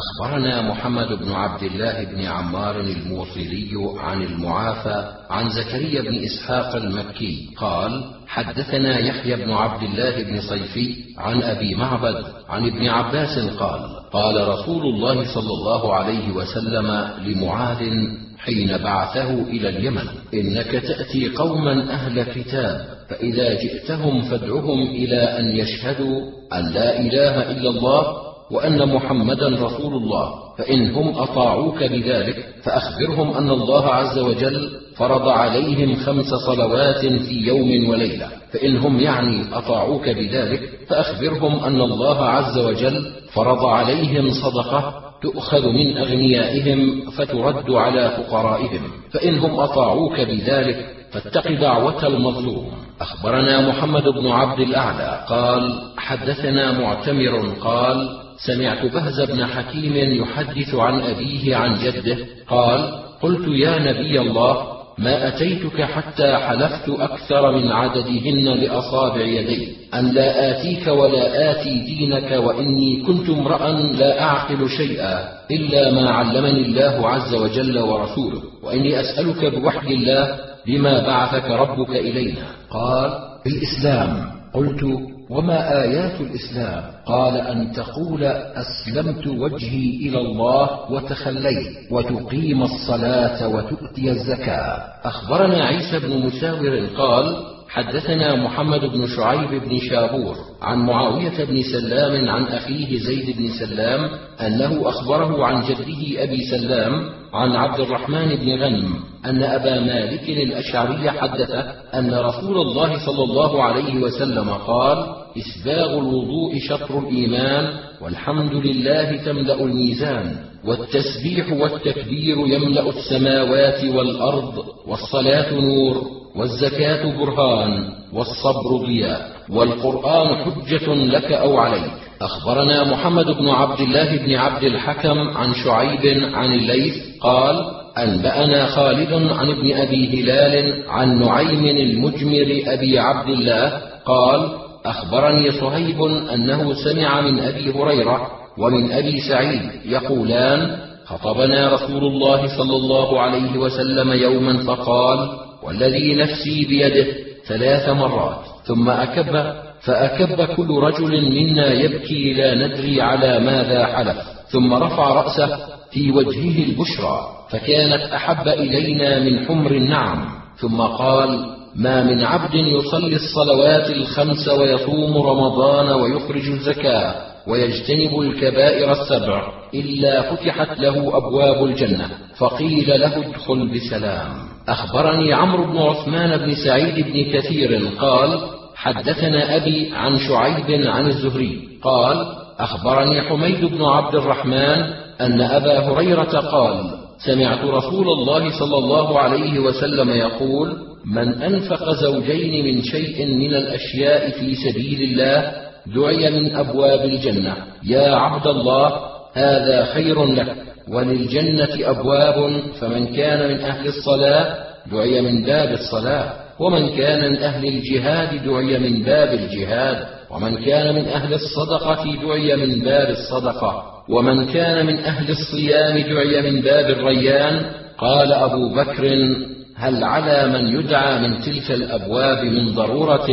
اخبرنا محمد بن عبد الله بن عمار الموصلي عن المعافى عن زكريا بن إسحاق المكي قال حدثنا يحيى بن عبد الله بن صيفي عن أبي معبد عن ابن عباس قال قال رسول الله صلى الله عليه وسلم لمعاذ حين بعثه إلى اليمن إنك تأتي قوما أهل كتاب فإذا جئتهم فادعهم إلى أن يشهدوا أن لا إله إلا الله وأن محمدا رسول الله فإن هم أطاعوك بذلك فأخبرهم أن الله عز وجل فرض عليهم خمس صلوات في يوم وليلة فإن هم يعني أطاعوك بذلك فأخبرهم أن الله عز وجل فرض عليهم صدقة تؤخذ من أغنيائهم فترد على فقرائهم فإن هم أطاعوك بذلك فاتق دعوة المظلوم. أخبرنا محمد بن عبد الأعلى قال حدثنا معتمر قال سمعت بهز بن حكيم يحدث عن أبيه عن جده قال قلت يا نبي الله ما أتيتك حتى حلفت أكثر من عددهن لأصابع يدي أن لا آتيك ولا آتي دينك وإني كنت امرأ لا أعقل شيئا إلا ما علمني الله عز وجل ورسوله وإني أسألك بوحي الله بما بعثك ربك إلينا. قال الإسلام. قلت وما آيات الإسلام؟ قال أن تقول أسلمت وجهي إلى الله وتخليت وتقيم الصلاة وتؤتي الزكاة. أخبرنا عيسى بن مساور قال حدثنا محمد بن شعيب بن شابور عن معاوية بن سلام عن أخيه زيد بن سلام أنه أخبره عن جده أبي سلام عن عبد الرحمن بن غنم أن أبا مالك الأشعري حدثه أن رسول الله صلى الله عليه وسلم قال: إسباغ الوضوء شطر الإيمان والحمد لله تملأ الميزان والتسبيح والتكبير يملأ السماوات والأرض والصلاة نور والزكاة برهان والصبر ضياء والقرآن حجة لك أو عليك. أخبرنا محمد بن عبد الله بن عبد الحكم عن شعيب عن الليث قال أنبأنا خالد عن ابن أبي هلال عن نعيم المجمر أبي عبد الله قال أخبرني صهيب أنه سمع من أبي هريرة ومن أبي سعيد يقولان خطبنا رسول الله صلى الله عليه وسلم يوما فقال والذي نفسي بيده ثلاث مرات ثم أكب فأكب كل رجل منا يبكي لا ندري على ماذا حلف ثم رفع رأسه في وجهه البشرى فكانت أحب إلينا من حمر النعم ثم قال ما من عبد يصلي الصلوات الخمس ويصوم رمضان ويخرج الزكاة ويجتنب الكبائر السبع إلا فتحت له أبواب الجنة فقيل له ادخل بسلام. أخبرني عمرو بن عثمان بن سعيد بن كثير قال حدثنا أبي عن شعيب عن الزهري قال أخبرني حميد بن عبد الرحمن أن أبا هريرة قال سمعت رسول الله صلى الله عليه وسلم يقول من أنفق زوجين من شيء من الأشياء في سبيل الله دعي من أبواب الجنة. يا عبد الله هذا خير لك. وللجنة أبواب فمن كان من أهل الصلاة دعي من باب الصلاة. ومن كان من أهل الجهاد دعي من باب الجهاد. ومن كان من أهل الصدقة دعي من باب الصدقة. ومن كان من أهل الصيام دعي من باب الريان. قال أبو بكر هل على من يدعى من تلك الأبواب من ضرورة؟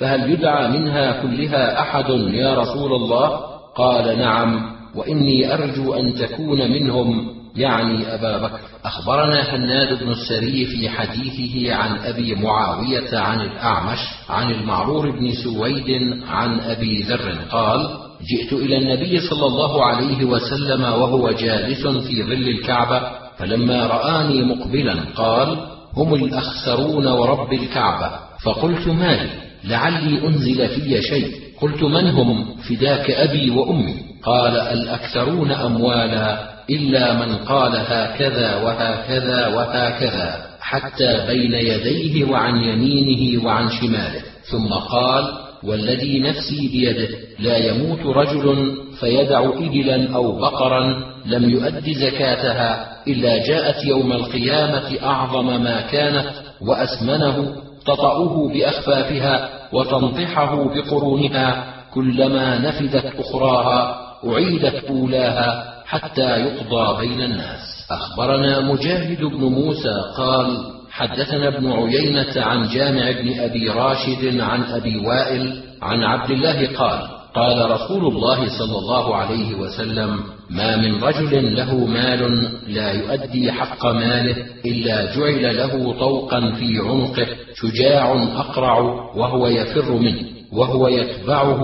فهل يدعى منها كلها أحد يا رسول الله؟ قال نعم وإني أرجو أن تكون منهم. يعني أبا بكر أخبرنا هناد بن السري في حديثه عن أبي معاوية عن الأعمش عن المعرور بن سويد عن أبي ذر قال جئت إلى النبي صلى الله عليه وسلم وهو جالس في ظل الكعبة فلما رآني مقبلا قال هم الأخسرون ورب الكعبة. فقلت مالي لعلي أنزل في شيء. قلت من هم؟ فداك أبي وأمي. قال الأكثرون أموالا إلا من قال هكذا وهكذا وهكذا حتى بين يديه وعن يمينه وعن شماله. ثم قال والذي نفسي بيده لا يموت رجل فيدع إبلا أو بقرا لم يؤد زكاتها إلا جاءت يوم القيامة أعظم ما كانت وأسمنه تطأه بأخفافها وتنطحه بقرونها كلما نفدت أخراها أعيدت أولاها حتى يقضى بين الناس. أخبرنا مجاهد بن موسى قال حدثنا ابن عيينة عن جامع بن أبي راشد عن أبي وائل عن عبد الله قال قال رسول الله صلى الله عليه وسلم ما من رجل له مال لا يؤدي حق ماله إلا جعل له طوقا في عنقه شجاع أقرع وهو يفر منه وهو يتبعه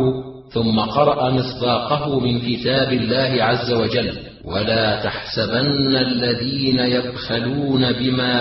ثم قرأ مصداقه من كتاب الله عز وجل ولا تحسبن الذين يبخلون بما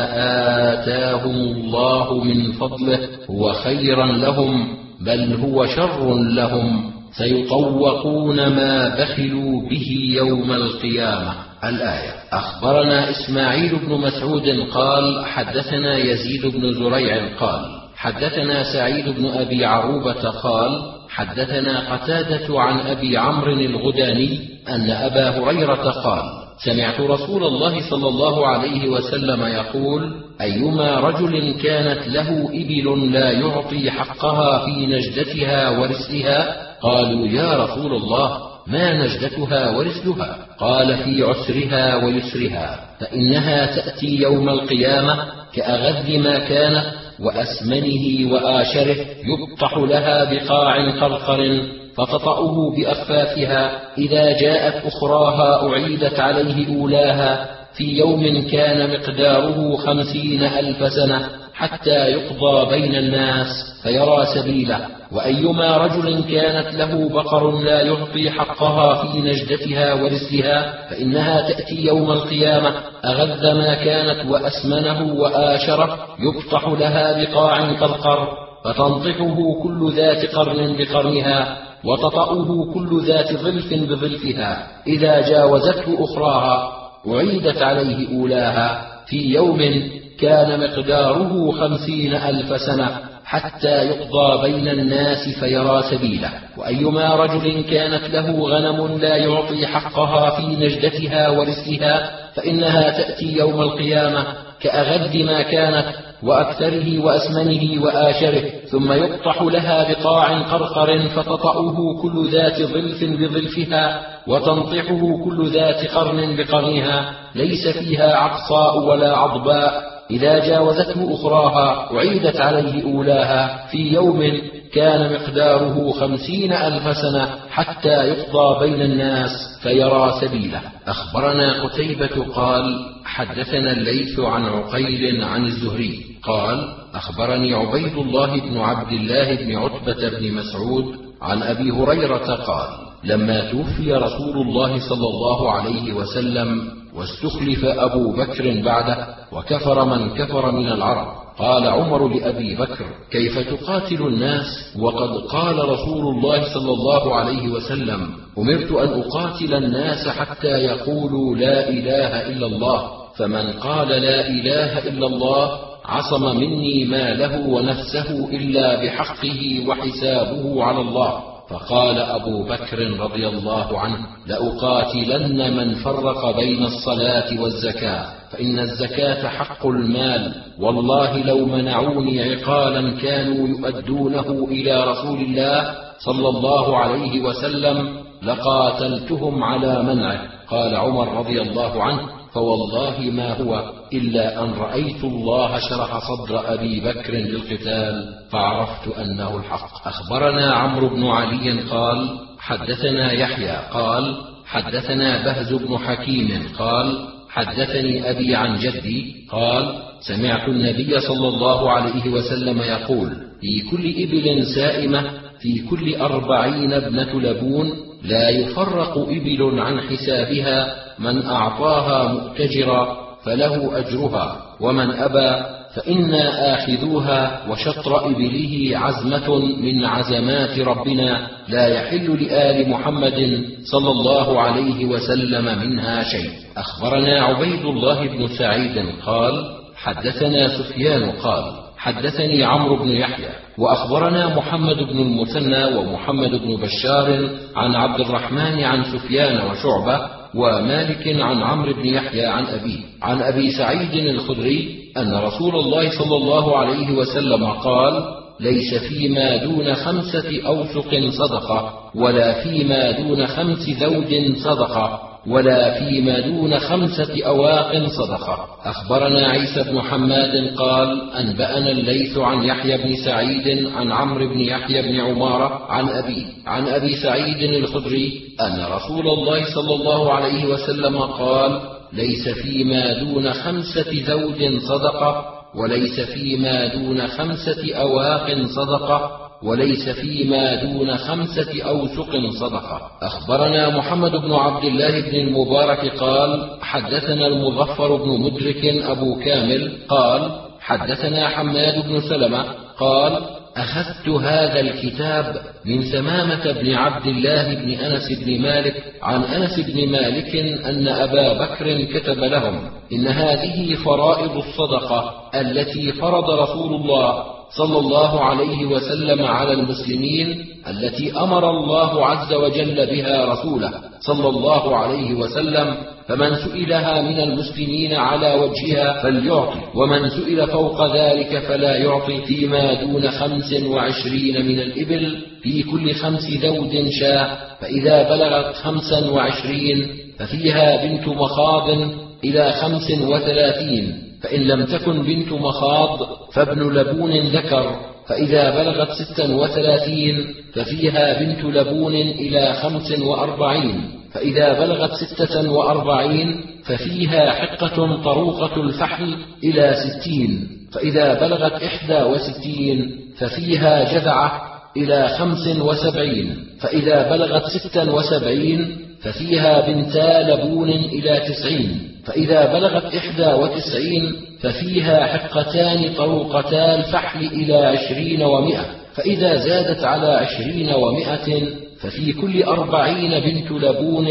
آتاهم الله من فضله هو خيرا لهم بل هو شر لهم. سيطوقون ما بخلوا به يوم القيامة. الآية. أخبرنا إسماعيل بن مسعود قال حدثنا يزيد بن زريع قال حدثنا سعيد بن أبي عروبة قال حدثنا قتادة عن أبي عمرو الغداني أن أبا هريرة قال سمعت رسول الله صلى الله عليه وسلم يقول أيما رجل كانت له إبل لا يعطي حقها في نجدتها ورسلها قالوا يا رسول الله ما نجدتها ورسلها قال في عسرها ويسرها فإنها تأتي يوم القيامة كأغذ ما كانت وأسمنه وآشره يبطح لها بقاع قرقر فتطأه بأخفافها إذا جاءت أخراها أعيدت عليه أولاها في يوم كان مقداره خمسين ألف سنة. حتى يقضى بين الناس فيرى سبيله وأيما رجل كانت له بقر لا يعطي حقها في نجدتها ورسلها فإنها تأتي يوم القيامة أغذ ما كانت وأسمنه وآشره يبطح لها بقاع كالقر فتنطحه كل ذات قرن بقرنها وتطأه كل ذات ظلف بظلفها إذا جاوزته أخراها أعيدت عليه أولاها في يوم كان مقداره خمسين ألف سنة حتى يقضى بين الناس فيرى سبيله. وأيما رجل كانت له غنم لا يعطي حقها في نجدتها ورسلها فإنها تأتي يوم القيامة كأغد ما كانت وأكثره وأسمنه وآشره ثم يقطح لها بقاع قرقر فتطأه كل ذات ظلف بظلفها وتنطحه كل ذات قرن بقرنها ليس فيها عقصاء ولا عضباء إذا جاوزته أخراها أعيدت عليه أولاها في يوم كان مقداره خمسين ألف سنة حتى يقضى بين الناس فيرى سبيله. أخبرنا قتيبة قال حدثنا الليث عن عقيل عن الزهري قال أخبرني عبيد الله بن عبد الله بن عتبة بن مسعود عن أبي هريرة قال لما توفي رسول الله صلى الله عليه وسلم واستخلف أبو بكر بعده وكفر من كفر من العرب. قال عمر لأبي بكر كيف تقاتل الناس؟ وقد قال رسول الله صلى الله عليه وسلم أمرت أن أقاتل الناس حتى يقولوا لا إله إلا الله. فمن قال لا إله إلا الله عصم مني ماله ونفسه إلا بحقه وحسابه على الله. فقال أبو بكر رضي الله عنه لأقاتلن من فرق بين الصلاة والزكاة فإن الزكاة حق المال والله لو منعوني عقالا كانوا يؤدونه إلى رسول الله صلى الله عليه وسلم لقاتلتهم على منعه. قال عمر رضي الله عنه فوالله ما هو إلا أن رأيت الله شرح صدر أبي بكر للقتال فعرفت أنه الحق. أخبرنا عمرو بن علي قال حدثنا يحيى قال حدثنا بهز بن حكيم قال حدثني أبي عن جدي قال سمعت النبي صلى الله عليه وسلم يقول في كل إبل سائمة في كل أربعين ابنة لبون لا يفرق إبل عن حسابها من أعطاها مؤتجرا فله أجرها ومن أبى فإنا آخذوها وشطر إبله عزمة من عزمات ربنا لا يحل لآل محمد صلى الله عليه وسلم منها شيء. أخبرنا عبيد الله بن سعيد قال حدثنا سفيان قال حدثني عمرو بن يحيى وأخبرنا محمد بن المثنى ومحمد بن بشار عن عبد الرحمن عن سفيان وشعبة ومالك عن عمرو بن يحيى عن أبيه. عن أبي سعيد الخدري أن رسول الله صلى الله عليه وسلم قال ليس فيما دون خمسة أوسق صدقة ولا فيما دون خمس ذود صدقة. ولا فيما دون خمسة أواق صدقة أخبرنا عيسى بن حماد قال أنبأنا الليث عن يحيى بن سعيد عن عمرو بن يحيى بن عمارة عن أبي عن أبي سعيد الخدري أن رسول الله صلى الله عليه وسلم قال ليس فيما دون خمسة زوج صدقة وليس فيما دون خمسة أواق صدقة وليس فيما دون خمسة أوسق صدقة. أخبرنا محمد بن عبد الله بن المبارك قال حدثنا المظفر بن مدرك أبو كامل قال حدثنا حماد بن سلمة قال أخذت هذا الكتاب من ثمامة بن عبد الله بن أنس بن مالك عن أنس بن مالك أن أبا بكر كتب لهم إن هذه فرائض الصدقة التي فرض رسول الله صلى الله عليه وسلم على المسلمين التي أمر الله عز وجل بها رسوله صلى الله عليه وسلم فمن سئلها من المسلمين على وجهها فليعطي ومن سئل فوق ذلك فلا يعطي فيما دون خمس وعشرين من الإبل في كل خمس ذود شاة فإذا بلغت خمسا وعشرين ففيها بنت مخاض إلى خمس وثلاثين. فإن لم تكن بنت مخاض فابن لبون ذكر فإذا بلغت ستا وثلاثين ففيها بنت لبون إلى خمس وأربعين فإذا بلغت ستة وأربعين ففيها حقة طروقة الفحل إلى ستين فإذا بلغت إحدى وستين ففيها جذعة إلى خمس وسبعين فإذا بلغت ستا وسبعين ففيها بنتا لبون إلى تسعين. فإذا بلغت إحدى وتسعين ففيها حقتان طروقتا الفحل إلى عشرين ومائة فإذا زادت على عشرين ومائة ففي كل أربعين بنت لبون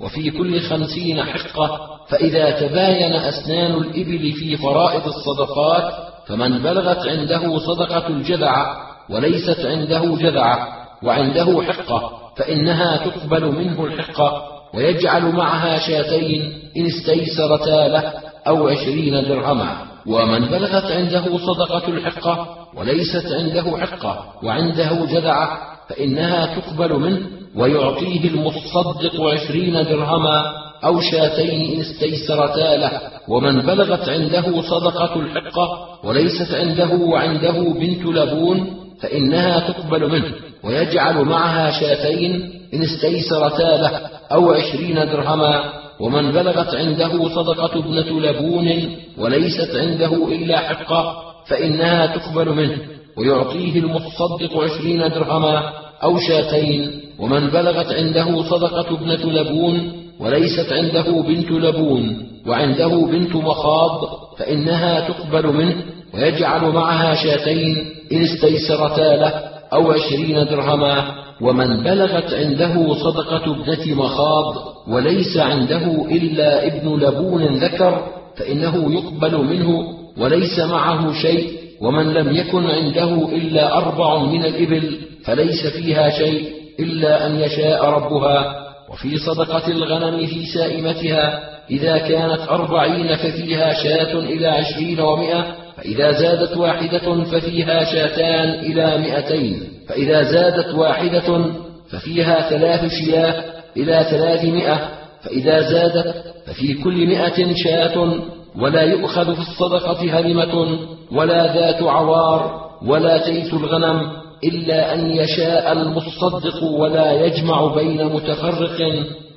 وفي كل خمسين حقة. فإذا تباين أسنان الإبل في فرائض الصدقات فمن بلغت عنده صدقة الجذع وليست عنده جذع وعنده حقة فإنها تقبل منه الحقة. ويجعل معها شاتين إن استيسرتا له أو عشرين درهما. ومن بلغت عنده صدقة الحقة وليست عنده حقة وعنده جذعة فإنها تقبل منه ويعطيه المتصدق عشرين درهما أو شاتين إن استيسرتا له. ومن بلغت عنده صدقة الحقة وليست عنده وعنده بنت لبون فإنها تقبل منه. ويجعل معها شاتين إن استيسرتا له. أو عشرين درهما ومن بلغت عنده صدقة ابنة لبون وليست عنده إلا حقة فإنها تقبل منه ويعطيه المتصدق عشرين درهما أو شاتين ومن بلغت عنده صدقة ابنة لبون وليست عنده بنت لبون وعنده بنت مخاض فإنها تقبل منه ويجعل معها شاتين إن استيسرتا له. أو عشرين درهما ومن بلغت عنده صدقة ابنة مخاض وليس عنده إلا ابن لبون ذكر فإنه يقبل منه وليس معه شيء ومن لم يكن عنده إلا أربع من الإبل فليس فيها شيء إلا أن يشاء ربها. وفي صدقة الغنم في سائمتها إذا كانت أربعين ففيها شاة إلى عشرين ومائة فإذا زادت واحدة ففيها شاتان إلى مئتين فإذا زادت واحدة ففيها ثلاث شياه إلى ثلاثمائة فإذا زادت ففي كل مئة شاة ولا يؤخذ في الصدقة هلمة ولا ذات عوار ولا تيس الغنم إلا أن يشاء المصدق ولا يجمع بين متفرق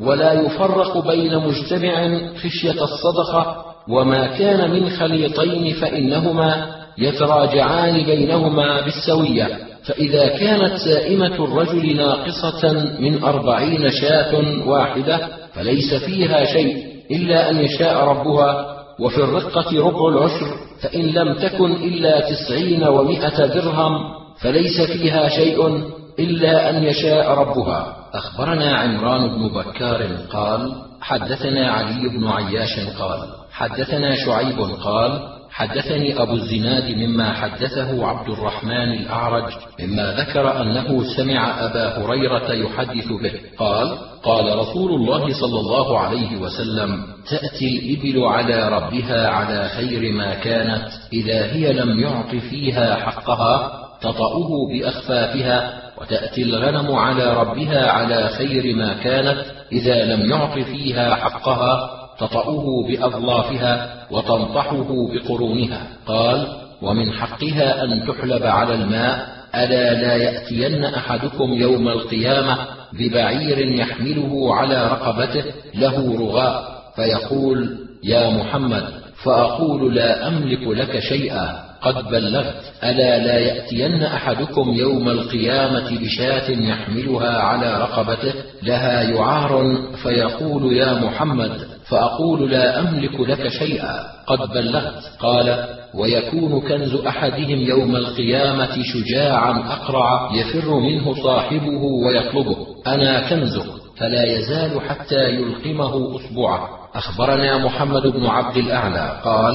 ولا يفرق بين مجتمع خشية الصدقة وما كان من خليطين فإنهما يتراجعان بينهما بالسوية فإذا كانت سائمة الرجل ناقصة من أربعين شاة واحدة فليس فيها شيء إلا أن يشاء ربها وفي الرقة ربع العشر فإن لم تكن إلا تسعين ومائة درهم فليس فيها شيء إلا أن يشاء ربها. أخبرنا عمران بن بكار قال حدثنا علي بن عياش قال حدثنا شعيب قال حدثني أبو الزناد مما حدثه عبد الرحمن الأعرج مما ذكر أنه سمع أبا هريرة يحدث به. قال قال رسول الله صلى الله عليه وسلم تأتي الإبل على ربها على خير ما كانت إذا هي لم يعط فيها حقها تطأه بأخفافها وتأتي الغنم على ربها على خير ما كانت إذا لم يعط فيها حقها تطأه بأظلافها وتنطحه بقرونها. قال ومن حقها أن تحلب على الماء ألا لا يأتين أحدكم يوم القيامة ببعير يحمله على رقبته له رغاء فيقول يا محمد فأقول لا أملك لك شيئا. قد بلغت ألا لا يأتين أحدكم يوم القيامة بشاة يحملها على رقبته؟ لها يعار فيقول يا محمد فأقول لا أملك لك شيئا. قد بلغت. قال ويكون كنز أحدهم يوم القيامة شجاعا أقرع يفر منه صاحبه ويطلبه. أنا كنزك. فلا يزال حتى يلقمه أصبعه أخبرنا محمد بن عبد الأعلى. قال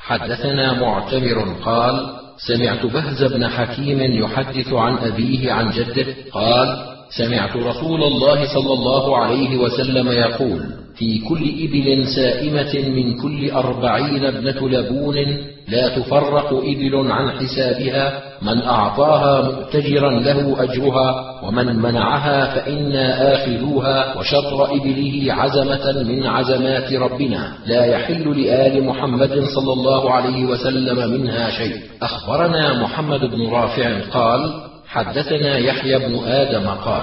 حدثنا معتمر قال سمعت بهز بن حكيم يحدث عن أبيه عن جده قال سمعت رسول الله صلى الله عليه وسلم يقول في كل إبل سائمة من كل أربعين ابنة لبون لا تفرق إبل عن حسابها من أعطاها مؤتجرا له أجرها ومن منعها فإنا آخذوها وشطر إبله عزمة من عزمات ربنا لا يحل لآل محمد صلى الله عليه وسلم منها شيء. أخبرنا محمد بن رافع قال حدثنا يحيى بن آدم قال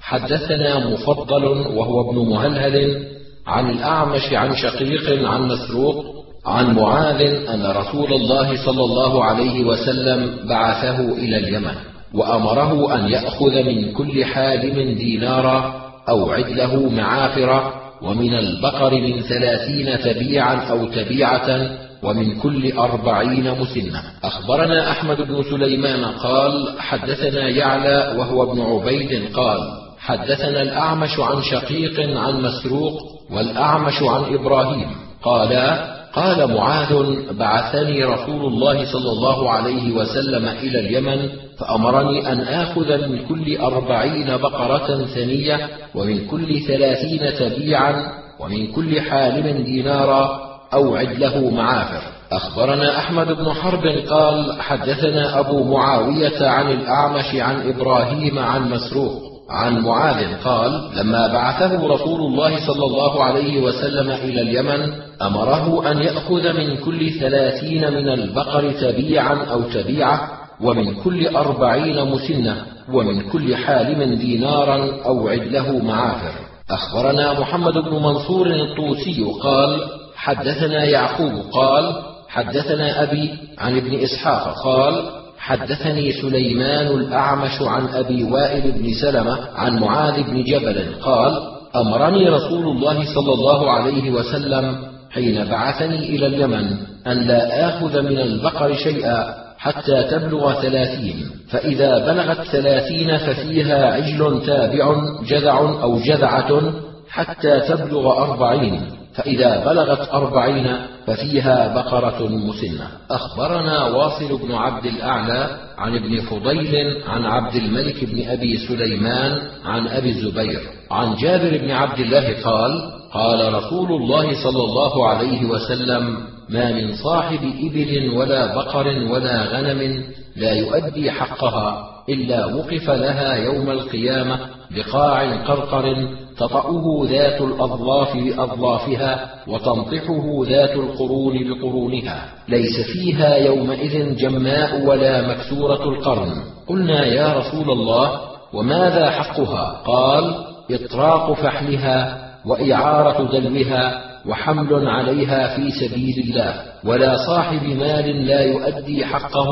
حدثنا مفضل وهو ابن مهلهل عن الأعمش عن شقيق عن مسروق عن معاذ أن رسول الله صلى الله عليه وسلم بعثه إلى اليمن وأمره أن يأخذ من كل حالم دينارا أو عدله معافرة ومن البقر من ثلاثين تبيعا أو تبيعة ومن كل أربعين مسنة. أخبرنا أحمد بن سليمان قال حدثنا يعلى وهو ابن عبيد قال حدثنا الأعمش عن شقيق عن مسروق والأعمش عن إبراهيم قالا قال معاذ بعثني رسول الله صلى الله عليه وسلم إلى اليمن فأمرني أن آخذ من كل أربعين بقرة ثنية ومن كل ثلاثين تبيعا ومن كل حالم دينارا أو عدله معافر. أخبرنا أحمد بن حرب قال حدثنا أبو معاوية عن الأعمش عن إبراهيم عن مسروق عن معاذ قال لما بعثه رسول الله صلى الله عليه وسلم إلى اليمن أمره أن يأخذ من كل ثلاثين من البقر تبيعا أو تبيعة ومن كل أربعين مسنة ومن كل حالم دينارا أو عدله معافر. أخبرنا محمد بن منصور الطوسي قال حدثنا يعقوب قال حدثنا أبي عن ابن إسحاق قال حدثني سليمان الأعمش عن أبي وائل بن سلمة عن معاذ بن جبل قال أمرني رسول الله صلى الله عليه وسلم حين بعثني إلى اليمن أن لا آخذ من البقر شيئا حتى تبلغ ثلاثين فإذا بلغت ثلاثين ففيها عجل تابع جذع أو جذعة حتى تبلغ أربعين. فإذا بلغت أربعين ففيها بقرة مسنة. أخبرنا واصل بن عبد الأعلى عن ابن فضيل عن عبد الملك بن أبي سليمان عن أبي الزبير. عن جابر بن عبد الله قال قال رسول الله صلى الله عليه وسلم ما من صاحب إبل ولا بقر ولا غنم لا يؤدي حقها إلا وقف لها يوم القيامة بقاع قرقر تطأه ذات الأظلاف بأظلافها وتنطحه ذات القرون بقرونها. ليس فيها يومئذ جماء ولا مكسورة القرن. قلنا يا رسول الله وماذا حقها؟ قال إطراق فحلها وإعارة دلوها وحمل عليها في سبيل الله ولا صاحب مال لا يؤدي حقه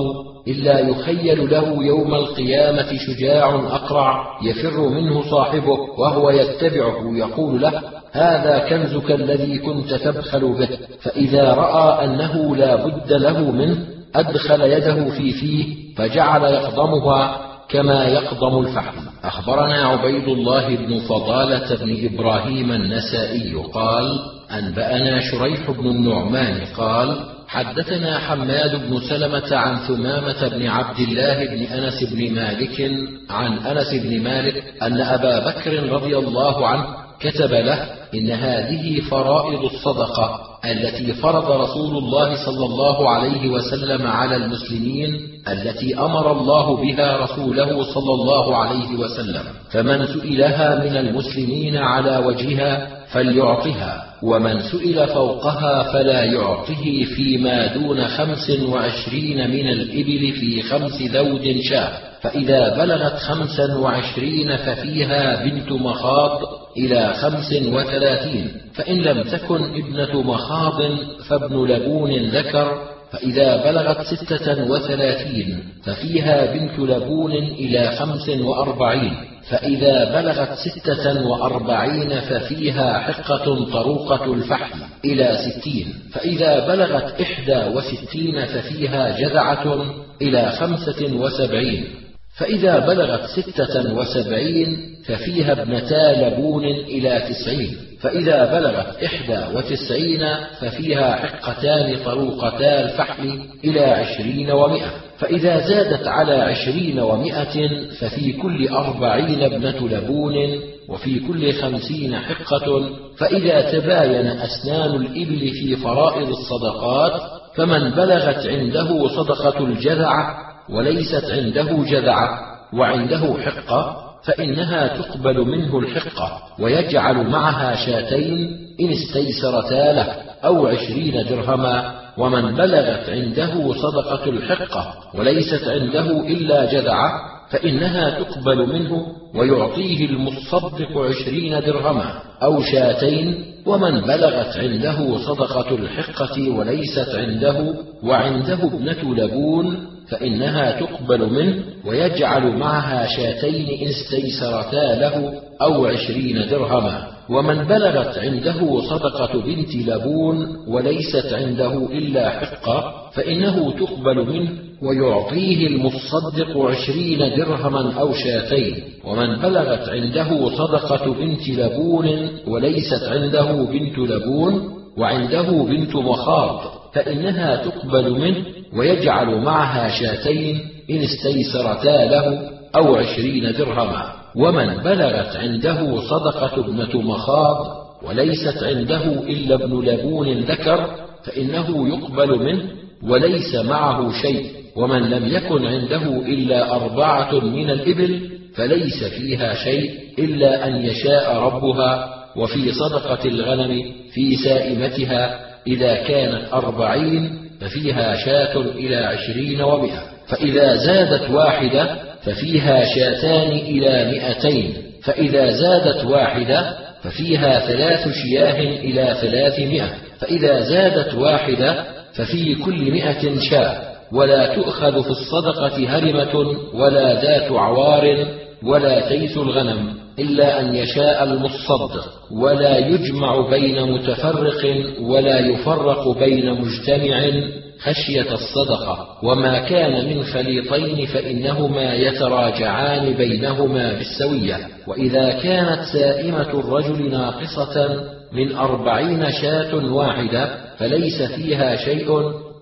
إلا يخيل له يوم القيامة شجاع أقرع يفر منه صاحبه وهو يتبعه يقول له هذا كنزك الذي كنت تبخل به فإذا رأى أنه لا بد له منه أدخل يده في فيه فجعل يقضمها كما يقضم الفحم. أخبرنا عبيد الله بن فضالة بن إبراهيم النسائي قال أنبأنا شريح بن النعمان قال حدثنا حماد بن سلمة عن ثمامة بن عبد الله بن أنس بن مالك عن أنس بن مالك أن أبا بكر رضي الله عنه كتب له إن هذه فرائض الصدقة التي فرض رسول الله صلى الله عليه وسلم على المسلمين التي أمر الله بها رسوله صلى الله عليه وسلم فمن سئلها من المسلمين على وجهها فليعطها ومن سئل فوقها فلا يعطه فيما دون خمس وعشرين من الإبل في خمس ذود شاه. فإذا بلغت خمسا وعشرين ففيها بنت مخاض إلى خمس وثلاثين. فإن لم تكن ابنة مخاض فابن لبون ذكر فإذا بلغت ستة وثلاثين ففيها بنت لبون إلى خمس وأربعين فإذا بلغت ستة وأربعين ففيها حقة طروقة الفحل إلى ستين فإذا بلغت إحدى وستين ففيها جذعة إلى خمسة وسبعين فإذا بلغت ستة وسبعين ففيها ابنتا لبون إلى تسعين فإذا بلغت إحدى وتسعين ففيها حقتان طروقتا الفحل إلى عشرين ومائة فإذا زادت على عشرين ومائة ففي كل أربعين ابنة لبون وفي كل خمسين حقة فإذا تباين أسنان الإبل في فرائض الصدقات فمن بلغت عنده صدقة الجذع وليست عنده جذعة وعنده حقة فإنها تقبل منه الحقة ويجعل معها شاتين إن استيسرتا له أو عشرين درهما ومن بلغت عنده صدقة الحقة وليست عنده إلا جذعة فإنها تقبل منه ويعطيه المصدق عشرين درهما أو شاتين ومن بلغت عنده صدقة الحقة وليست عنده وعنده ابنة لبون فإنها تقبل منه ويجعل معها شاتين إن استيسرتا له أو عشرين درهما. ومن بلغت عنده صدقة بنت لبون وليست عنده إلا حقة فإنه تقبل منه ويعطيه المصدق عشرين درهما أو شاتين. ومن بلغت عنده صدقة بنت لبون وليست عنده بنت لبون وعنده بنت مخاض فإنها تقبل منه ويجعل معها شاتين إن استيسرتا له أو عشرين درهما. ومن بلغت عنده صدقة ابنة مخاض وليست عنده إلا ابن لبون ذكر فإنه يقبل منه وليس معه شيء. ومن لم يكن عنده إلا أربعة من الإبل فليس فيها شيء إلا أن يشاء ربها. وفي صدقة الغنم في سائمتها إذا كانت أربعين ففيها شاة إلى عشرين ومئة. فإذا زادت واحدة ففيها شاتان إلى مئتين. فإذا زادت واحدة ففيها ثلاث شياه إلى ثلاثمائة. فإذا زادت واحدة ففي كل مئة شاة. ولا تؤخذ في الصدقة هرمة ولا ذات عوار ولا تيس الغنم. إلا أن يشاء المصدق ولا يجمع بين متفرق ولا يفرق بين مجتمع خشية الصدقة. وما كان من خليطين فإنهما يتراجعان بينهما بالسوية. وإذا كانت سائمة الرجل ناقصة من أربعين شاة واحدة فليس فيها شيء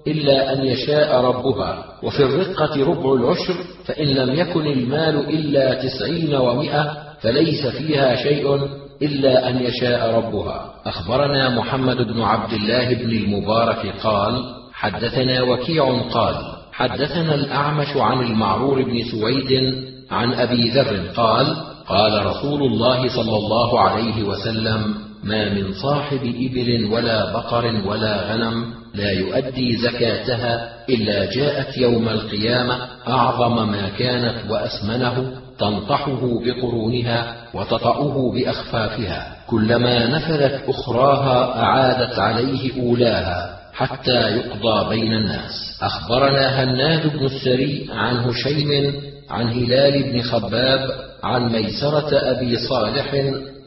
إلا أن يشاء ربها. وفي الرقة ربع العشر فإن لم يكن المال إلا تسعين ومائة فليس فيها شيء إلا أن يشاء ربها. أخبرنا محمد بن عبد الله بن المبارك قال حدثنا وكيع قال حدثنا الأعمش عن المعرور بن سويد عن أبي ذر قال قال رسول الله صلى الله عليه وسلم ما من صاحب إبل ولا بقر ولا غنم لا يؤدي زكاتها إلا جاءت يوم القيامة أعظم ما كانت وأسمنه تنطحه بقرونها وتطأه بأخفافها. كلما نفذت أخراها أعادت عليه أولاها حتى يقضى بين الناس. أخبرنا هناد بن السري عن هشيم عن هلال بن خباب عن ميسرة أبي صالح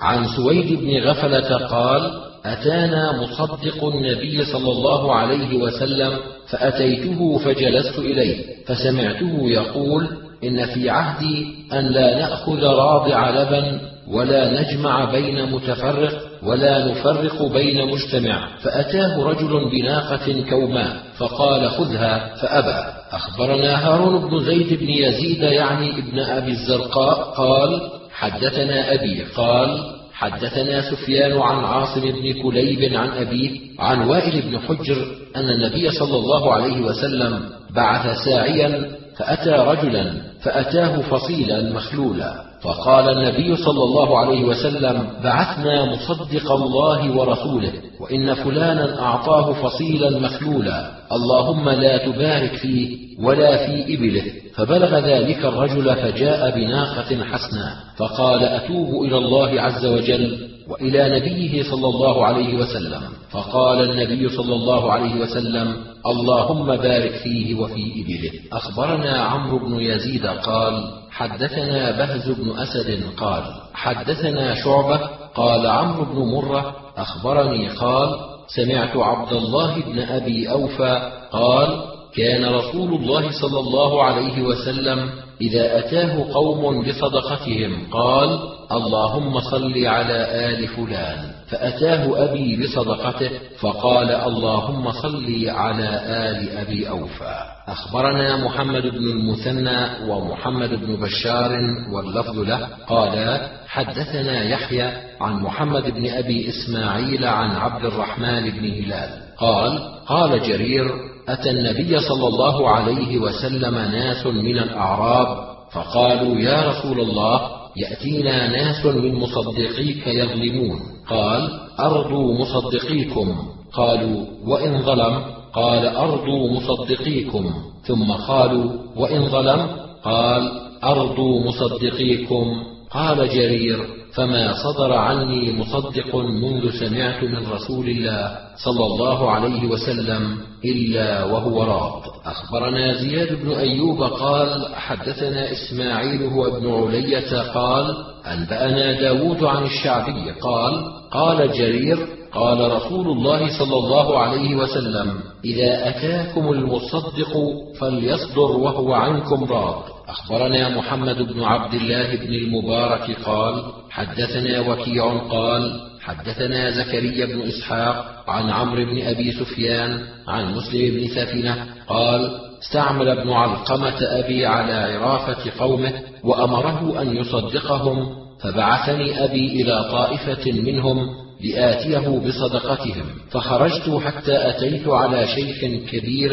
عن سويد بن غفلة قال أتانا مصدق النبي صلى الله عليه وسلم فأتيته فجلست إليه فسمعته يقول إن في عهدي أن لا نأخذ راضع لبن ولا نجمع بين متفرق ولا نفرق بين مجتمع. فأتاه رجل بناقة كوماء فقال خذها فأبى. أخبرنا هارون بن زيد بن يزيد يعني ابن أبي الزرقاء قال حدثنا أبي. قال حدثنا سفيان عن عاصم بن كليب عن أبيه عن وائل بن حجر أن النبي صلى الله عليه وسلم بعث ساعيا فأتى رجلا فأتاه فصيلا مخلولا. فقال النبي صلى الله عليه وسلم بعثنا مصدق الله ورسوله وإن فلانا أعطاه فصيلا مخلولا. اللهم لا تبارك فيه ولا في إبله. فبلغ ذلك الرجل فجاء بناقة حسناء فقال أتوب إلى الله عز وجل. وإلى نبيه صلى الله عليه وسلم فقال النبي صلى الله عليه وسلم اللهم بارك فيه وفي إبله. أخبرنا عمرو بن يزيد قال حدثنا بهز بن أسد قال حدثنا شعبة قال عمرو بن مرة أخبرني قال سمعت عبد الله بن أبي أوفى قال كان رسول الله صلى الله عليه وسلم إذا أتاه قوم بصدقتهم قال اللهم صل على آل فلان. فأتاه أبي بصدقته فقال اللهم صل على آل أبي أوفى. أخبرنا محمد بن المثنى ومحمد بن بشار واللفظ له قال حدثنا يحيى عن محمد بن أبي إسماعيل عن عبد الرحمن بن هلال. قال قال جرير أتى النبي صلى الله عليه وسلم ناس من الأعراب فقالوا يا رسول الله يأتينا ناس من مصدقيك يظلمون. قال أرضوا مصدقيكم. قالوا وإن ظلم؟ قال أرضوا مصدقيكم. ثم قالوا وإن ظلم؟ قال أرضوا مصدقيكم. قال جرير فما صدر عني مصدق منذ سمعت من رسول الله صلى الله عليه وسلم إلا وهو راض أخبرنا زياد بن أيوب قال حدثنا إسماعيل هو ابن علية قال أنبأنا داود عن الشعبي قال قال جرير قال رسول الله صلى الله عليه وسلم إذا أتاكم المصدق فليصدر وهو عنكم راض أخبرنا محمد بن عبد الله بن المبارك قال حدثنا وكيع قال حدثنا زكريا بن إسحاق عن عمرو بن أبي سفيان عن مسلم بن سفنه قال استعمل ابن علقمة أبي على عرافة قومه وأمره أن يصدقهم فبعثني أبي إلى طائفة منهم لآتيه بصدقتهم فخرجت حتى أتيت على شيخ كبير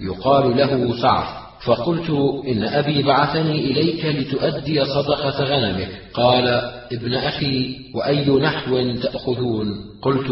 يقال له سعف فقلت إن أبي بعثني إليك لتؤدي صدقة غنمك. قال ابن أخي وأي نحو تأخذون؟ قلت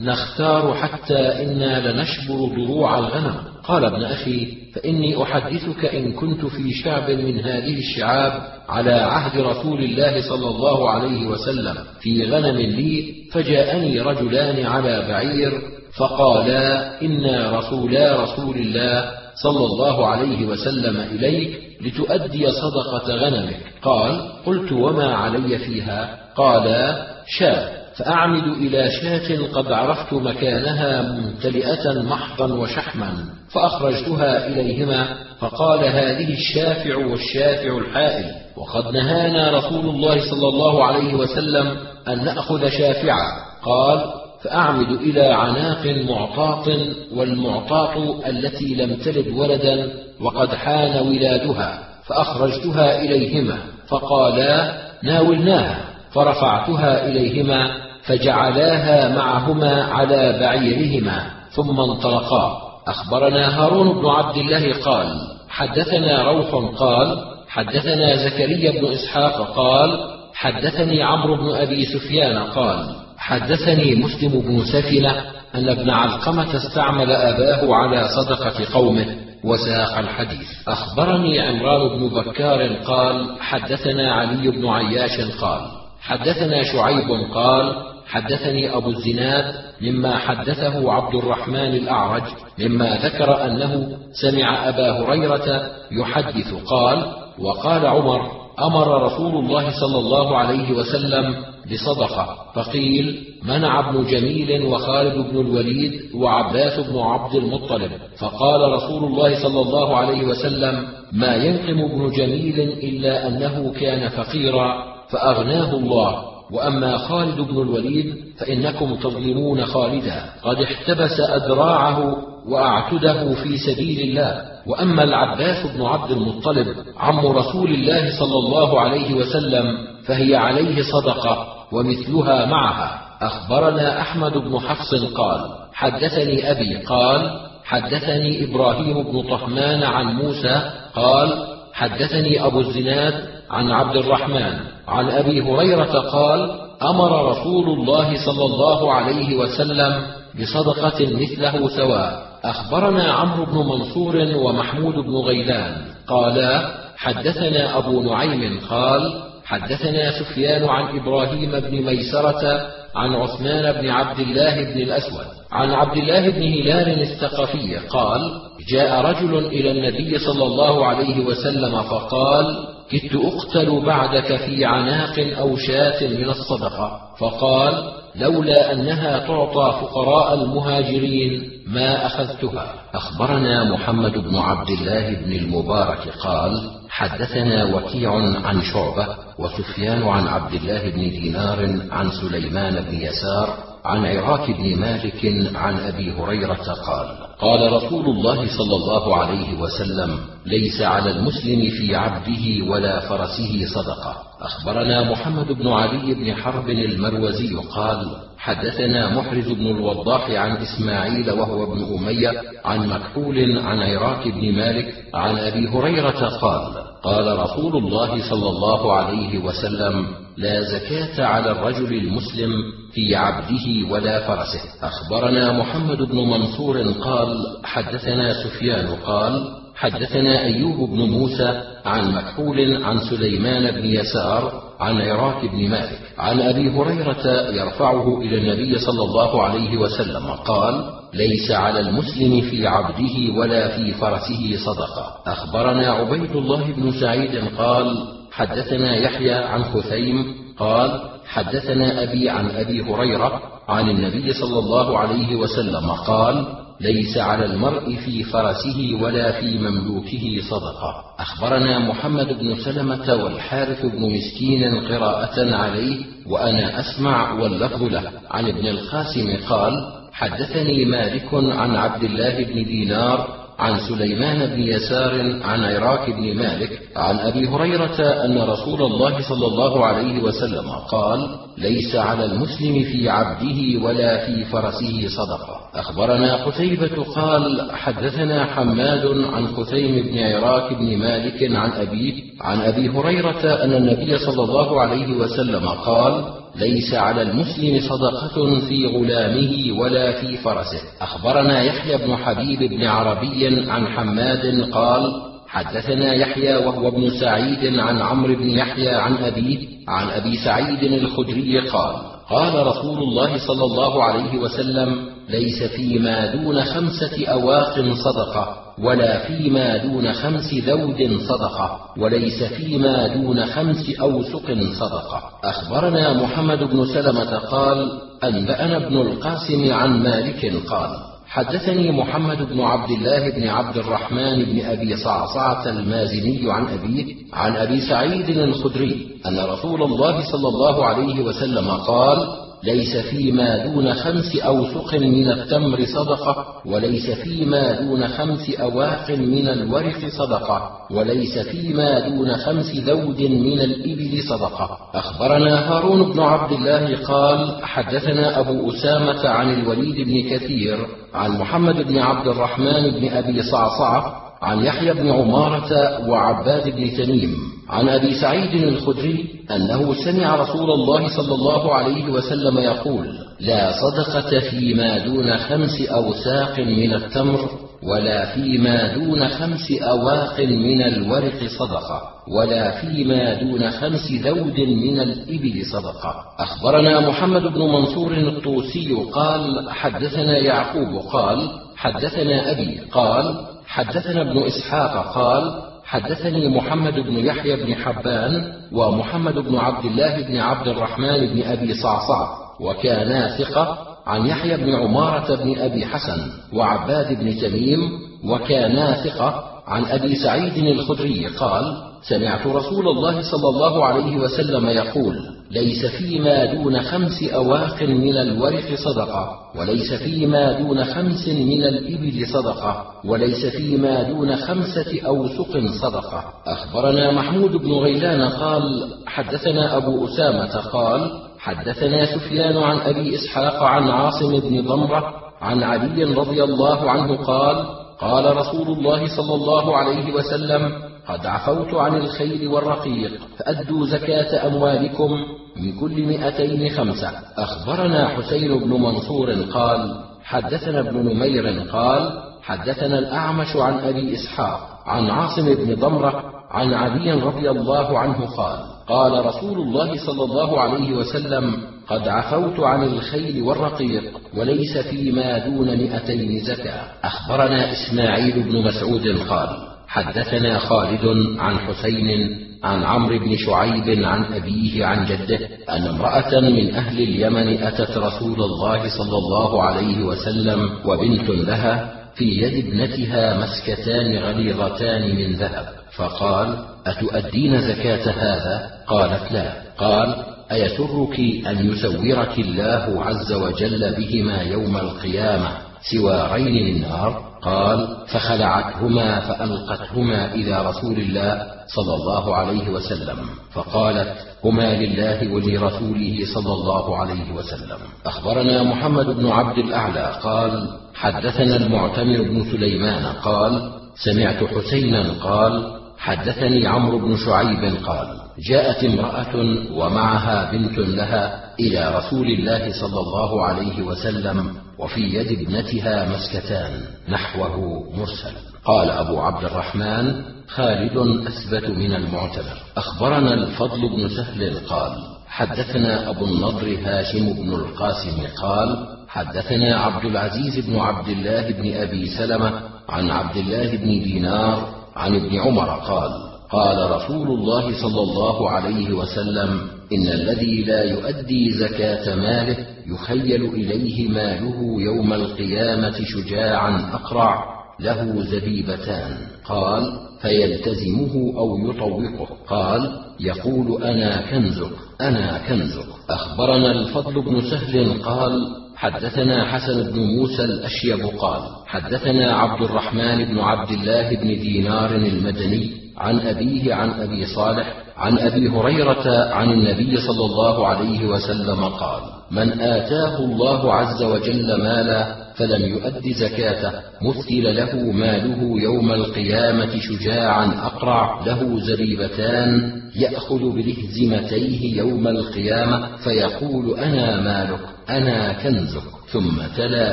نختار حتى إنا لنشبر ضروع الغنم. قال ابن أخي فإني أحدثك إن كنت في شعب من هذه الشعاب على عهد رسول الله صلى الله عليه وسلم. في غنم لي فجاءني رجلان على بعير فقالا إنا رسولا رسول الله صلى الله عليه وسلم إليك لتؤدي صدقة غنمك. قال قلت وما علي فيها؟ قال شاة. فأعمد إلى شاة قد عرفت مكانها ممتلئة محضا وشحما فأخرجتها إليهما فقال هذه الشافع والشافع الحائل. وقد نهانا رسول الله صلى الله عليه وسلم أن نأخذ شافعا. قال فأعمد إلى عناق معطاط والمعطاط التي لم تلد ولدا وقد حان ولادها فأخرجتها إليهما فقالا ناولناها فرفعتها إليهما فجعلاها معهما على بعيرهما ثم انطلقا. أخبرنا هارون بن عبد الله قال حدثنا روح قال حدثنا زكريا بن إسحاق قال حدثني عمرو بن أبي سفيان قال حدثني مسلم بن سفنة أن ابن علقمة استعمل أباه على صدقة قومه وساق الحديث. أخبرني عمران بن بكار قال حدثنا علي بن عياش قال حدثنا شعيب قال حدثني أبو الزناد مما حدثه عبد الرحمن الأعرج مما ذكر أنه سمع أبا هريرة يحدث قال وقال عمر أمر رسول الله صلى الله عليه وسلم بصدقة. فقيل منع ابن جميل وخالد بن الوليد وعباس بن عبد المطلب. فقال رسول الله صلى الله عليه وسلم ما ينقم ابن جميل إلا أنه كان فقيرا فأغناه الله. وأما خالد بن الوليد فإنكم تظلمون خالدا. قد احتبس اذراعه وأعتده في سبيل الله. وأما العباس بن عبد المطلب عم رسول الله صلى الله عليه وسلم فهي عليه صدقة ومثلها معها. أخبرنا أحمد بن حفص قال حدثني أبي قال حدثني إبراهيم بن طهمان عن موسى قال حدثني أبو الزناد عن عبد الرحمن عن أبي هريرة قال أمر رسول الله صلى الله عليه وسلم بصدقة مثله سواء. أخبرنا عمرو بن منصور ومحمود بن غيلان. قالا حدثنا أبو نعيم قال حدثنا سفيان عن إبراهيم بن ميسرة عن عثمان بن عبد الله بن الأسود عن عبد الله بن هلال الثقفي قال جاء رجل إلى النبي صلى الله عليه وسلم فقال كدت أقتل بعدك في عناق أو شاة من الصدقة. فقال لولا أنها تعطى فقراء المهاجرين ما أخذتها. أخبرنا محمد بن عبد الله بن المبارك قال حدثنا وكيع عن شعبة وسفيان عن عبد الله بن دينار عن سليمان بن يسار عن عراك بن مالك عن أبي هريرة قال قال رسول الله صلى الله عليه وسلم ليس على المسلم في عبده ولا فرسه صدقة. أخبرنا محمد بن علي بن حرب المروزي قال حدثنا محرز بن الوضاح عن إسماعيل وهو ابن أمية عن مكحول عن عراك بن مالك عن أبي هريرة قال قال رسول الله صلى الله عليه وسلم لا زكاة على الرجل المسلم في عبده ولا فرسه. أخبرنا محمد بن منصور قال حدثنا سفيان قال حدثنا أيوب بن موسى عن مكحول عن سليمان بن يسار عن عراك بن مالك عن أبي هريرة يرفعه إلى النبي صلى الله عليه وسلم قال ليس على المسلم في عبده ولا في فرسه صدقة. أخبرنا عبيد الله بن سعيد قال حدثنا يحيى عن خثيم قال حدثنا أبي عن أبي هريرة عن النبي صلى الله عليه وسلم قال ليس على المرء في فرسه ولا في مملوكه صدقة. أخبرنا محمد بن سلمة والحارث بن مسكين قراءة عليه وأنا أسمع واللفظ له. عن ابن القاسم قال حدثني مالك عن عبد الله بن دينار عن سليمان بن يسار عن عراك بن مالك عن أبي هريرة أن رسول الله صلى الله عليه وسلم قال ليس على المسلم في عبده ولا في فرسه صدقة. أخبرنا قتيبة قال حدثنا حماد عن خثيم بن عراك بن مالك عن أبيه عن أبي هريرة أن النبي صلى الله عليه وسلم قال ليس على المسلم صدقة في غلامه ولا في فرسه. أخبرنا يحيى بن حبيب بن عربي عن حماد قال: حدثنا يحيى وهو ابن سعيد عن عمرو بن يحيى عن أبيه عن أبي سعيد الخدري قال: قال رسول الله صلى الله عليه وسلم: ليس فيما دون خمسة أواق صدقة ولا فيما دون خمس ذود صدقة وليس فيما دون خمس أوسق صدقة. أخبرنا محمد بن سلمة قال أنبأنا ابن القاسم عن مالك قال حدثني محمد بن عبد الله بن عبد الرحمن بن أبي صعصعة المازني عن أبيه عن أبي سعيد الخدري أن رسول الله صلى الله عليه وسلم قال ليس فيما دون خمس أوسق من التمر صدقة وليس فيما دون خمس أواق من الورق صدقة وليس فيما دون خمس ذود من الإبل صدقة. أخبرنا هارون بن عبد الله قال حدثنا أبو أسامة عن الوليد بن كثير عن محمد بن عبد الرحمن بن أبي صعصعة عن يحيى بن عمارة وعباد بن تميم عن أبي سعيد الخدري أنه سمع رسول الله صلى الله عليه وسلم يقول لا صدقة فيما دون خمس أوساق من التمر ولا فيما دون خمس أواق من الورق صدقة ولا فيما دون خمس ذود من الإبل صدقة. أخبرنا محمد بن منصور الطوسي قال حدثنا يعقوب قال حدثنا أبي قال حدثنا ابن إسحاق قال حدثني محمد بن يحيى بن حبان ومحمد بن عبد الله بن عبد الرحمن بن أبي صعصع وكانا ثقة عن يحيى بن عمارة بن أبي حسن وعباد بن تميم وكانا ثقة عن أبي سعيد الخدري قال سمعت رسول الله صلى الله عليه وسلم يقول ليس فيما دون خمس أواق من الورق صدقة وليس فيما دون خمس من الإبل صدقة وليس فيما دون خمسة أوسق صدقة. أخبرنا محمود بن غيلان قال حدثنا أبو أسامة قال حدثنا سفيان عن أبي إسحاق عن عاصم بن ضمرة عن علي رضي الله عنه قال قال رسول الله صلى الله عليه وسلم قد عفوت عن الخيل والرقيق فأدوا زكاة أموالكم من كل مئتين خمسة. أخبرنا حسين بن منصور قال حدثنا ابن نمير قال حدثنا الأعمش عن أبي إسحاق عن عاصم بن ضمرة عن علي رضي الله عنه قال قال رسول الله صلى الله عليه وسلم قد عفوت عن الخيل والرقيق وليس فيما دون مئتين زكاة. أخبرنا إسماعيل بن مسعود قال حدثنا خالد عن حسين عن عمرو بن شعيب عن أبيه عن جده أن امرأة من أهل اليمن أتت رسول الله صلى الله عليه وسلم وبنت لها في يد ابنتها مسكتان غليظتان من ذهب فقال أتؤدين زكاة هذا؟ قالت لا قال أيسرك أن يسورك الله عز وجل بهما يوم القيامة سوارين من نار قال فخلعتهما فألقتهما إلى رسول الله صلى الله عليه وسلم فقالت هما لله ولرسوله صلى الله عليه وسلم. أخبرنا محمد بن عبد الأعلى قال حدثنا المعتمر بن سليمان قال سمعت حسينا قال حدثني عمرو بن شعيب قال جاءت امرأة ومعها بنت لها إلى رسول الله صلى الله عليه وسلم وفي يد ابنتها مسكتان نحوه مرسل قال أبو عبد الرحمن خالد أثبت من المعتمر أخبرنا الفضل بن سهل قال حدثنا أبو النضر هاشم بن القاسم قال حدثنا عبد العزيز بن عبد الله بن أبي سلمة عن عبد الله بن دينار عن ابن عمر قال قال رسول الله صلى الله عليه وسلم إن الذي لا يؤدي زكاة ماله يخيل إليه ماله يوم القيامة شجاعا أقرع له زبيبتان. قال فيلتزمه أو يطوقه؟ قال يقول أنا كنزك أنا كنزك. أخبرنا الفضل بن سهل قال حدثنا حسن بن موسى الأشيب قال حدثنا عبد الرحمن بن عبد الله بن دينار المدني عن أبيه عن أبي صالح عن أبي هريرة عن النبي صلى الله عليه وسلم قال من آتاه الله عز وجل مالا فلم يؤد زكاته مثل له ماله يوم القيامة شجاعا أقرع له زريبتان يأخذ بلهزمتيه يوم القيامة فيقول أنا مالك أنا كنزك. ثم تلا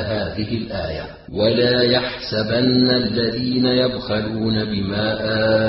هذه الآية ولا يحسبن الذين يبخلون بما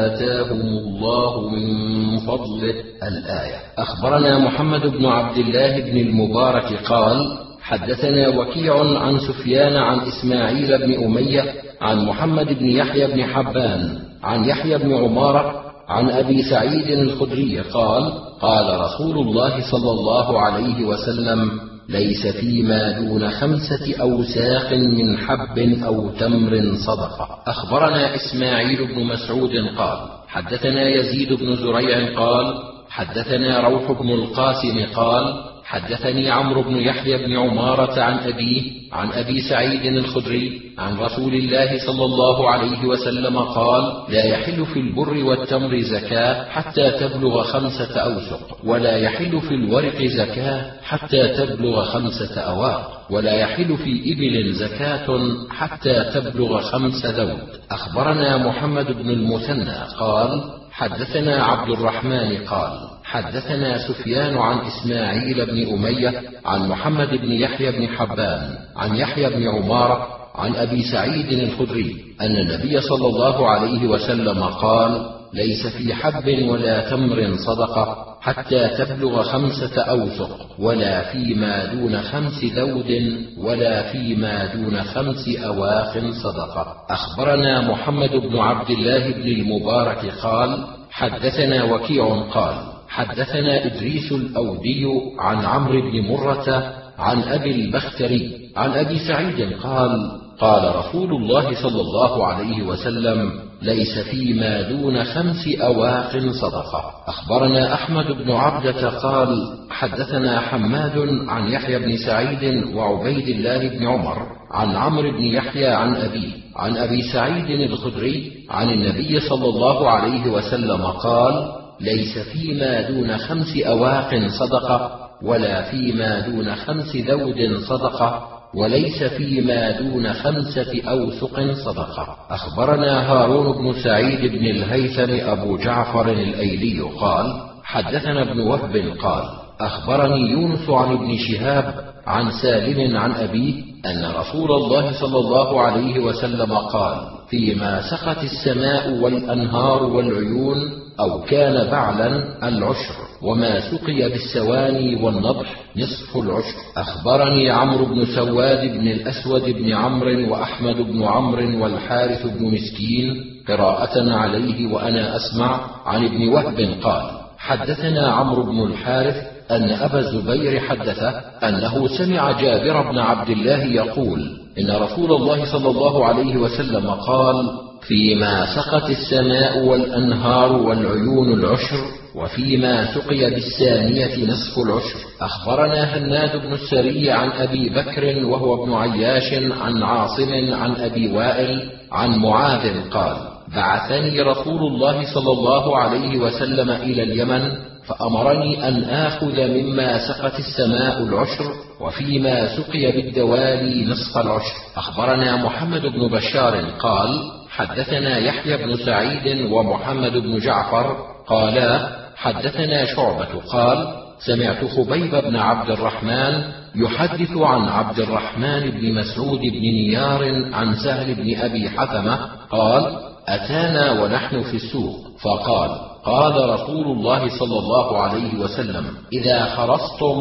آتاهم الله من فضله. الآية أخبرنا محمد بن عبد الله بن المبارك قال حدثنا وكيع عن سفيان عن إسماعيل بن أمية عن محمد بن يحيى بن حبان عن يحيى بن عمارة عن أبي سعيد الخدري قال قال رسول الله صلى الله عليه وسلم ليس فيما دون خمسة أوساق من حب أو تمر صدقة أخبرنا إسماعيل بن مسعود قال حدثنا يزيد بن زريع قال حدثنا روح بن القاسم قال حدثني عمرو بن يحيى بن عمارة عن أبيه عن أبي سعيد الخدري عن رسول الله صلى الله عليه وسلم قال لا يحل في البر والتمر زكاة حتى تبلغ خمسة أوسق ولا يحل في الورق زكاة حتى تبلغ خمسة أواق ولا يحل في إبل زكاة حتى تبلغ خمس ذود أخبرنا محمد بن المثنى قال حدثنا عبد الرحمن قال حدثنا سفيان عن إسماعيل بن أمية عن محمد بن يحيى بن حبان عن يحيى بن عمارة عن أبي سعيد الخدري أن النبي صلى الله عليه وسلم قال ليس في حب ولا تمر صدقه حتى تبلغ خمسة اوسق ولا فيما دون خمس ذود ولا فيما دون خمس أواق صدقه أخبرنا محمد بن عبد الله بن المبارك قال حدثنا وكيع قال حدثنا إدريس الأودي عن عمرو بن مرة عن أبي البختري عن أبي سعيد قال قال رسول الله صلى الله عليه وسلم ليس فيما دون خمس أواق صدقة. أخبرنا أحمد بن عبدة قال حدثنا حماد عن يحيى بن سعيد وعبيد الله بن عمر عن عمرو بن يحيى عن أبيه عن أبي سعيد الخدري عن النبي صلى الله عليه وسلم قال ليس فيما دون خمس أواق صدقة ولا فيما دون خمس ذود صدقة وليس فيما دون خمسة أوسق صدقة. أخبرنا هارون بن سعيد بن الهيثم أبو جعفر الأيلي قال حدثنا ابن وهب قال أخبرني يونس عن ابن شهاب عن سالم عن أبيه أن رسول الله صلى الله عليه وسلم قال فيما سقت السماء والأنهار والعيون أو كان بعلا العشر وما سقي بالسواني والنضح نصف العشر. أخبرني عمرو بن سواد بن الأسود بن عمرو وأحمد بن عمرو والحارث بن مسكين قراءة عليه وأنا أسمع عن ابن وهب قال حدثنا عمرو بن الحارث أن أبا الزبير حدثه أنه سمع جابر بن عبد الله يقول إن رسول الله صلى الله عليه وسلم قال فيما سقت السماء والأنهار والعيون العشر وفيما سقي بالثانية نصف العشر. أخبرنا هناد بن السري عن أبي بكر وهو ابن عياش عن عاصم عن أبي وائل عن معاذ قال بعثني رسول الله صلى الله عليه وسلم إلى اليمن فأمرني أن آخذ مما سقت السماء العشر وفيما سقي بالدوالي نصف العشر. أخبرنا محمد بن بشار قال حدثنا يحيى بن سعيد ومحمد بن جعفر قالا حدثنا شعبة قال سمعت خبيب بن عبد الرحمن يحدث عن عبد الرحمن بن مسعود بن نيار عن سهل بن أبي حثمة قال أتانا ونحن في السوق فقال قال رسول الله صلى الله عليه وسلم إذا خرصتم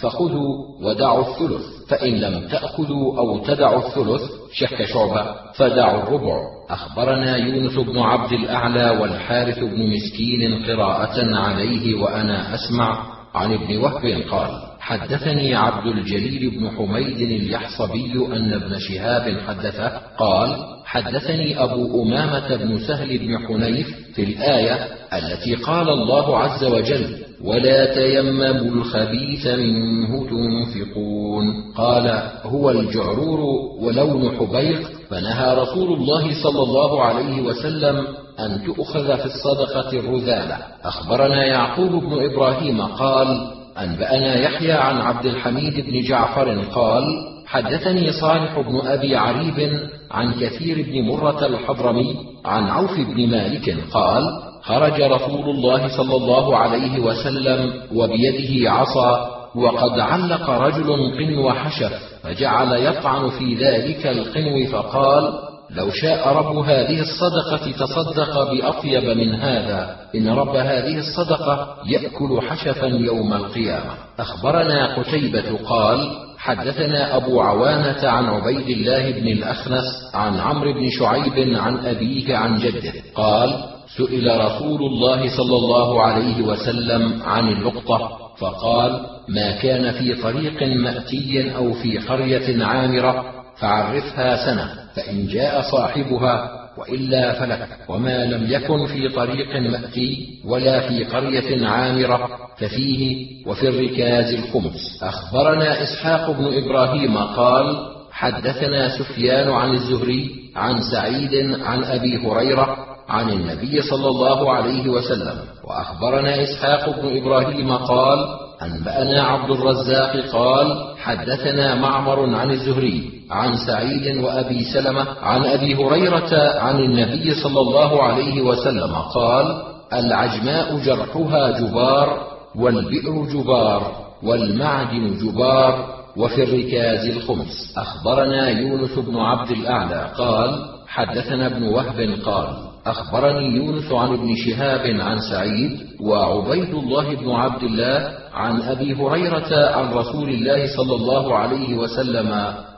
فخذوا ودعوا الثلث فإن لم تأخذوا أو تدعوا الثلث شك شعبة فدعوا الربع. أخبرنا يونس بن عبد الأعلى والحارث بن مسكين قراءة عليه وأنا أسمع عن ابن وهب قال حدثني عبد الجليل بن حميد اليحصبي أن ابن شهاب حدثه قال حدثني أبو أمامة بن سهل بن حنيف في الآية التي قال الله عز وجل ولا تيمموا الخبيث منه تنفقون. قال هو الجعرور ولون حبيق. فنهى رسول الله صلى الله عليه وسلم أن تؤخذ في الصدقة الرذالة. أخبرنا يعقوب بن إبراهيم قال أنبأنا يحيى عن عبد الحميد بن جعفر قال حدثني صالح بن أبي عريب عن كثير بن مرة الحضرمي عن عوف بن مالك قال خرج رسول الله صلى الله عليه وسلم وبيده عصا وقد علق رجل قنو حشف فجعل يطعن في ذلك القنو فقال لو شاء رب هذه الصدقة تصدق بأطيب من هذا إن رب هذه الصدقة يأكل حشفا يوم القيامة. أخبرنا قتيبة قال حدثنا أبو عوانة عن عبيد الله بن الأخنس عن عمرو بن شعيب عن أبيه عن جده قال سئل رسول الله صلى الله عليه وسلم عن اللقطة فقال ما كان في طريق مأتي أو في قرية عامرة فعرفها سنة فإن جاء صاحبها وإلا فلك وما لم يكن في طريق مأتي ولا في قرية عامرة ففيه وفي الركاز الخمس. أخبرنا إسحاق بن إبراهيم قال حدثنا سفيان عن الزهري عن سعيد عن أبي هريرة عن النبي صلى الله عليه وسلم وأخبرنا إسحاق بن إبراهيم قال أنبأنا عبد الرزاق قال حدثنا معمر عن الزهري عن سعيد وأبي سلمة عن أبي هريرة عن النبي صلى الله عليه وسلم قال العجماء جرحها جبار والبئر جبار والمعدن جبار وفي الركاز الخمس. أخبرنا يونس بن عبد الأعلى قال حدثنا ابن وهب قال أخبرني يونس عن ابن شهاب عن سعيد وعبيد الله بن عبد الله عن أبي هريرة عن رسول الله صلى الله عليه وسلم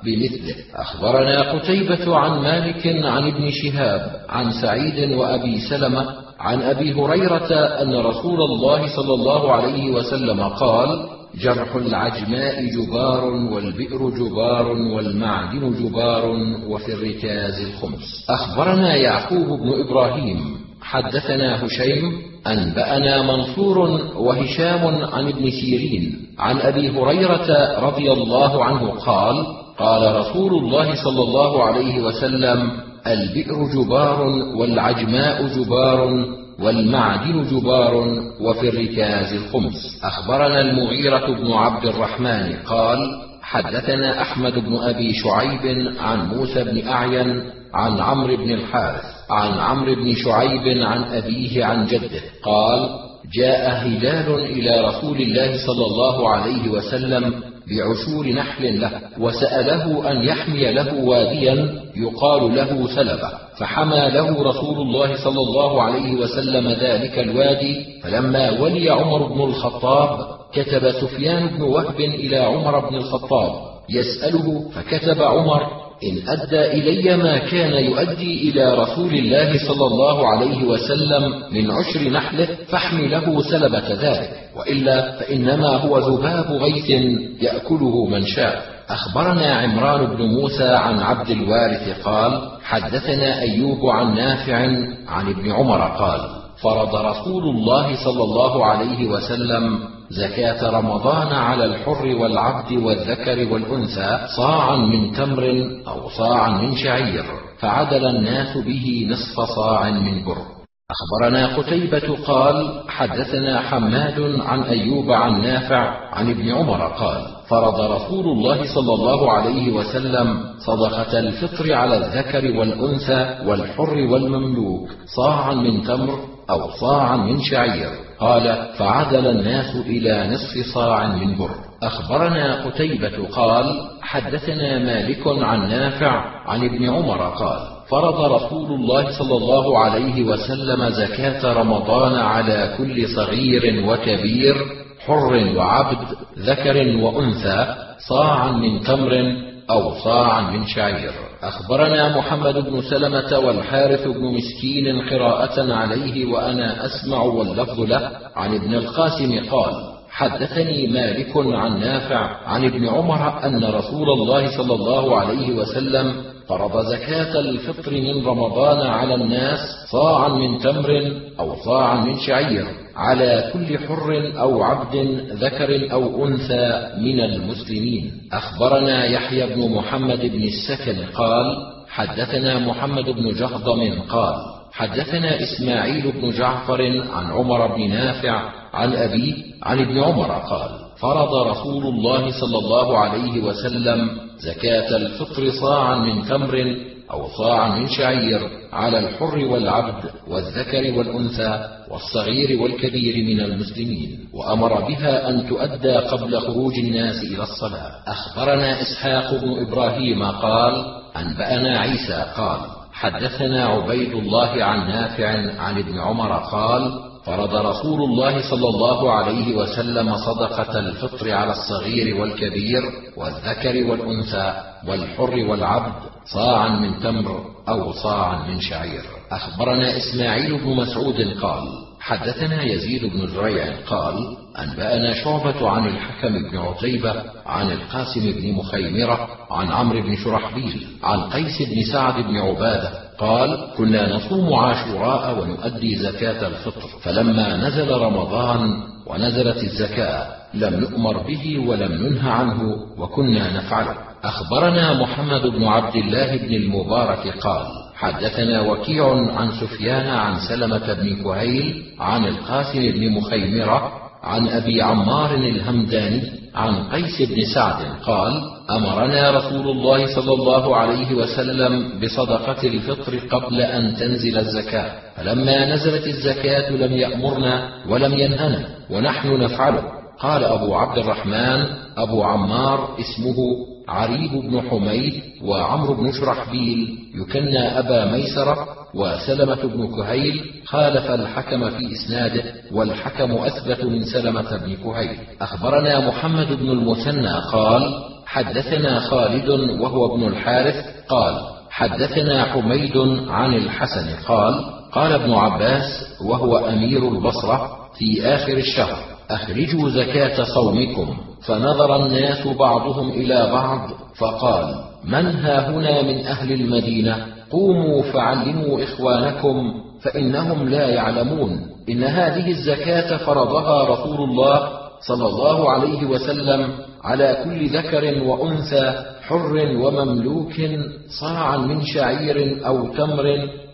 بمثله. أخبرنا قتيبة عن مالك عن ابن شهاب عن سعيد وأبي سلمة عن أبي هريرة أن رسول الله صلى الله عليه وسلم قال جرح العجماء جبار والبئر جبار والمعدن جبار وفي الركاز الخمس. أخبرنا يعقوب بن إبراهيم حدثنا هشيم أنبأنا منصور وهشام عن ابن سيرين عن أبي هريرة رضي الله عنه قال قال رسول الله صلى الله عليه وسلم البئر جبار والعجماء جبار والمعدن جبار وفي الركاز الخمس. أخبرنا المغيرة بن عبد الرحمن قال حدثنا أحمد بن أبي شعيب عن موسى بن أعين عن عمرو بن الحارث عن عمرو بن شعيب عن أبيه عن جده قال جاء هلال إلى رسول الله صلى الله عليه وسلم بعشور نحل له وسأله أن يحمي له واديا يقال له سلبة فحمى له رسول الله صلى الله عليه وسلم ذلك الوادي فلما ولي عمر بن الخطاب كتب سفيان بن وهب إلى عمر بن الخطاب يسأله فكتب عمر إن أدى إلي ما كان يؤدي إلى رسول الله صلى الله عليه وسلم من عشر نحله فاحمله سلبة ذلك وإلا فإنما هو ذباب غيث يأكله من شاء. أخبرنا عمران بن موسى عن عبد الوارث قال حدثنا أيوب عن نافع عن ابن عمر قال فرض رسول الله صلى الله عليه وسلم زكاة رمضان على الحر والعبد والذكر والأنثى صاعا من تمر أو صاعا من شعير فعدل الناس به نصف صاع من بر. أخبرنا قتيبة قال حدثنا حماد عن أيوب عن نافع عن ابن عمر قال فرض رسول الله صلى الله عليه وسلم صدقة الفطر على الذكر والأنثى والحر والمملوك صاعا من تمر أو صاعا من شعير. قال فعدل الناس إلى نصف صاع من بر. أخبرنا قتيبة قال حدثنا مالك عن نافع عن ابن عمر قال فرض رسول الله صلى الله عليه وسلم زكاة رمضان على كل صغير وكبير حر وعبد ذكر وأنثى صاعا من تمر أو صاعا من شعير. أخبرنا محمد بن سلمة والحارث بن مسكين قراءة عليه وأنا أسمع واللفظ له عن ابن القاسم قال حدثني مالك عن نافع عن ابن عمر أن رسول الله صلى الله عليه وسلم فرض زكاة الفطر من رمضان على الناس صاعا من تمر أو صاعا من شعير. على كل حر أو عبد ذكر أو أنثى من المسلمين. أخبرنا يحيى بن محمد بن السكن قال حدثنا محمد بن جهضم قال حدثنا إسماعيل بن جعفر عن عمر بن نافع عن أبيه عن ابن عمر قال فرض رسول الله صلى الله عليه وسلم زكاة الفطر صاعا من تمر أو صاعا من شعير على الحر والعبد والذكر والأنثى والصغير والكبير من المسلمين وأمر بها أن تؤدى قبل خروج الناس إلى الصلاة. أخبرنا إسحاق بن إبراهيم قال أنبأنا عيسى قال حدثنا عبيد الله عن نافع عن ابن عمر قال فرض رسول الله صلى الله عليه وسلم صدقة الفطر على الصغير والكبير والذكر والأنثى والحر والعبد صاعا من تمر أو صاعا من شعير. أخبرنا إسماعيل بن مسعود قال حدثنا يزيد بن زريع قال أنبأنا شعبة عن الحكم بن عتيبة عن القاسم بن مخيمرة عن عمرو بن شرحبيل عن قيس بن سعد بن عبادة قال كنا نصوم عاشوراء ونؤدي زكاة الفطر فلما نزل رمضان ونزلت الزكاة لم نؤمر به ولم ننه عنه وكنا نفعله. أخبرنا محمد بن عبد الله بن المبارك قال حدثنا وكيع عن سفيان عن سلمة بن كهيل عن القاسم بن مخيمرة عن أبي عمار الهمداني عن قيس بن سعد قال أمرنا رسول الله صلى الله عليه وسلم بصدقة الفطر قبل أن تنزل الزكاة فلما نزلت الزكاة لم يأمرنا ولم ينهنا ونحن نفعله. قال أبو عبد الرحمن أبو عمار اسمه عريب بن حميد وعمرو بن شرحبيل يكنى أبا ميسرة وسلمة بن كهيل خالف الحكم في إسناده والحكم أثبت من سلمة بن كهيل. أخبرنا محمد بن المثنى قال حدثنا خالد وهو ابن الحارث قال حدثنا حميد عن الحسن قال قال ابن عباس وهو أمير البصرة في آخر الشهر. أخرجوا زكاة صومكم. فنظر الناس بعضهم إلى بعض فقال من ها هنا من أهل المدينة؟ قوموا فعلموا إخوانكم فإنهم لا يعلمون. إن هذه الزكاة فرضها رسول الله صلى الله عليه وسلم على كل ذكر وأنثى حر ومملوك صاعا من شعير أو تمر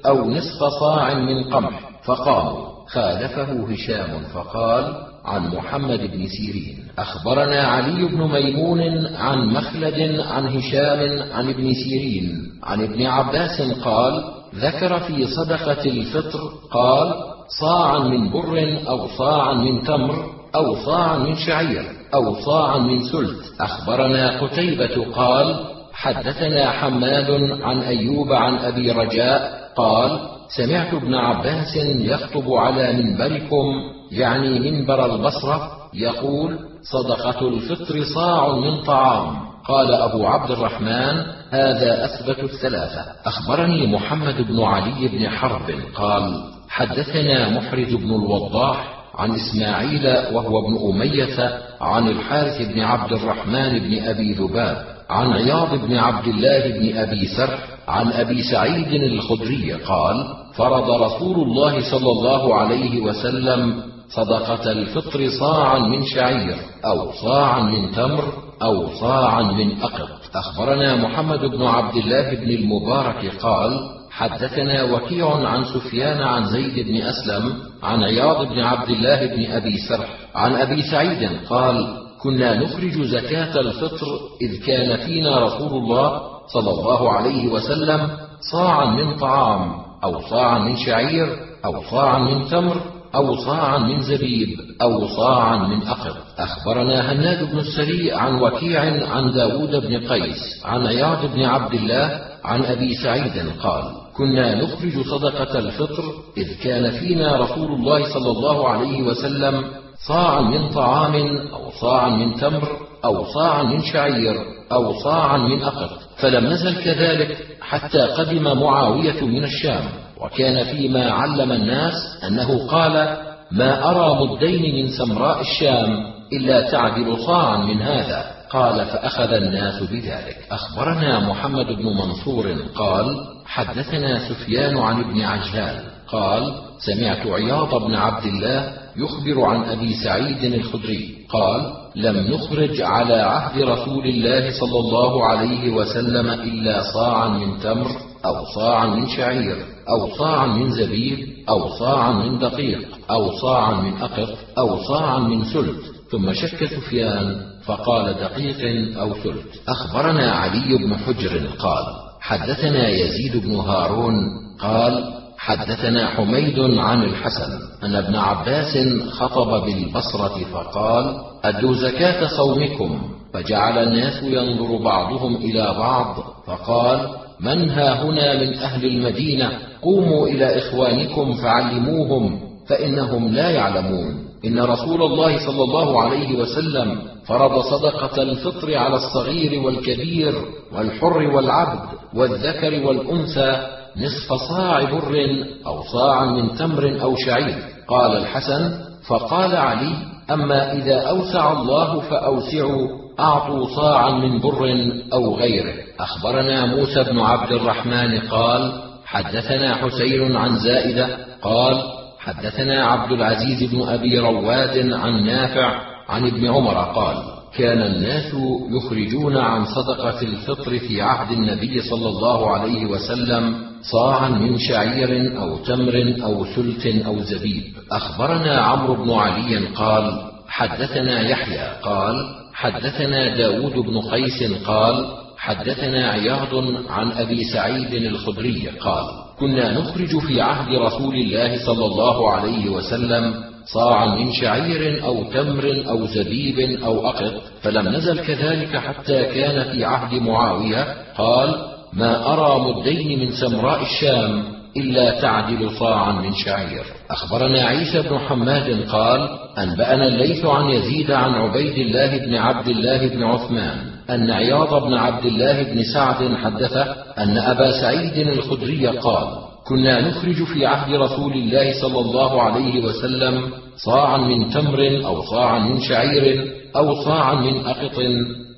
أو نصف صاع من قمح. فقاموا خالفه هشام. فقال عن محمد بن سيرين. أخبرنا علي بن ميمون عن مخلد عن هشام عن ابن سيرين عن ابن عباس قال ذكر في صدقة الفطر قال صاعا من بر أو صاعا من تمر أو صاعا من شعير أو صاعا من سلت. أخبرنا قتيبة قال حدثنا حماد عن أيوب عن أبي رجاء قال سمعت ابن عباس يخطب على منبركم يعني منبر البصرة يقول صدقة الفطر صاع من طعام. قال أبو عبد الرحمن هذا أثبت الثلاثة. أخبرني محمد بن علي بن حرب. قال حدثنا محرز بن الوضاح عن إسماعيل وهو ابن أمية عن الحارث بن عبد الرحمن بن أبي ذباب عن عياض بن عبد الله بن أبي سرح عن أبي سعيد الخدري قال فرض رسول الله صلى الله عليه وسلم صدقة الفطر صاعا من شعير أو صاعا من تمر أو صاعا من اقط أخبرنا محمد بن عبد الله بن المبارك قال حدثنا وكيع عن سفيان عن زيد بن أسلم عن عياض بن عبد الله بن أبي سرح عن أبي سعيد قال كنا نخرج زكاة الفطر إذ كان فينا رسول الله صلى الله عليه وسلم صاعا من طعام أو صاعا من شعير أو صاعا من تمر أو صاعا من زبيب أو صاعا من أقط أخبرنا هناد بن السري عن وكيع عن داود بن قيس عن عياض بن عبد الله عن أبي سعيد قال كنا نخرج صدقة الفطر إذ كان فينا رسول الله صلى الله عليه وسلم صاعا من طعام أو صاعا من تمر أو صاعا من شعير أو صاعا من أقط فلم نزل كذلك حتى قدم معاوية من الشام. وكان فيما علم الناس أنه قال ما أرى مدين من سمراء الشام إلا تعدل صاعا من هذا. قال فأخذ الناس بذلك. أخبرنا محمد بن منصور قال حدثنا سفيان عن ابن عجلان. قال سمعت عياض بن عبد الله يخبر عن أبي سعيد الخدري. قال لم نخرج على عهد رسول الله صلى الله عليه وسلم إلا صاعا من تمر أو صاعا من شعير أو صاعا من زبيب أو صاعا من دقيق أو صاعا من أقط أو صاعا من سلت. ثم شك سفيان فقال دقيق أو سلت. أخبرنا علي بن حجر قال حدثنا يزيد بن هارون قال حدثنا حميد عن الحسن أن ابن عباس خطب بالبصرة فقال أدوا زكاة صومكم. فجعل الناس ينظر بعضهم إلى بعض فقال من ها هنا من أهل المدينة قوموا إلى إخوانكم فعلموهم فإنهم لا يعلمون. إن رسول الله صلى الله عليه وسلم فرض صدقة الفطر على الصغير والكبير والحر والعبد والذكر والأنثى نصف صاع بر أو صاعا من تمر أو شعير. قال الحسن فقال علي أما إذا أوسع الله فأوسعوا أعطوا صاعا من بر أو غيره. أخبرنا موسى بن عبد الرحمن قال حدثنا حسين عن زائدة قال حدثنا عبد العزيز بن أبي رواد عن نافع عن ابن عمر قال كان الناس يخرجون عن صدقة الفطر في عهد النبي صلى الله عليه وسلم صاعا من شعير أو تمر أو سلت أو زبيب. أخبرنا عمرو بن علي قال حدثنا يحيى قال حدثنا داود بن قيس قال حدثنا عياض عن أبي سعيد الخدري قال كنا نخرج في عهد رسول الله صلى الله عليه وسلم صاعا من شعير أو تمر أو زبيب أو أقط فلم نزل كذلك حتى كان في عهد معاوية قال ما أرى مدين من سمراء الشام إلا تعدل صاعا من شعير أخبرنا عيسى بن حماد قال أنبأنا الليث عن يزيد عن عبيد الله بن عبد الله بن عثمان أن عياض بن عبد الله بن سعد حدثه أن أبا سعيد الخدري قال كنا نخرج في عهد رسول الله صلى الله عليه وسلم صاعا من تمر أو صاعا من شعير أو صاعا من أقط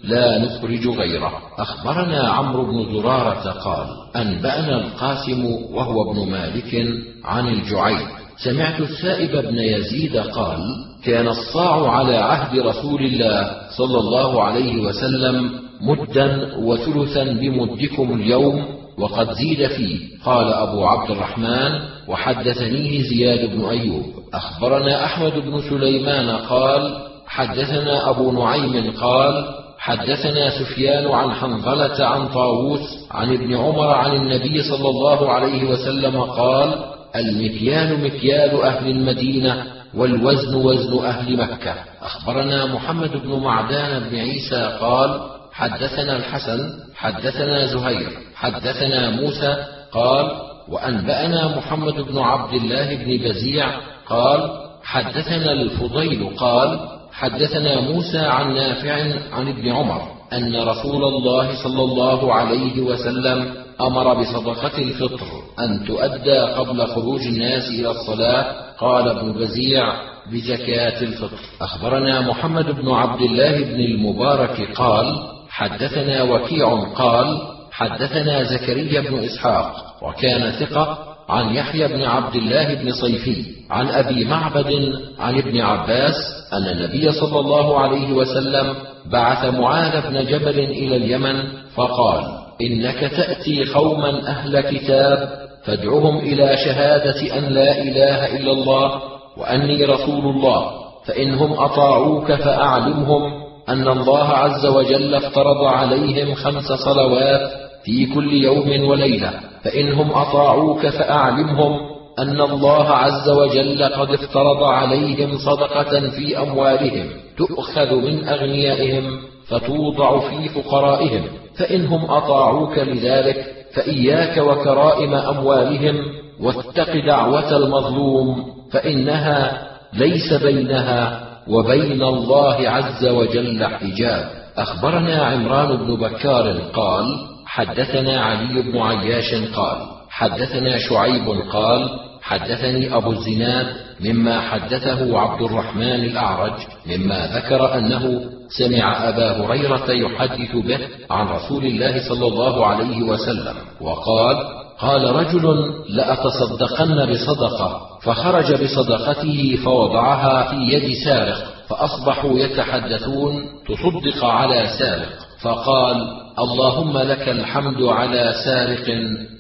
لا نخرج غيره. أخبرنا عمرو بن زرارة قال أنبأنا القاسم وهو ابن مالك عن الجعيد. سمعت السائب بن يزيد قال كان الصاع على عهد رسول الله صلى الله عليه وسلم مدا وثلثا بمدكم اليوم وقد زيد فيه. قال أبو عبد الرحمن وحدثنيه زياد بن أيوب. أخبرنا أحمد بن سليمان قال حدثنا أبو نعيم قال حدثنا سفيان عن حنظلة عن طاووس عن ابن عمر عن النبي صلى الله عليه وسلم قال المكيال مكيال أهل المدينة والوزن وزن أهل مكة. أخبرنا محمد بن معدان بن عيسى قال حدثنا الحسن حدثنا زهير حدثنا موسى قال وأنبأنا محمد بن عبد الله بن بزيع قال حدثنا الفضيل قال حدثنا موسى عن نافع عن ابن عمر أن رسول الله صلى الله عليه وسلم أمر بصدقة الفطر أن تؤدى قبل خروج الناس إلى الصلاة. قال ابن بزيع بزكاة الفطر. أخبرنا محمد بن عبد الله بن المبارك قال حدثنا وكيع قال حدثنا زكريا بن إسحاق وكان ثقة عن يحيى بن عبد الله بن صيفي عن أبي معبد عن ابن عباس أن النبي صلى الله عليه وسلم بعث معاذ بن جبل إلى اليمن فقال إنك تأتي قوما أهل كتاب فادعهم إلى شهادة أن لا إله إلا الله وأني رسول الله فإنهم أطاعوك فأعلمهم أن الله عز وجل افترض عليهم خمس صلوات في كل يوم وليلة فإنهم أطاعوك فأعلمهم أن الله عز وجل قد افترض عليهم صدقة في أموالهم تؤخذ من أغنيائهم فتوضع في فقرائهم فإنهم أطاعوك لذلك فإياك وكرائم أموالهم واتق دعوة المظلوم فإنها ليس بينها وبين الله عز وجل حجاب. أخبرنا عمران بن بكار قال حدثنا علي بن عياش قال حدثنا شعيب قال حدثني أبو الزناد مما حدثه عبد الرحمن الأعرج مما ذكر أنه سمع أبا هريرة يحدث به عن رسول الله صلى الله عليه وسلم وقال قال رجل لأتصدقن بصدقة فخرج بصدقته فوضعها في يد سارق فأصبحوا يتحدثون تصدق على سارق فقال اللهم لك الحمد على سارق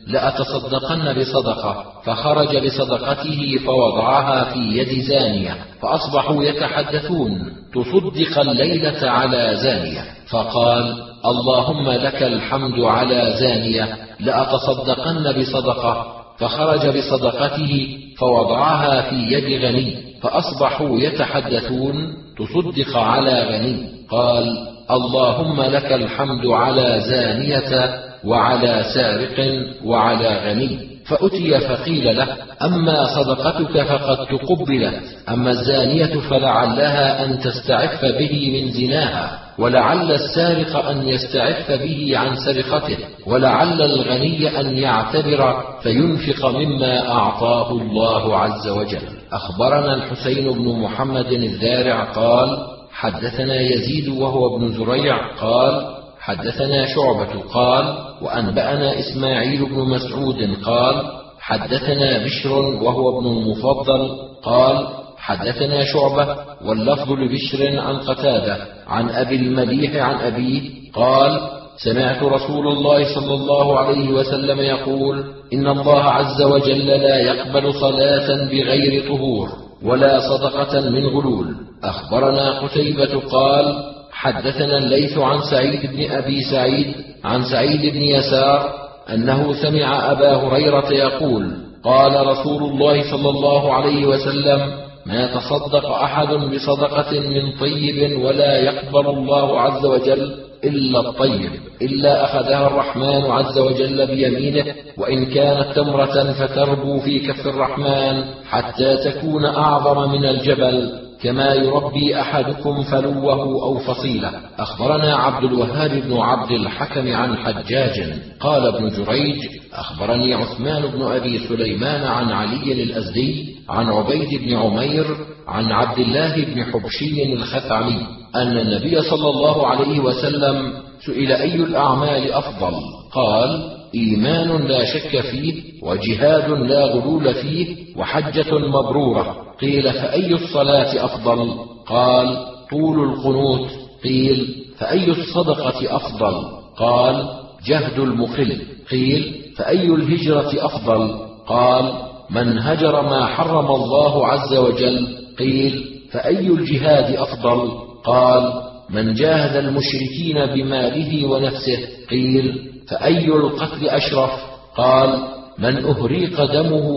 لأتصدقن بصدقة فخرج بصدقته فوضعها في يد زانية فأصبحوا يتحدثون تصدق الليلة على زانية فقال اللهم لك الحمد على زانية لأتصدقن بصدقة فخرج بصدقته فوضعها في يد غني فأصبحوا يتحدثون تصدق على غني قال اللهم لك الحمد على زانية وعلى سارق وعلى غني. فأتي فقيل له أما صدقتك فقد تقبلت. أما الزانية فلعلها أن تستعف به من زناها ولعل السارق أن يستعف به عن سرقته ولعل الغني أن يعتبر فينفق مما أعطاه الله عز وجل. أخبرنا الحسين بن محمد الذارع قال حدثنا يزيد وهو ابن زريع قال حدثنا شعبة قال وأنبأنا إسماعيل بن مسعود قال حدثنا بشر وهو ابن المفضل قال حدثنا شعبة واللفظ لبشر عن قتادة عن أبي المليح عن أبيه قال سمعت رسول الله صلى الله عليه وسلم يقول إن الله عز وجل لا يقبل صلاة بغير طهور. ولا صدقة من غلول. أخبرنا قتيبة قال حدثنا الليث عن سعيد بن أبي سعيد عن سعيد بن يسار أنه سمع أبا هريرة يقول قال رسول الله صلى الله عليه وسلم ما تصدق أحد بصدقة من طيب ولا يقبل الله عز وجل إلا الطيب إلا أخذها الرحمن عز وجل بيمينه وإن كانت تمرة فتربو في كف الرحمن حتى تكون أعظم من الجبل. كما يربي أحدكم فلوه أو فصيلة. أخبرنا عبد الوهاب بن عبد الحكم عن حجاج قال ابن جريج أخبرني عثمان بن أبي سليمان عن علي الأزدي عن عبيد بن عمير عن عبد الله بن حبشي الخثعمي أن النبي صلى الله عليه وسلم سئل أي الأعمال أفضل؟ قال إيمان لا شك فيه وجهاد لا غلول فيه وحجة مبرورة. قيل فأي الصلاة أفضل؟ قال طول القنوت. قيل فأي الصدقة أفضل؟ قال جهد المقل قيل فأي الهجرة أفضل؟ قال من هجر ما حرم الله عز وجل. قيل فأي الجهاد أفضل؟ قال من جاهد المشركين بماله ونفسه. قيل فأي القتل أشرف؟ قال من أهريق دمه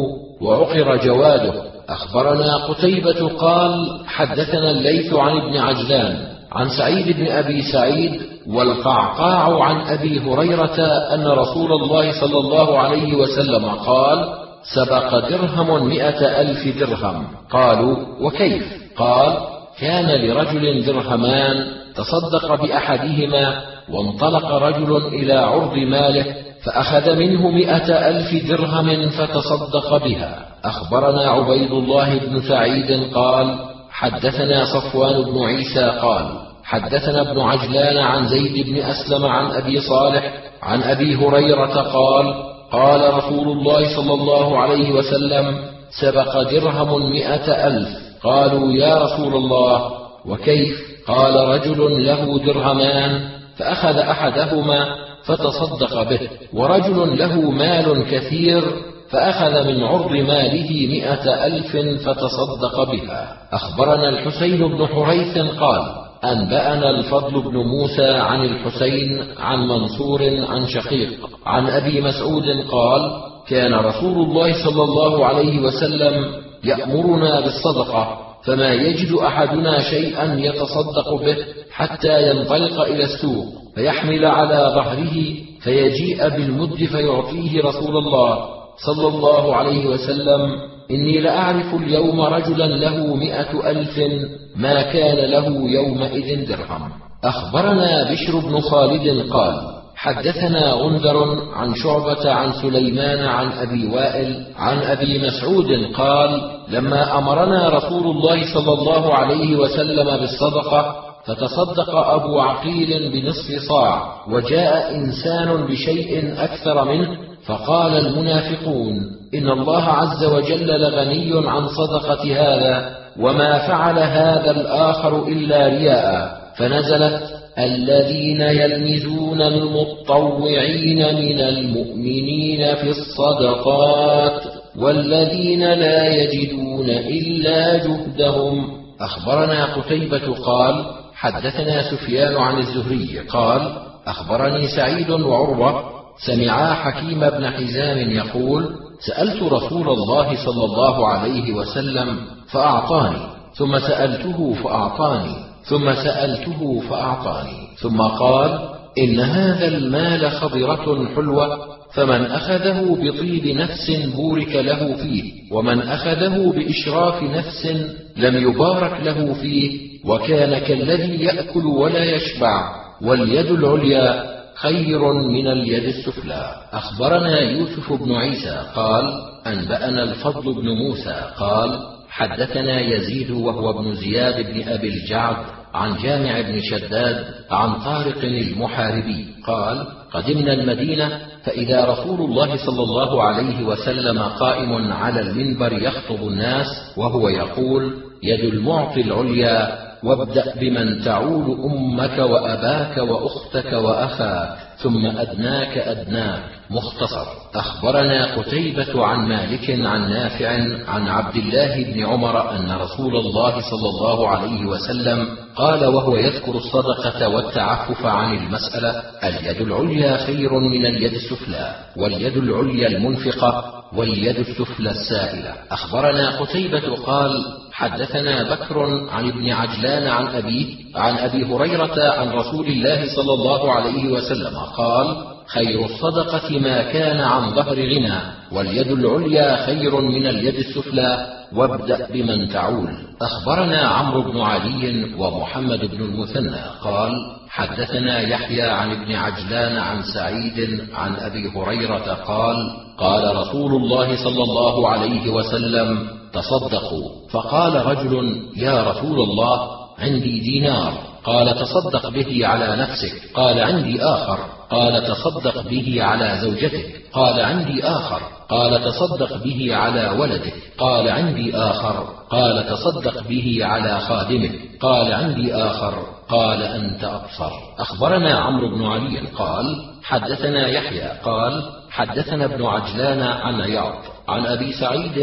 وعقر جواده. أخبرنا قتيبة قال حدثنا الليث عن ابن عجلان عن سعيد بن أبي سعيد والقعقاع عن أبي هريرة أن رسول الله صلى الله عليه وسلم قال سبق درهم مئة ألف درهم. قالوا وكيف؟ قال كان لرجل درهمان تصدق بأحدهما وانطلق رجل إلى عرض ماله فأخذ منه مئة ألف درهم فتصدق بها. أخبرنا عبيد الله بن سعيد قال حدثنا صفوان بن عيسى قال حدثنا ابن عجلان عن زيد بن أسلم عن أبي صالح عن أبي هريرة قال قال رسول الله صلى الله عليه وسلم سبق درهم مئة ألف. قالوا يا رسول الله وكيف؟ قال رجل له درهمان. فأخذ أحدهما فتصدق به ورجل له مال كثير فأخذ من عرض ماله مئة ألف فتصدق بها. أخبرنا الحسين بن حريث قال أنبأنا الفضل بن موسى عن الحسين عن منصور عن شقيق عن أبي مسعود قال كان رسول الله صلى الله عليه وسلم يأمرنا بالصدقة فما يجد أحدنا شيئا يتصدق به حتى ينطلق إلى السوق فيحمل على ظهره فيجيء بالمد فيعطيه رسول الله صلى الله عليه وسلم. إني لأعرف اليوم رجلا له مئة ألف ما كان له يومئذ درهم. أخبرنا بشر بن خالد قال حدثنا غندر عن شعبة عن سليمان عن أبي وائل عن أبي مسعود قال لما أمرنا رسول الله صلى الله عليه وسلم بالصدقة فتصدق أبو عقيل بنصف صاع وجاء إنسان بشيء أكثر منه فقال المنافقون إن الله عز وجل لغني عن صدقة هذا وما فعل هذا الآخر إلا رياء فنزلت الذين يلمزون المطوعين من المؤمنين في الصدقات والذين لا يجدون إلا جهدهم. أخبرنا قتيبة قال حدثنا سفيان عن الزهري قال أخبرني سعيد وعروة سمعا حكيم بن حزام يقول سألت رسول الله صلى الله عليه وسلم فأعطاني ثم سألته فأعطاني ثم سألته فأعطاني ثم قال إن هذا المال خضرة حلوة فمن أخذه بطيب نفس بورك له فيه ومن أخذه بإشراف نفس لم يبارك له فيه وكان كالذي يأكل ولا يشبع واليد العليا خير من اليد السفلى. أخبرنا يوسف بن عيسى قال أنبأنا الفضل بن موسى قال حدثنا يزيد وهو ابن زياد بن أبي الجعد عن جامع بن شداد عن طارق المحاربي قال قدمنا المدينة فإذا رسول الله صلى الله عليه وسلم قائم على المنبر يخطب الناس وهو يقول يد المعطي العليا وابدأ بمن تعول أمك وأباك وأختك وأخاك ثم أدناك أدناك. مختصر. أخبرنا قتيبة عن مالك عن نافع عن عبد الله بن عمر أن رسول الله صلى الله عليه وسلم قال وهو يذكر الصدقة والتعفف عن المسألة اليد العليا خير من اليد السفلى واليد العليا المنفقة واليد السفلى السائلة. أخبرنا قتيبة قال حدثنا بكر عن ابن عجلان عن أبيه عن أبي هريرة عن رسول الله صلى الله عليه وسلم قال خير الصدقة ما كان عن ظهر غنى واليد العليا خير من اليد السفلى وابدأ بمن تعول. أخبرنا عمرو بن علي ومحمد بن المثنى قال حدثنا يحيى عن ابن عجلان عن سعيد عن أبي هريرة قال قال رسول الله صلى الله عليه وسلم تصدقوا. فقال رجل يا رسول الله عندي دينار. قال تصدق به على نفسك. قال عندي آخر. قال تصدق به على زوجتك. قال عندي آخر. قال تصدق به على ولدك. قال عندي آخر. قال تصدق به على خادمك. قال عندي آخر. قال أنت أبصر. أخبرنا عمرو بن علي قال حدثنا يحيى. قال حدثنا ابن عجلان عن عياض. عن أبي سعيد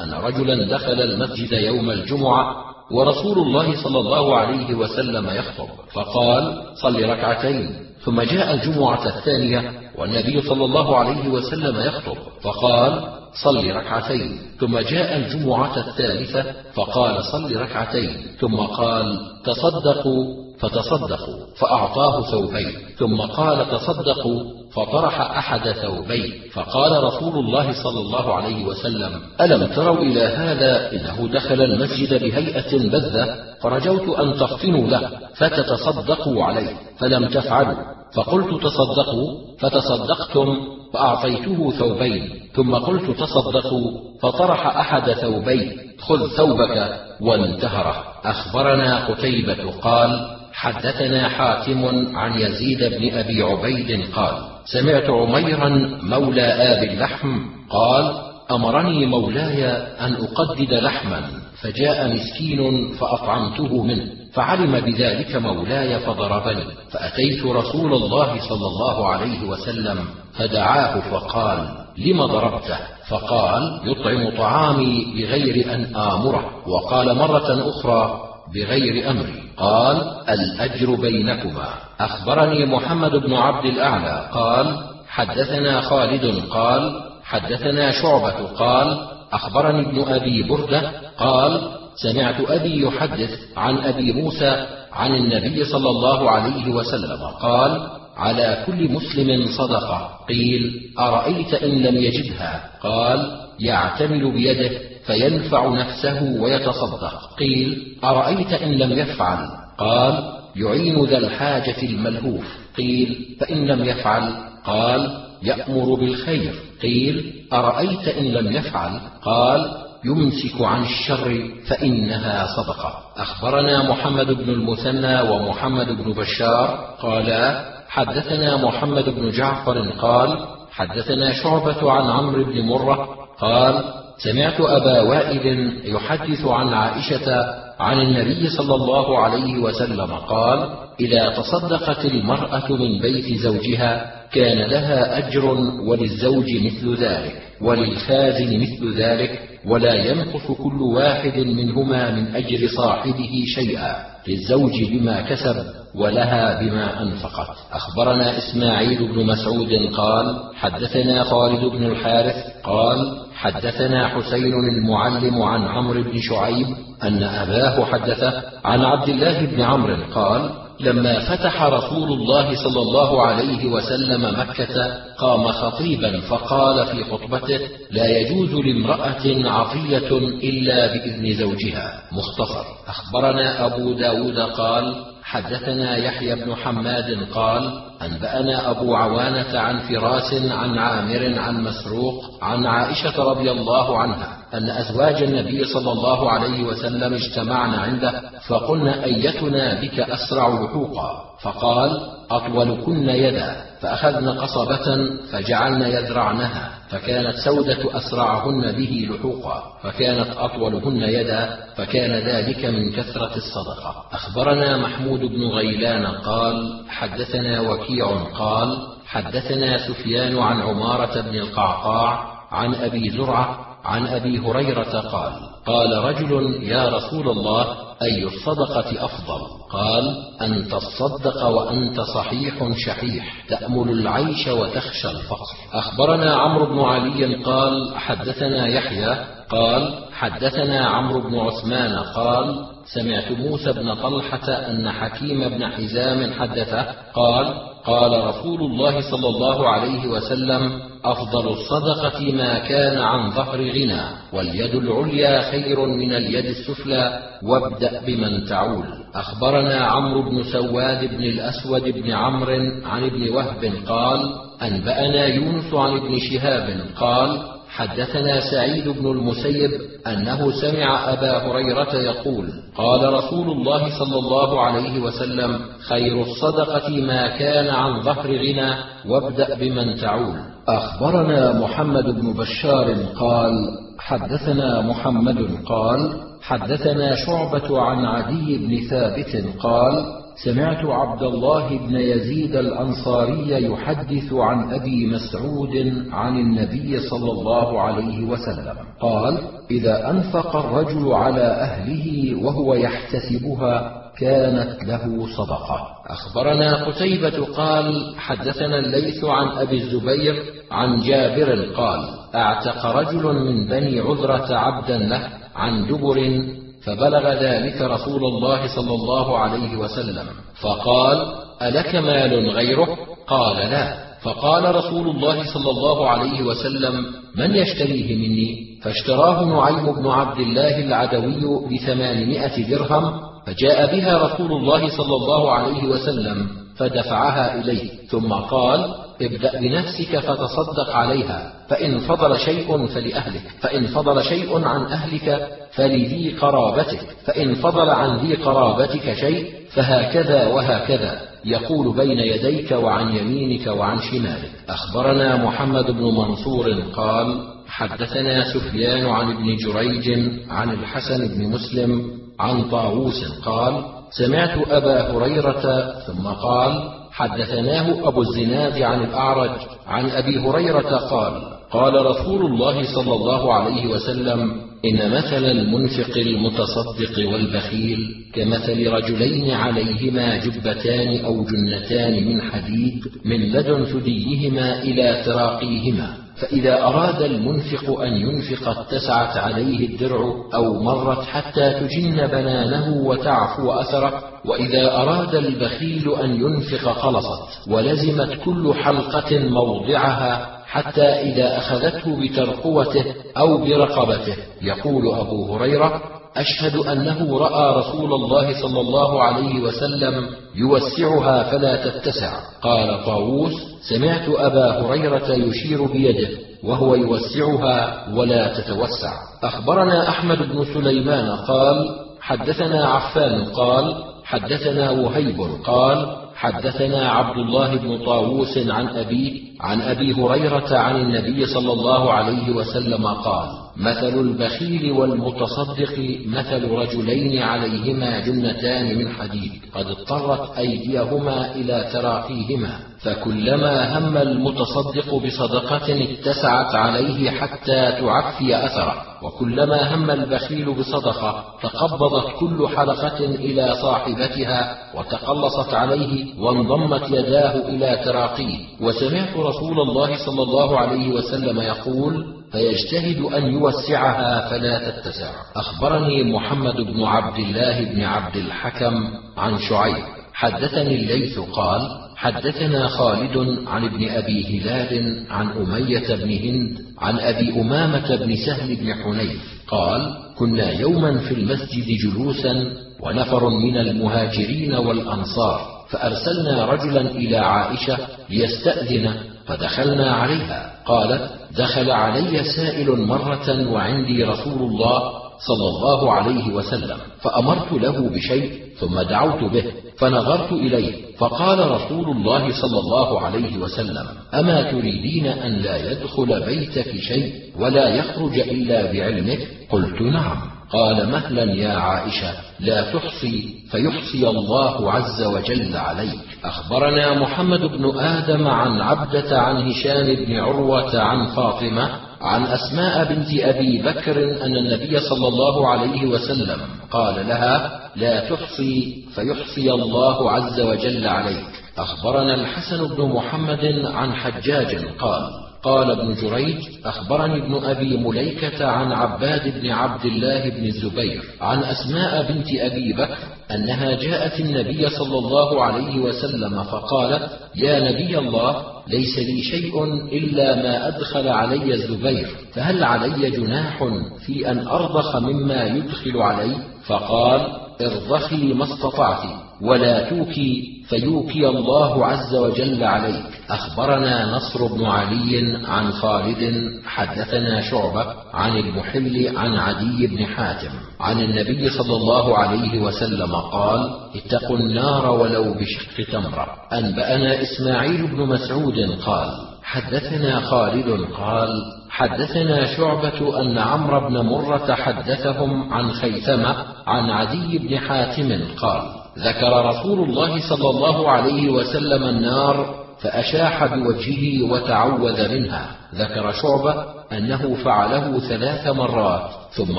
أن رجلا دخل المسجد يوم الجمعة ورسول الله صلى الله عليه وسلم يخطب فقال صل ركعتين. ثم جاء الجمعة الثانية والنبي صلى الله عليه وسلم يخطب فقال صل ركعتين. ثم جاء الجمعة الثالثة فقال صل ركعتين. ثم قال تصدقوا فتصدقوا فأعطاه ثوبين ثم قال تصدقوا فطرح أحد ثوبيه فقال رسول الله صلى الله عليه وسلم ألم تروا إلى هذا إنه دخل المسجد بهيئة بذة؟ فرجوت أن تفطنوا له فتتصدقوا عليه فلم تفعلوا. فقلت تصدقوا فتصدقتم فأعطيته ثوبين ثم قلت تصدقوا فطرح أحد ثوبيه خذ ثوبك وانتهره. أخبرنا قتيبة قال حدثنا حاتم عن يزيد بن أبي عبيد قال سمعت عميرا مولى ابي اللحم قال أمرني مولاي أن أقدد لحما فجاء مسكين فأطعمته منه فعلم بذلك مولاي فضربني فأتيت رسول الله صلى الله عليه وسلم فدعاه فقال لم ضربته؟ فقال يطعم طعامي بغير أن آمره وقال مرة أخرى بغير أمري. قال الأجر بينكما. أخبرني محمد بن عبد الأعلى. قال حدثنا خالد. قال حدثنا شعبة. قال أخبرني ابن أبي بردة. قال سمعت أبي يحدث عن أبي موسى عن النبي صلى الله عليه وسلم. قال على كل مسلم صدقة. قيل أرأيت إن لم يجدها؟ قال يعتمل بيده. فينفع نفسه ويتصدق. قيل أرأيت إن لم يفعل؟ قال يعين ذا الحاجة الملهوف. قيل فإن لم يفعل؟ قال يأمر بالخير. قيل أرأيت إن لم يفعل؟ قال يمسك عن الشر فإنها صدقة. أخبرنا محمد بن المثنى ومحمد بن بشار قالا حدثنا محمد بن جعفر قال حدثنا شعبة عن عمرو بن مرة قال سمعت أبا وائل يحدث عن عائشة عن النبي صلى الله عليه وسلم قال إذا تصدقت المرأة من بيت زوجها كان لها أجر وللزوج مثل ذلك وللخازن مثل ذلك ولا ينقص كل واحد منهما من أجر صاحبه شيئا للزوج بما كسب ولها بما أنفقت. أخبرنا إسماعيل بن مسعود قال حدثنا خالد بن الحارث قال حدثنا حسين المعلم عن عمرو بن شعيب أن أباه حدثه عن عبد الله بن عمرو قال لما فتح رسول الله صلى الله عليه وسلم مكة قام خطيبا فقال في خطبته لا يجوز لامرأة عطية إلا بإذن زوجها. مختصر. أخبرنا أبو داود قال حدثنا يحيى بن حماد قال أنبأنا أبو عوانة عن فراس عن عامر عن مسروق عن عائشة رضي الله عنها أن أزواج النبي صلى الله عليه وسلم اجتمعن عنده فقلن أيتنا بك أسرع لحوقا فقال أطولكن يدا فأخذن قصبة فجعلن يذرعنها. فكانت سودة أسرعهن به لحوقا فكانت أطولهن يدا فكان ذلك من كثرة الصدقة. أخبرنا محمود بن غيلان قال حدثنا وكيع قال حدثنا سفيان عن عمارة بن القعقاع عن أبي زرعة عن أبي هريرة قال قال رجل يا رسول الله أي الصدقة أفضل؟ قال أن تصدق وأنت صحيح شحيح تأمل العيش وتخشى الفقر. أخبرنا عمرو بن علي قال حدثنا يحيى قال حدثنا عمرو بن عثمان قال سمعت موسى بن طلحة أن حكيم بن حزام حدثه قال قال رسول الله صلى الله عليه وسلم أفضل الصدقة ما كان عن ظهر غنى واليد العليا خير من اليد السفلى وابدأ بمن تعول. أخبرنا عمرو بن سواد بن الأسود بن عمرو عن ابن وهب قال أنبأنا يونس عن ابن شهاب قال حدثنا سعيد بن المسيب أنه سمع أبا هريرة يقول قال رسول الله صلى الله عليه وسلم خير الصدقة ما كان عن ظهر غنى وابدأ بمن تعول. أخبرنا محمد بن بشار قال حدثنا محمد قال حدثنا شعبة عن عدي بن ثابت قال سمعت عبد الله بن يزيد الأنصاري يحدث عن أبي مسعود عن النبي صلى الله عليه وسلم قال إذا أنفق الرجل على أهله وهو يحتسبها كانت له صدقة. أخبرنا قتيبة قال حدثنا الليث عن أبي الزبير عن جابر قال أعتق رجل من بني عذرة عبدا له عن دبر فبلغ ذلك رسول الله صلى الله عليه وسلم فقال ألك مال غيره؟ قال لا. فقال رسول الله صلى الله عليه وسلم من يشتريه مني؟ فاشتراه نعيم بن عبد الله العدوي بثمانمائة درهم فجاء بها رسول الله صلى الله عليه وسلم فدفعها إليه ثم قال ابدأ بنفسك فتصدق عليها فإن فضل شيء فلأهلك فإن فضل شيء عن أهلك فلذي قرابتك فإن فضل عن ذي قرابتك شيء فهكذا وهكذا يقول بين يديك وعن يمينك وعن شمالك. أخبرنا محمد بن منصور قال حدثنا سفيان عن ابن جريج عن الحسن بن مسلم عن طاووس قال سمعت أبا هريرة ثم قال حدثناه أبو الزناد عن الأعرج عن أبي هريرة قال قال رسول الله صلى الله عليه وسلم إن مثل المنفق المتصدق والبخيل كمثل رجلين عليهما جبتان أو جنتان من حديد من لدن ثديهما إلى تراقيهما فإذا أراد المنفق أن ينفق اتسعت عليه الدرع أو مرت حتى تجن بنانه وتعفو أثره وإذا أراد البخيل أن ينفق خلصت ولزمت كل حلقة موضعها حتى إذا أخذته بترقوته أو برقبته يقول أبو هريرة أشهد أنه رأى رسول الله صلى الله عليه وسلم يوسعها فلا تتسع. قال طاووس سمعت أبا هريرة يشير بيده وهو يوسعها ولا تتوسع. أخبرنا أحمد بن سليمان قال حدثنا عفان قال حدثنا وهيب قال حدثنا عبد الله بن طاووس عن أبيه عن أبي هريرة عن النبي صلى الله عليه وسلم قال مثل البخيل والمتصدق مثل رجلين عليهما جنتان من حديد قد اضطرت أيديهما إلى تراقيهما فكلما هم المتصدق بصدقة اتسعت عليه حتى تعفي أثره وكلما هم البخيل بصدقة تقبضت كل حلقة إلى صاحبتها وتقلصت عليه وانضمت يداه إلى تراقيه وسمعت رسول الله صلى الله عليه وسلم يقول فيجتهد أن يوسعها فلا تتسع. أخبرني محمد بن عبد الله بن عبد الحكم عن شعيب. حدثني الليث قال حدثنا خالد عن ابن أبي هلال عن أمية بن هند عن أبي أمامة بن سهل بن حنيف قال كنا يوما في المسجد جلوسا ونفر من المهاجرين والأنصار فأرسلنا رجلا إلى عائشة ليستأذن فدخلنا عليها. قالت دخل علي سائل مرة وعندي رسول الله صلى الله عليه وسلم فأمرت له بشيء ثم دعوت به فنظرت إليه فقال رسول الله صلى الله عليه وسلم أما تريدين أن لا يدخل بيتك شيء ولا يخرج إلا بعلمك؟ قلت نعم. قال مهلا يا عائشة لا تحصي فيحصي الله عز وجل عليك. أخبرنا محمد بن آدم عن عبدة عن هشام بن عروة عن فاطمة عن أسماء بنت أبي بكر أن النبي صلى الله عليه وسلم قال لها لا تحصي فيحصي الله عز وجل عليك. أخبرنا الحسن بن محمد عن حجاج قال قال ابن جريج أخبرني ابن أبي مليكة عن عباد بن عبد الله بن الزبير عن أسماء بنت أبي بكر أنها جاءت النبي صلى الله عليه وسلم فقالت يا نبي الله ليس لي شيء إلا ما أدخل علي الزبير فهل علي جناح في أن أرضخ مما يدخل علي؟ فقال ارضخي ما استطعت. ولا توكي فيوكي الله عز وجل عليك. أخبرنا نصر بن علي عن خالد حدثنا شعبة عن المحل عن عدي بن حاتم عن النبي صلى الله عليه وسلم قال اتقوا النار ولو بشق تمرة. أنبأنا إسماعيل بن مسعود قال حدثنا خالد قال حدثنا شعبة أن عمرو بن مرة حدثهم عن خيثمة عن عدي بن حاتم قال: ذكر رسول الله صلى الله عليه وسلم النار فأشاح بوجهه وتعوذ منها، ذكر شعبة أنه فعله ثلاث مرات، ثم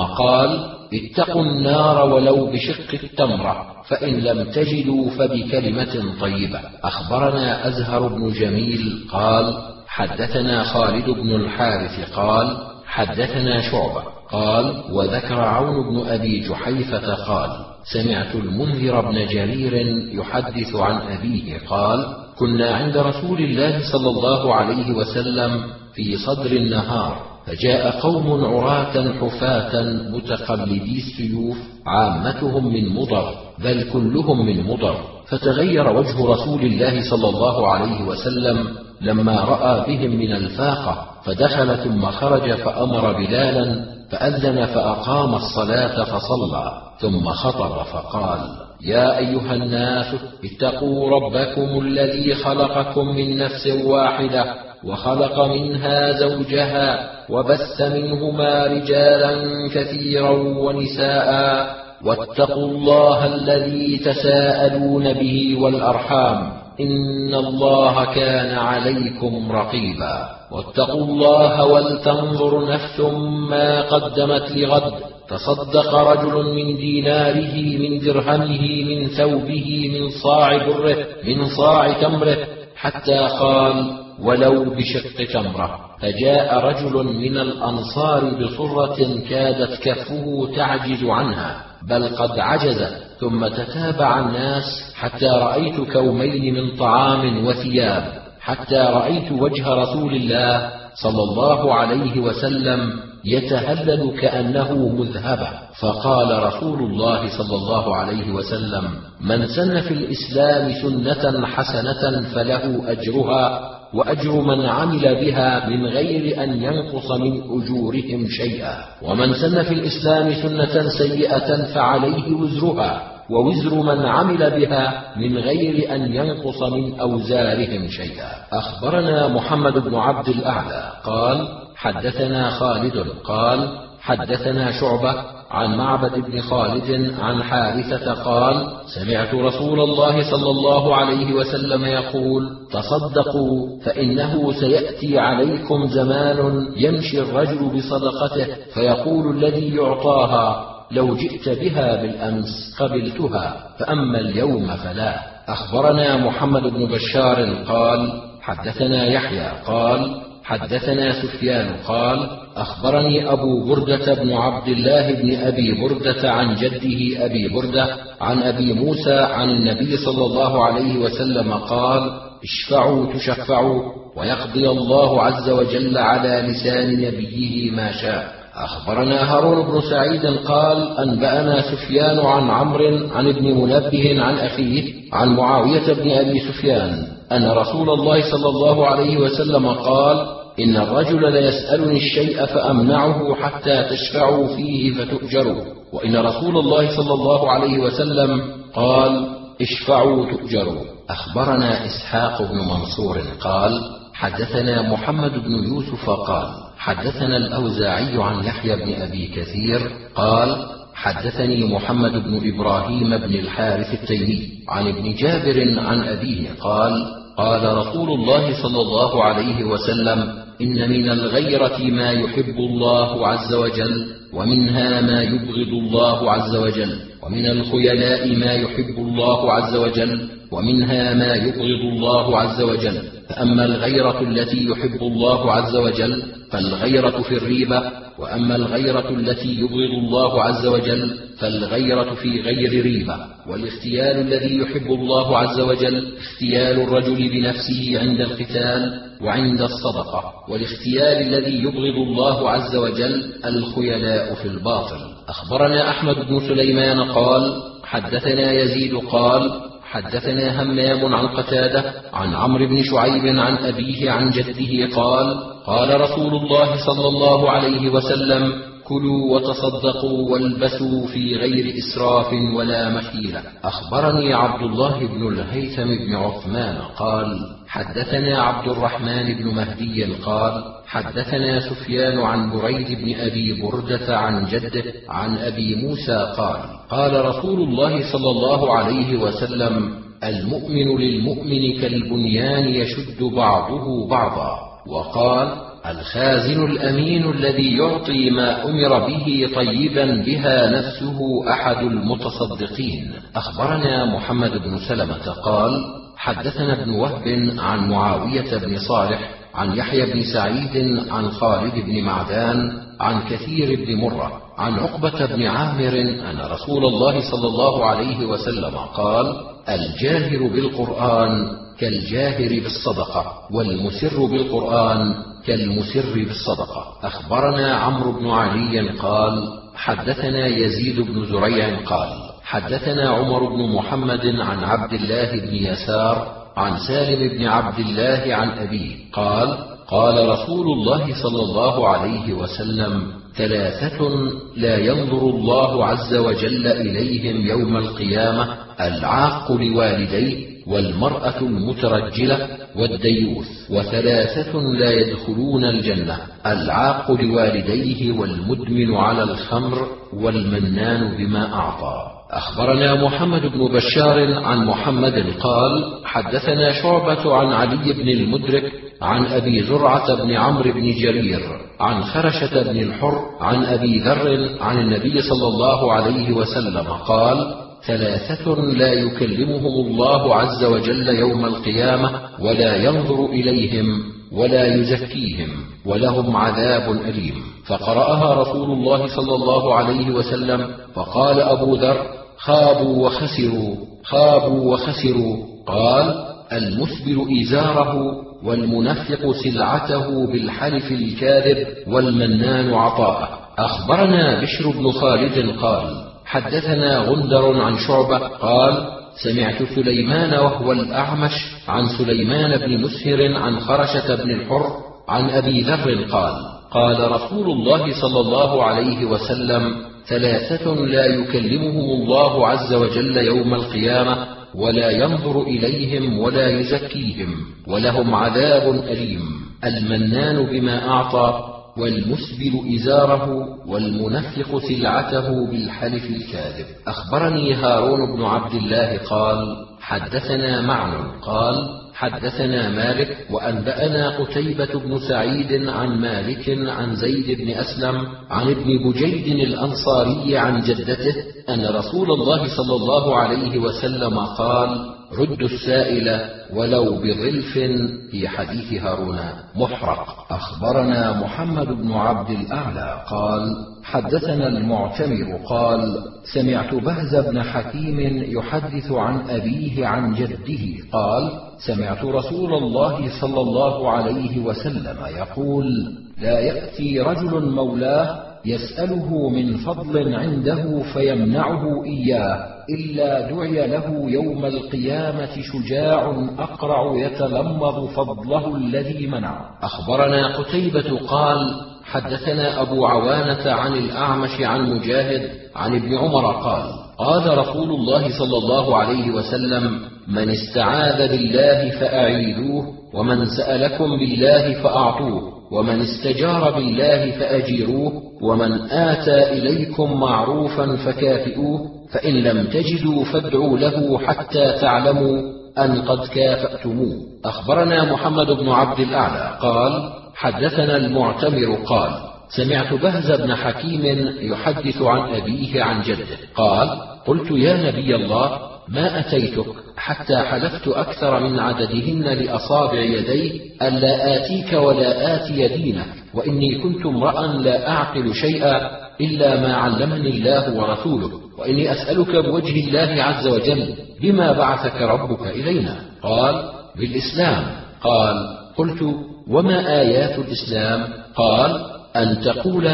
قال: اتقوا النار ولو بشق التمرة، فإن لم تجدوا فبكلمة طيبة. أخبرنا أزهر بن جميل قال: حدثنا خالد بن الحارث قال حدثنا شعبة قال وذكر عون بن أبي جحيفة قال سمعت المنذر بن جرير يحدث عن أبيه قال كنا عند رسول الله صلى الله عليه وسلم في صدر النهار فجاء قوم عراة حفاة متقلدي السيوف عامتهم من مضر بل كلهم من مضر. فتغير وجه رسول الله صلى الله عليه وسلم لما رأى بهم من الفاقة فدخل ثم خرج فأمر بلالا فأذن فأقام الصلاة فصلى ثم خطب فقال يا أيها الناس اتقوا ربكم الذي خلقكم من نفس واحدة وخلق منها زوجها وبث منهما رجالا كثيرا ونساء واتقوا الله الذي تساءلون به والأرحام. إن الله كان عليكم رقيبا. واتقوا الله ولتنظر نفس ما قدمت لغد. تصدق رجل من ديناره من درهمه من ثوبه من صاع بره من صاع تمره حتى قال ولو بشق تمرة. فجاء رجل من الأنصار بصرة كادت كفه تعجز عنها بل قد عجزت. ثم تتابع الناس حتى رأيت كومين من طعام وثياب حتى رأيت وجه رسول الله صلى الله عليه وسلم يتهلل كأنه مذهبه فقال رسول الله صلى الله عليه وسلم من سن في الإسلام سنة حسنة فله أجرها وأجر من عمل بها من غير أن ينقص من أجورهم شيئا. ومن سن في الإسلام سنة سيئة فعليه وزرها ووزر من عمل بها من غير أن ينقص من أوزارهم شيئا. أخبرنا محمد بن عبد الأعلى قال حدثنا خالد قال حدثنا شعبة عن معبد بن خالد عن حارثة قال سمعت رسول الله صلى الله عليه وسلم يقول تصدقوا فإنه سيأتي عليكم زمان يمشي الرجل بصدقته فيقول الذي يعطاها لو جئت بها بالأمس قبلتها فأما اليوم فلا. أخبرنا محمد بن بشار قال حدثنا يحيى قال حدثنا سفيان قال أخبرني أبو بردة بن عبد الله بن أبي بردة عن جده أبي بردة عن أبي موسى عن النبي صلى الله عليه وسلم قال اشفعوا تشفعوا ويقضي الله عز وجل على لسان نبيه ما شاء. أخبرنا هارون بن سعيد قال أنبأنا سفيان عن عمرو عن ابن منبه عن أخيه عن معاوية بن أبي سفيان أن رسول الله صلى الله عليه وسلم قال إن الرجل ليسالني الشيء فأمنعه حتى تشفعوا فيه فتؤجروا. وإن رسول الله صلى الله عليه وسلم قال اشفعوا تؤجروا. أخبرنا إسحاق بن منصور قال حدثنا محمد بن يوسف قال حدثنا الأوزاعي عن يحيى بن أبي كثير قال حدثني محمد بن إبراهيم بن الحارث التيمي عن ابن جابر عن أبيه قال قال رسول الله صلى الله عليه وسلم إن من الغيرة ما يحب الله عز وجل ومنها ما يبغض الله عز وجل ومن الخيلاء ما يحب الله عز وجل ومنها ما يبغض الله عز وجل. فأما الغيرة التي يحب الله عز وجل فالغيرة في الريبة. وأما الغيرة التي يبغض الله عز وجل فالغيرة في غير ريبة. والاختيال الذي يحب الله عز وجل اختيال الرجل بنفسه عند القتال وعند الصدقة. والاختيال الذي يبغض الله عز وجل الخيلاء في الباطل. أخبرنا أحمد بن سليمان قال حدثنا يزيد قال حدثنا همام عن قتادة عن عمرو بن شعيب عن أبيه عن جده قال قال رسول الله صلى الله عليه وسلم كلوا وتصدقوا والبسوا في غير إسراف ولا مخيله أخبرني عبد الله بن الهيثم بن عثمان قال حدثنا عبد الرحمن بن مهدي قال حدثنا سفيان عن بريد بن أبي بردة عن جده عن أبي موسى قال قال رسول الله صلى الله عليه وسلم المؤمن للمؤمن كالبنيان يشد بعضه بعضا. وقال الخازن الأمين الذي يعطي ما أمر به طيبا بها نفسه أحد المتصدقين. أخبرنا محمد بن سلمة قال حدثنا ابن وهب عن معاوية بن صالح عن يحيى بن سعيد عن خالد بن معدان عن كثير بن مرة عن عقبة بن عامر أن رسول الله صلى الله عليه وسلم قال الجاهر بالقرآن كالجاهر بالصدقة والمسر بالقرآن كالمسر بالصدقة. أخبرنا عمرو بن علي قال حدثنا يزيد بن زريع قال حدثنا عمر بن محمد عن عبد الله بن يسار عن سالم بن عبد الله عن أبيه قال قال رسول الله صلى الله عليه وسلم ثلاثة لا ينظر الله عز وجل إليهم يوم القيامة العاق لوالديه والمرأة المترجلة والديوث وثلاثة لا يدخلون الجنة العاق لوالديه والمدمن على الخمر والمنان بما أعطى. أخبرنا محمد بن بشار عن محمد قال حدثنا شعبة عن علي بن المدرك عن أبي زرعة بن عمرو بن جرير عن خرشة بن الحر عن أبي ذر عن النبي صلى الله عليه وسلم قال ثلاثة لا يكلمهم الله عز وجل يوم القيامة ولا ينظر إليهم ولا يزكيهم ولهم عذاب أليم. فقرأها رسول الله صلى الله عليه وسلم فقال أبو ذر خابوا وخسروا خابوا وخسروا. قال المسبل إزاره والمنفق سلعته بالحلف الكاذب والمنان عطاءه. أخبرنا بشر بن خالد قال حدثنا غندر عن شعبة قال سمعت سليمان وهو الأعمش عن سليمان بن مسهر عن خرشة بن الحر عن أبي ذر قال قال رسول الله صلى الله عليه وسلم ثلاثة لا يكلمهم الله عز وجل يوم القيامة ولا ينظر إليهم ولا يزكيهم ولهم عذاب أليم. المنان بما أعطى والمسبل إزاره والمنفق سلعته بالحلف الكاذب. أخبرني هارون بن عبد الله قال حدثنا معن قال حدثنا مالك وأنبأنا قتيبة بن سعيد عن مالك عن زيد بن أسلم عن ابن بجيد الأنصاري عن جدته أن رسول الله صلى الله عليه وسلم قال ردوا السائل ولو بظلف في حديث هارون محرق. أخبرنا محمد بن عبد الأعلى قال حدثنا المعتمر قال سمعت بهز بن حكيم يحدث عن أبيه عن جده قال سمعت رسول الله صلى الله عليه وسلم يقول لا يأتي رجل مولاه يسأله من فضل عنده فيمنعه إياه. إلا دعي له يوم القيامة شجاع أقرع يتلمظ فضله الذي منع. أخبرنا قتيبة قال حدثنا أبو عوانة عن الأعمش عن مجاهد عن ابن عمر قال قال رسول الله صلى الله عليه وسلم من استعاذ بالله فأعيذوه ومن سألكم بالله فأعطوه ومن استجار بالله فأجيروه ومن آتى إليكم معروفا فكافئوه فإن لم تجدوا فادعوا له حتى تعلموا أن قد كافأتموه. أخبرنا محمد بن عبد الأعلى قال حدثنا المعتمر قال سمعت بهز بن حكيم يحدث عن أبيه عن جده. قال قلت يا نبي الله ما أتيتك حتى حلفت أكثر من عددهن لأصابع يدي الا آتيك ولا آتي دينك وإني كنت امرأ لا أعقل شيئا إلا ما علمني الله ورسوله وإني أسألك بوجه الله عز وجل بما بعثك ربك إلينا؟ قال بالإسلام. قال قلت وما آيات الإسلام؟ قال أن تقول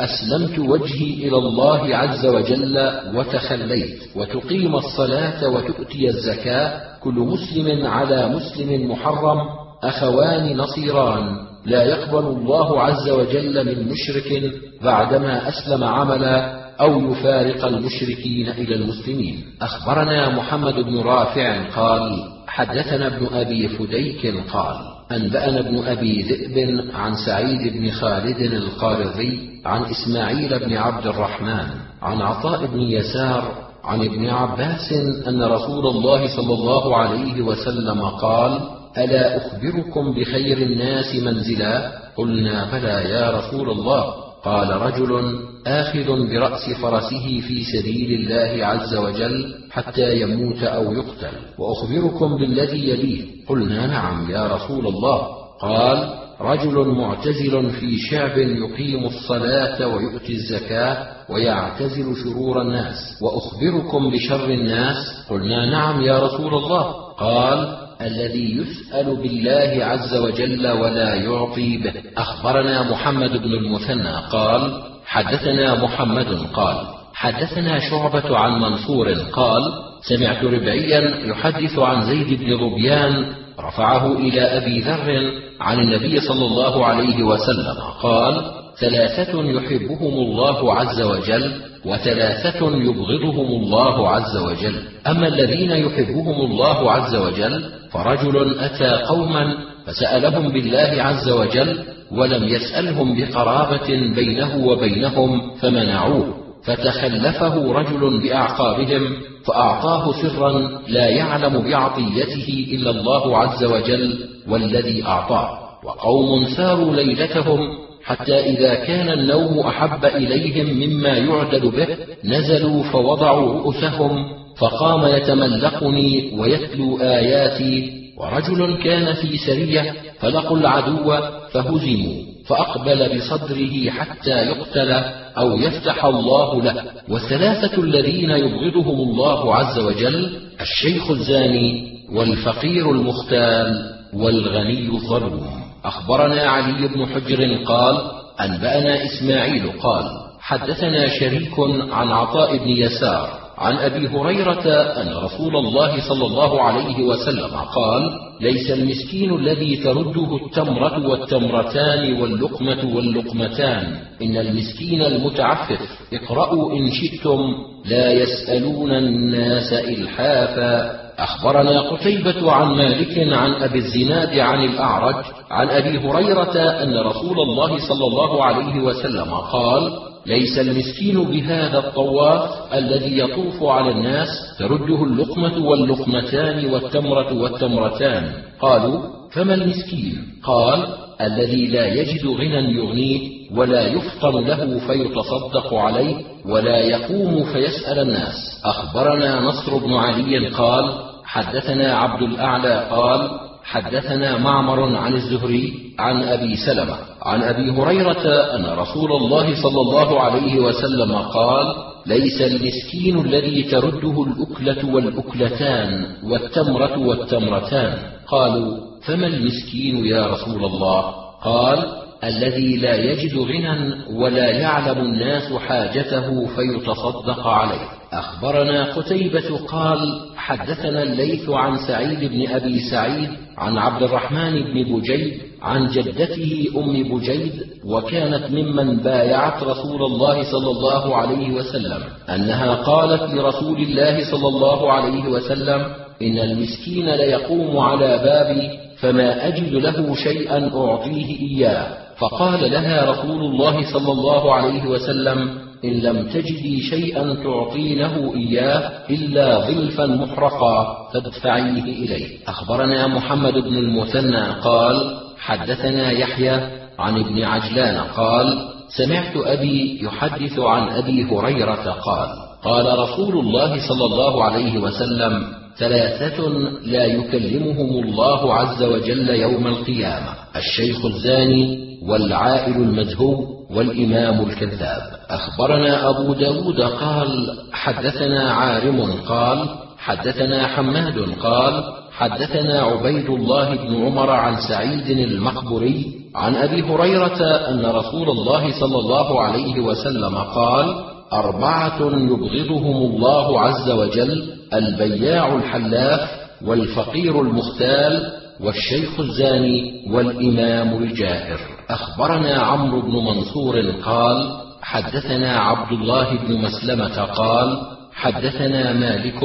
أسلمت وجهي إلى الله عز وجل وتخليت وتقيم الصلاة وتؤتي الزكاة كل مسلم على مسلم محرم أخوان نصيران. لا يقبل الله عز وجل من مشرك بعدما أسلم عملا أو يفارق المشركين إلى المسلمين. أخبرنا محمد بن رافع قال حدثنا ابن أبي فديك قال أنبأنا ابن أبي ذئب عن سعيد بن خالد القارضي عن إسماعيل بن عبد الرحمن عن عطاء بن يسار عن ابن عباس أن رسول الله صلى الله عليه وسلم قال ألا أخبركم بخير الناس منزلا؟ قلنا بلى يا رسول الله. قال رجل آخذ برأس فرسه في سبيل الله عز وجل حتى يموت أو يقتل وأخبركم بالذي يليه. قلنا نعم يا رسول الله. قال رجل معتزل في شعب يقيم الصلاة ويؤتي الزكاة ويعتزل شرور الناس وأخبركم بشر الناس؟ قلنا نعم يا رسول الله. قال الذي يسأل بالله عز وجل ولا يعطي به. أخبرنا محمد بن المثنى قال حدثنا محمد قال حدثنا شعبة عن منصور قال سمعت ربعيا يحدث عن زيد بن ظبيان رفعه إلى أبي ذر عن النبي صلى الله عليه وسلم قال ثلاثة يحبهم الله عز وجل وثلاثة يبغضهم الله عز وجل. أما الذين يحبهم الله عز وجل فرجل أتى قوما فسألهم بالله عز وجل ولم يسألهم بقرابة بينه وبينهم فمنعوه. فتخلفه رجل بأعقابهم فأعطاه سرا لا يعلم بعطيته إلا الله عز وجل والذي أعطاه. وقوم ساروا ليلتهم حتى إذا كان النوم أحب إليهم مما يعدل به نزلوا فوضعوا رؤوسهم فقام يتملقني ويتلو آياتي ورجل كان في سرية فلقوا العدو فهزموا فأقبل بصدره حتى يقتل أو يفتح الله له. والثلاثة الذين يبغضهم الله عز وجل الشيخ الزاني والفقير المختال والغني الظلوم. أخبرنا علي بن حجر قال أنبأنا إسماعيل قال حدثنا شريك عن عطاء بن يسار عن أبي هريرة أن رسول الله صلى الله عليه وسلم قال ليس المسكين الذي ترده التمرة والتمرتان واللقمة واللقمتان. إن المسكين المتعفف اقرأوا إن شئتم لا يسألون الناس إلحافا. أخبرنا قتيبة عن مالك عن أبي الزناد عن الأعرج عن أبي هريرة أن رسول الله صلى الله عليه وسلم قال ليس المسكين بهذا الطواف الذي يطوف على الناس ترده اللقمة واللقمتان والتمرة والتمرتان قالوا فما المسكين؟ قال الذي لا يجد غنى يغنيه ولا يفطن له فيتصدق عليه ولا يقوم فيسأل الناس. أخبرنا نصر بن علي قال حدثنا عبد الأعلى قال حدثنا معمر عن الزهري عن أبي سلمة عن أبي هريرة أن رسول الله صلى الله عليه وسلم قال ليس المسكين الذي ترده الأكلة والأكلتان والتمرة والتمرتان. قالوا فما المسكين يا رسول الله؟ قال الذي لا يجد غنى ولا يعلم الناس حاجته فيتصدق عليه. أخبرنا قتيبة قال حدثنا الليث عن سعيد بن أبي سعيد عن عبد الرحمن بن بجيد عن جدته أم بجيد وكانت ممن بايعت رسول الله صلى الله عليه وسلم أنها قالت لرسول الله صلى الله عليه وسلم إن المسكين ليقوم على بابي فما أجد له شيئا أعطيه إياه. فقال لها رسول الله صلى الله عليه وسلم إن لم تجدي شيئا تعطينه إياه إلا ظلفا محرقا فادفعيه إليه. أخبرنا محمد بن المثنى قال حدثنا يحيى عن ابن عجلان قال سمعت أبي يحدث عن أبي هريرة قال قال رسول الله صلى الله عليه وسلم ثلاثة لا يكلمهم الله عز وجل يوم القيامة الشيخ الزاني والعائل المجهول والإمام الكذاب. أخبرنا أبو داود قال حدثنا عارم قال حدثنا حماد قال حدثنا عبيد الله بن عمر عن سعيد المقبري عن أبي هريرة أن رسول الله صلى الله عليه وسلم قال أربعة يبغضهم الله عز وجل البياع الحلاف والفقير المختال والشيخ الزاني والإمام الجائر أخبرنا عمرو بن منصور قال حدثنا عبد الله بن مسلمة قال حدثنا مالك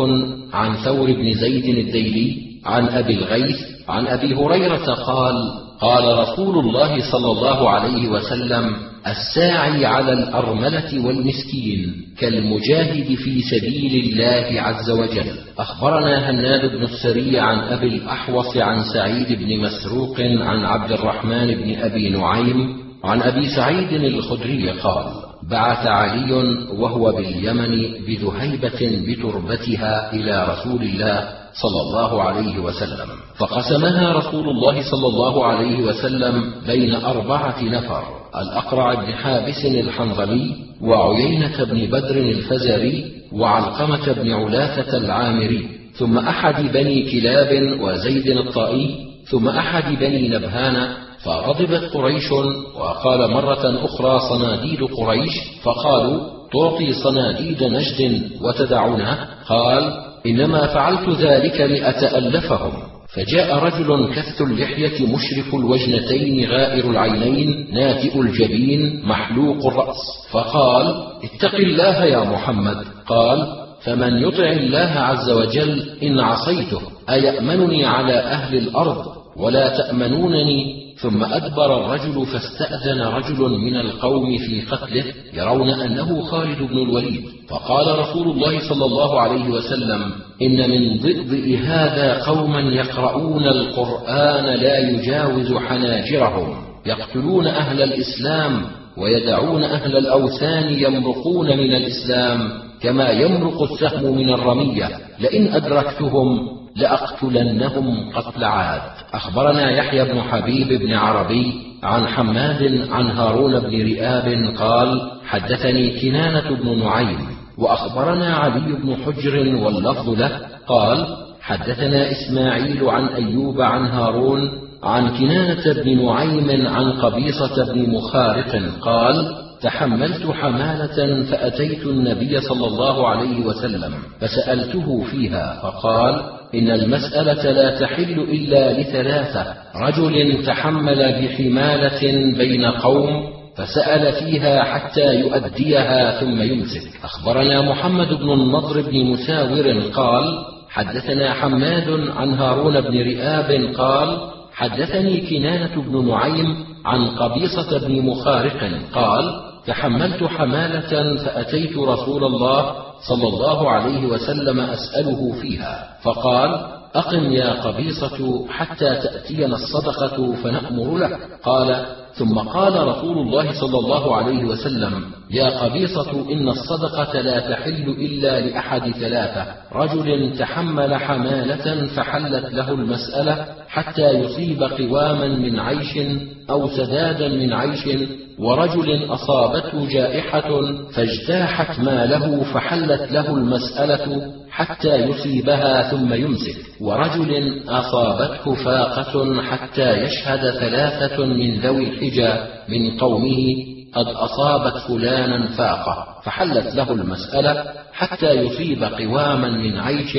عن ثور بن زيد الديلي عن أبي الغيث عن أبي هريرة قال قال رسول الله صلى الله عليه وسلم الساعي على الأرملة والمسكين كالمجاهد في سبيل الله عز وجل. أخبرنا هناد بن السري عن أبي الأحوص عن سعيد بن مسروق عن عبد الرحمن بن أبي نعيم عن أبي سعيد الخدري قال بعث علي وهو باليمن بذهيبة بتربتها إلى رسول الله صلى الله عليه وسلم فقسمها رسول الله صلى الله عليه وسلم بين أربعة نفر. الأقرع بن حابس الحنظلي وعيينة بن بدر الفزاري وعلقمة بن علاثة العامري ثم أحد بني كلاب وزيد الطائي ثم أحد بني نبهان فغضبت قريش وقال مرة أخرى صناديد قريش فقالوا تعطي صناديد نجد وتدعنا قال إنما فعلت ذلك لأتألفهم. فجاء رجل كث اللحية مشرف الوجنتين غائر العينين ناتئ الجبين محلوق الرأس. فقال اتق الله يا محمد. قال فمن يطع الله عز وجل إن عصيته أيأمنني على أهل الأرض ولا تأمنونني ثم أدبر الرجل فاستأذن رجل من القوم في قتله يرون أنه خالد بن الوليد. فقال رسول الله صلى الله عليه وسلم إن من ضئضئ هذا قوما يقرؤون القرآن لا يجاوز حناجرهم يقتلون أهل الإسلام ويدعون أهل الأوثان يمرقون من الإسلام كما يمرق السهم من الرمية. لئن أدركتهم لأقتلنهم قتل عاد. أخبرنا يحيى بن حبيب بن عربي عن حماد عن هارون بن رئاب قال حدثني كنانة بن نعيم وأخبرنا علي بن حجر واللفظ له قال حدثنا إسماعيل عن أيوب عن هارون عن كنانة بن نعيم عن قبيصة بن مخارق قال تحملت حمالة فأتيت النبي صلى الله عليه وسلم فسألته فيها فقال إن المسألة لا تحل إلا لثلاثة رجل تحمل بحمالة بين قوم فسأل فيها حتى يؤديها ثم يمسك. أخبرنا محمد بن النضر بن مساور قال حدثنا حماد عن هارون بن رئاب قال حدثني كنانة بن نعيم عن قبيصة بن مخارق قال تحملت حمالة فأتيت رسول الله صلى الله عليه وسلم أسأله فيها فقال أقم يا قبيصة حتى تأتينا الصدقة فنأمر لك. قال ثم قال رسول الله صلى الله عليه وسلم يا قبيصة إن الصدقة لا تحل إلا لأحد ثلاثة رجل تحمل حمالة فحلت له المسألة حتى يصيب قواما من عيش أو سدادا من عيش ورجل أصابته جائحة فاجتاحت ماله فحلت له المسألة حتى يصيبها ثم يمسك. ورجل أصابته فاقة حتى يشهد ثلاثة من ذوي الحجى من قومه قد أصابت فلانا فاقة فحلت له المسألة حتى يصيب قواما من عيش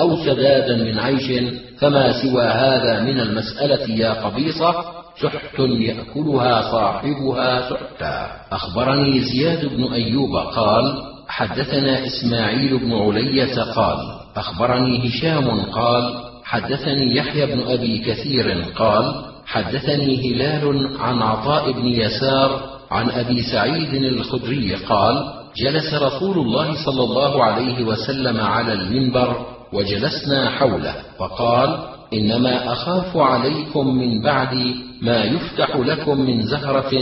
أو سدادا من عيش فما سوى هذا من المسألة يا قبيصة؟ سحت يأكلها صاحبها سحتا أخبرني زياد بن أيوب قال حدثنا إسماعيل بن علية قال أخبرني هشام قال حدثني يحيى بن أبي كثير قال حدثني هلال عن عطاء بن يسار عن أبي سعيد الخدري قال جلس رسول الله صلى الله عليه وسلم على المنبر وجلسنا حوله فقال إنما أخاف عليكم من بعدي ما يفتح لكم من زهرة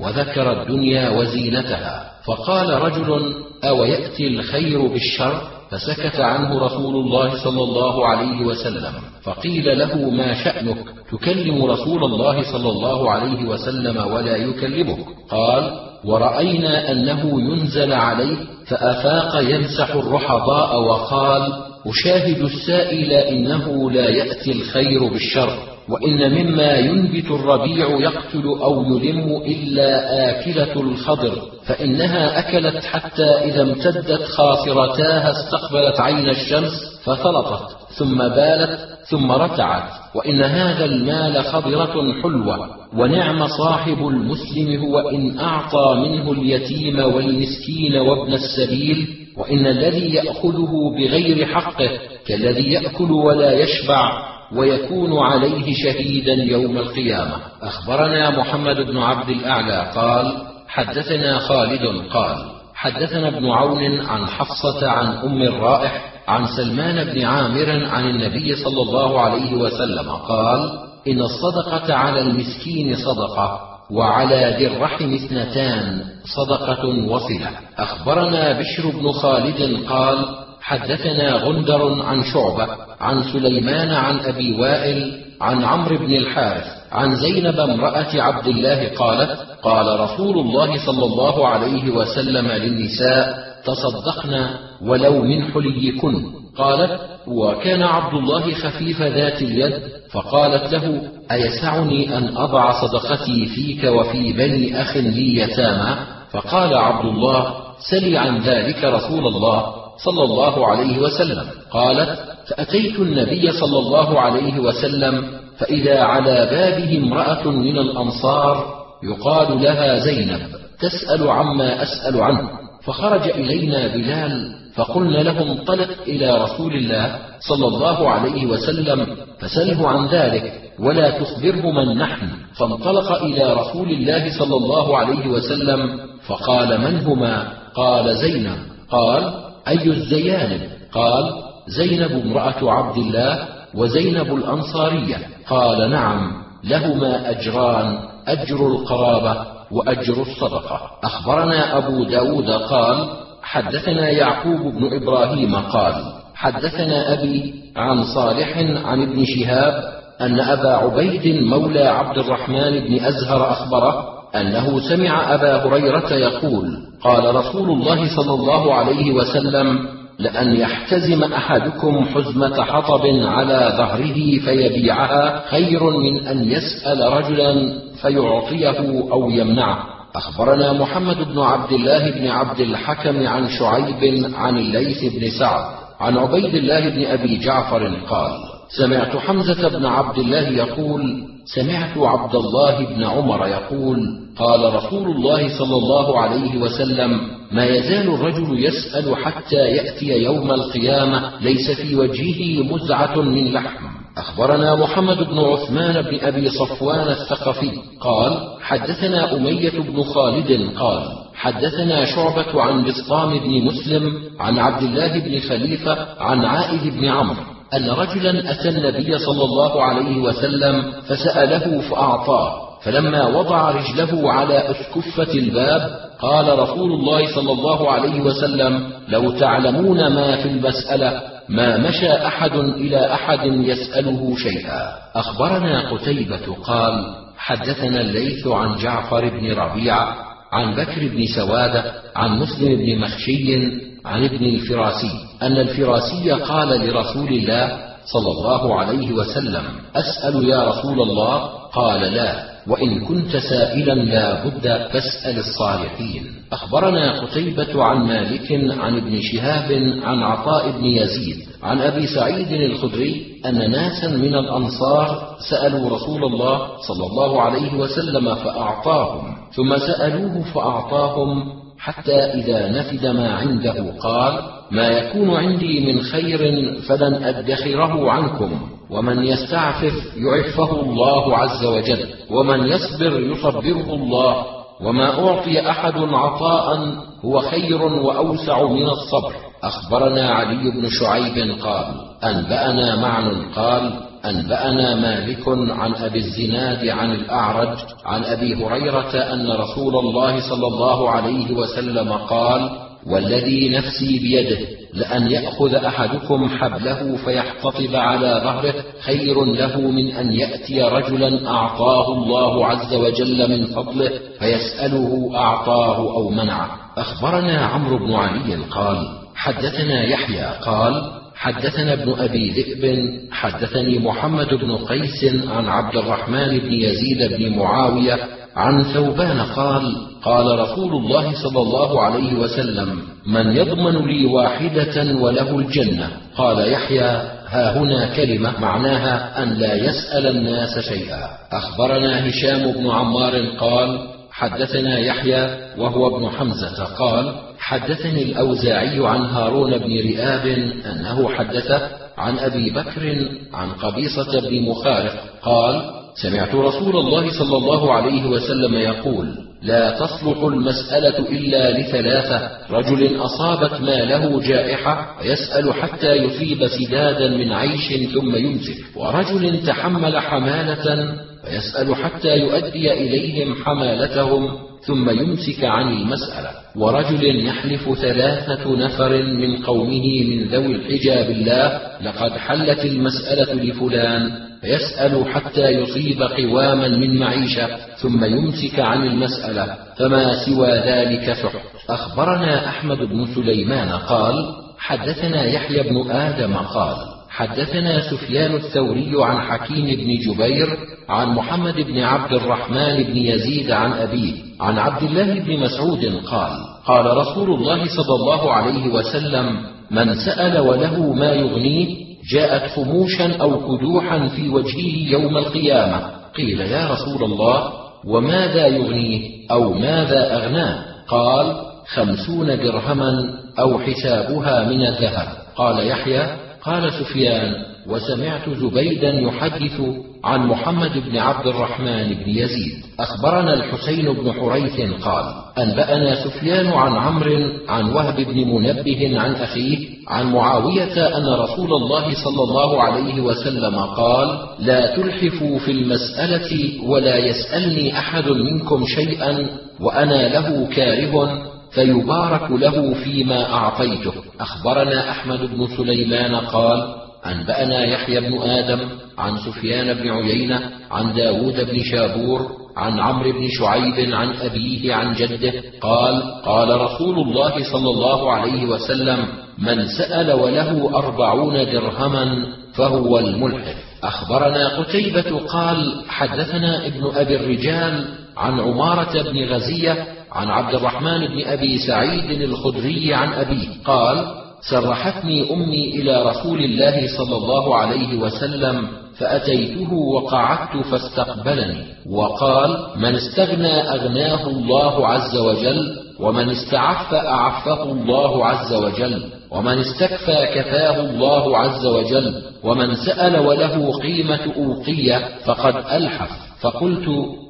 وذكر الدنيا وزينتها. فقال رجل أو ياتي الخير بالشر؟ فسكت عنه رسول الله صلى الله عليه وسلم. فقيل له ما شأنك؟ تكلم رسول الله صلى الله عليه وسلم ولا يكلمك. قال ورأينا أنه ينزل عليه فأفاق يمسح الرحضاء وقال أشاهد السائل إنه لا يأتي الخير بالشر. وإن مما ينبت الربيع يقتل أو يلم إلا آكلة الخضر فإنها أكلت حتى إذا امتدت خاصرتاها استقبلت عين الشمس فثلطت ثم بالت ثم رتعت وإن هذا المال خضرة حلوة ونعم صاحب المسلم هو إن أعطى منه اليتيم والمسكين وابن السبيل وإن الذي يأخذه بغير حقه كالذي يأكل ولا يشبع ويكون عليه شهيدا يوم القيامة. أخبرنا محمد بن عبد الأعلى قال حدثنا خالد قال حدثنا ابن عون عن حفصة عن أم الرائح عن سلمان بن عامر عن النبي صلى الله عليه وسلم قال إن الصدقة على المسكين صدقة وعلى ذي الرحم اثنتان صدقة وصلة. أخبرنا بشر بن خالد قال حدثنا غندر عن شعبة عن سليمان عن أبي وائل عن عمرو بن الحارث عن زينب امرأة عبد الله قالت قال رسول الله صلى الله عليه وسلم للنساء تصدقن ولو من حليكن. قالت وكان عبد الله خفيف ذات اليد فقالت له أيسعني أن أضع صدقتي فيك وفي بني أخ لي يتامى؟ فقال عبد الله سلي عن ذلك رسول الله. صلى الله عليه وسلم. قالت فأتيت النبي صلى الله عليه وسلم فإذا على بابه امرأة من الأنصار يقال لها زينب تسأل عما أسأل عنه. فخرج إلينا بلال فقلنا له انطلق إلى رسول الله صلى الله عليه وسلم فسله عن ذلك ولا تخبره من نحن؟ فانطلق إلى رسول الله صلى الله عليه وسلم فقال من هما؟ قال زينب. قال أي الزيانب قال زينب امرأة عبد الله وزينب الأنصارية. قال نعم لهما أجران أجر القرابة وأجر الصدقة. أخبرنا أبو داود قال حدثنا يعقوب بن إبراهيم قال حدثنا أبي عن صالح عن ابن شهاب أن أبا عبيد مولى عبد الرحمن بن أزهر أخبره أنه سمع أبا هريرة يقول قال رسول الله صلى الله عليه وسلم لأن يحتزم أحدكم حزمة حطب على ظهره فيبيعها خير من أن يسأل رجلا فيعطيه أو يمنعه. أخبرنا محمد بن عبد الله بن عبد الحكم عن شعيب عن الليث بن سعد عن عبيد الله بن أبي جعفر قال سمعت حمزة بن عبد الله يقول سمعت عبد الله بن عمر يقول قال رسول الله صلى الله عليه وسلم ما يزال الرجل يسأل حتى يأتي يوم القيامة ليس في وجهه مزعة من لحم. أخبرنا محمد بن عثمان بن أبي صفوان الثقفي قال حدثنا أمية بن خالد قال حدثنا شعبة عن بسطام بن مسلم عن عبد الله بن خليفة عن عائد بن عمرو. أن رجلا أتى النبي صلى الله عليه وسلم فسأله فأعطاه فلما وضع رجله على أسكفة الباب قال رسول الله صلى الله عليه وسلم لو تعلمون ما في المسألة ما مشى أحد إلى أحد يسأله شيئا. أخبرنا قتيبة قال حدثنا الليث عن جعفر بن ربيعة عن بكر بن سوادة عن مسلم بن مخشي عن ابن الفراسي أن الفراسي قال لرسول الله صلى الله عليه وسلم أسأل يا رسول الله؟ قال لا وإن كنت سائلا لا بد فاسأل الصالحين. أخبرنا قتيبة عن مالك عن ابن شهاب عن عطاء بن يزيد عن أبي سعيد الخدري أن ناسا من الأنصار سألوا رسول الله صلى الله عليه وسلم فأعطاهم ثم سألوه فأعطاهم حتى إذا نفد ما عنده قال ما يكون عندي من خير فلن أدخره عنكم ومن يستعفف يعفه الله عز وجل ومن يصبر يصبره الله وما أعطي أحد عطاء هو خير وأوسع من الصبر. أخبرنا علي بن شعيب قال أنبأنا معن قال أنبأنا مالك عن أبي الزناد عن الأعرج عن أبي هريرة أن رسول الله صلى الله عليه وسلم قال والذي نفسي بيده لأن يأخذ أحدكم حبله فيحتطب على ظهره خير له من أن يأتي رجلا أعطاه الله عز وجل من فضله فيسأله أعطاه أو منعه. أخبرنا عمرو بن علي قال حدثنا يحيى قال حدثنا ابن أبي ذئب حدثني محمد بن قيس عن عبد الرحمن بن يزيد بن معاوية عن ثوبان قال قال رسول الله صلى الله عليه وسلم من يضمن لي واحدة وله الجنة. قال يحيى ها هنا كلمة معناها أن لا يسأل الناس شيئا. أخبرنا هشام بن عمار قال حدثنا يحيى وهو ابن حمزة قال حدثني الأوزاعي عن هارون بن رئاب أنه حدثه عن أبي بكر عن قبيصة بن مخارق قال سمعت رسول الله صلى الله عليه وسلم يقول لا تصلح المسألة إلا لثلاثة رجل أصابت ماله جائحة ويسال حتى يصيب سدادا من عيش ثم يمسك ورجل تحمل حمالة ويسال حتى يؤدي إليهم حمالتهم ثم يمسك عن المسألة. ورجل يحلف ثلاثة نفر من قومه من ذوي الحجاب بالله لقد حلت المسألة لفلان. فيسأل حتى يصيب قواما من معيشة ثم يمسك عن المسألة. فما سوى ذلك سحت أخبرنا أحمد بن سليمان قال حدثنا يحيى بن آدم قال حدثنا سفيان الثوري عن حكيم بن جبير عن محمد بن عبد الرحمن بن يزيد عن أبيه عن عبد الله بن مسعود قال قال رسول الله صلى الله عليه وسلم من سأل وله ما يغنيه جاءت خموشا أو كدوحا في وجهه يوم القيامة. قيل يا رسول الله وماذا يغنيه؟ أو ماذا أغناه؟ قال خمسون درهما أو حسابها من الذهب. قال يحيى قال سفيان وسمعت زبيدا يحدث عن محمد بن عبد الرحمن بن يزيد. أخبرنا الحسين بن حريث قال أنبأنا سفيان عن عمرو عن وهب بن منبه عن أخيه عن معاوية أن رسول الله صلى الله عليه وسلم قال لا تلحفوا في المسألة ولا يسألني أحد منكم شيئا وأنا له كاره فيبارك له فيما أعطيته. أخبرنا أحمد بن سليمان قال أنبأنا يحيى بن آدم عن سفيان بن عيينة عن داود بن شابور عن عمرو بن شعيب عن أبيه عن جده قال قال رسول الله صلى الله عليه وسلم من سأل وله أربعون درهما فهو الملحف. أخبرنا قتيبة قال حدثنا ابن أبي الرجال عن عمارة بن غزية عن عبد الرحمن بن أبي سعيد الخدري عن أبيه قال سرحتني أمي إلى رسول الله صلى الله عليه وسلم فأتيته وقعدت فاستقبلني وقال من استغنى أغناه الله عز وجل ومن استعف أعفه الله عز وجل ومن استكفى كفاه الله عز وجل ومن سأل وله قيمة أوقية فقد ألحف فقلت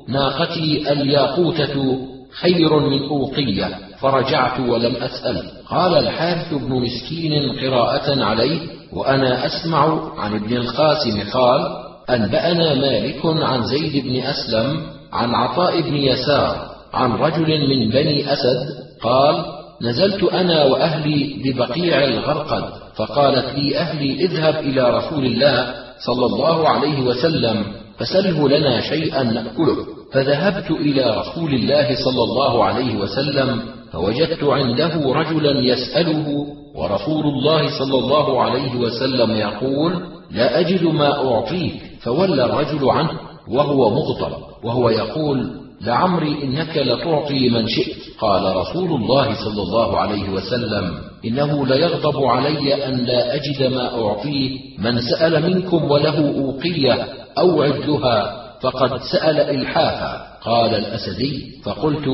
ناقتي الياقوتة خير من أوقية فرجعت ولم أسأل. قال الحارث بن مسكين قراءة عليه وأنا أسمع عن ابن القاسم قال أنبأنا مالك عن زيد بن أسلم عن عطاء بن يسار عن رجل من بني أسد قال نزلت أنا وأهلي ببقيع الغرقد فقالت لي أهلي اذهب إلى رسول الله صلى الله عليه وسلم. فسله لنا شيئا نأكله. فذهبت إلى رسول الله صلى الله عليه وسلم فوجدت عنده رجلا يسأله ورسول الله صلى الله عليه وسلم يقول لا أجد ما أعطيك. فولى الرجل عنه وهو مغضب وهو يقول لعمري إنك لتعطي من شئت. قال رسول الله صلى الله عليه وسلم إنه ليغضب علي أن لا أجد ما أعطيه من سأل منكم وله أوقية أو عدها فقد سأل إلحافا. قال الأسدي فقلت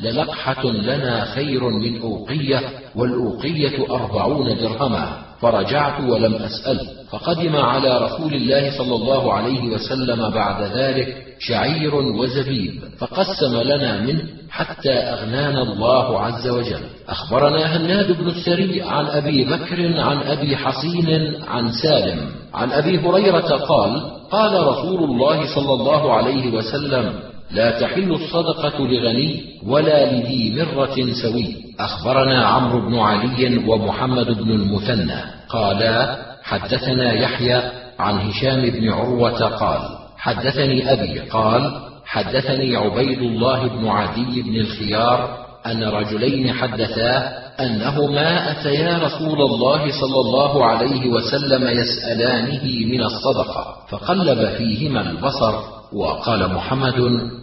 للقحة لنا خير من أوقية والأوقية أربعون درهما. فرجعت ولم أسأل. فقدم على رسول الله صلى الله عليه وسلم بعد ذلك شعير وزبيب فقسم لنا منه حتى أغنانا الله عز وجل. أخبرنا هناد بن السري عن أبي بكر عن أبي حصين عن سالم. عن أبي هريرة قال قال رسول الله صلى الله عليه وسلم لا تحل الصدقة لغني ولا لذي مرة سوي. أخبرنا عمرو بن علي ومحمد بن المثنى. قالا حدثنا يحيى عن هشام بن عروة قال حدثني أبي قال حدثني عبيد الله بن عدي بن الخيار أن رجلين حدثاه أنهما أتيا رسول الله صلى الله عليه وسلم يسألانه من الصدقة فقلب فيهما البصر وقال محمد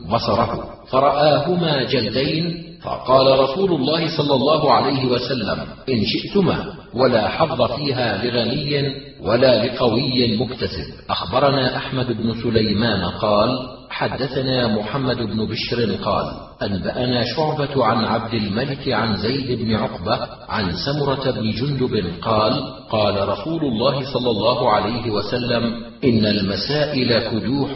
بصره فرآهما جلدين فقال رسول الله صلى الله عليه وسلم إن شئتما ولا حظ فيها لغني ولا لقوي مكتسب. أخبرنا أحمد بن سليمان قال حدثنا محمد بن بشر قال أنبأنا شعبة عن عبد الملك عن زيد بن عقبة عن سمرة بن جندب قال قال رسول الله صلى الله عليه وسلم إن المسائل كدوح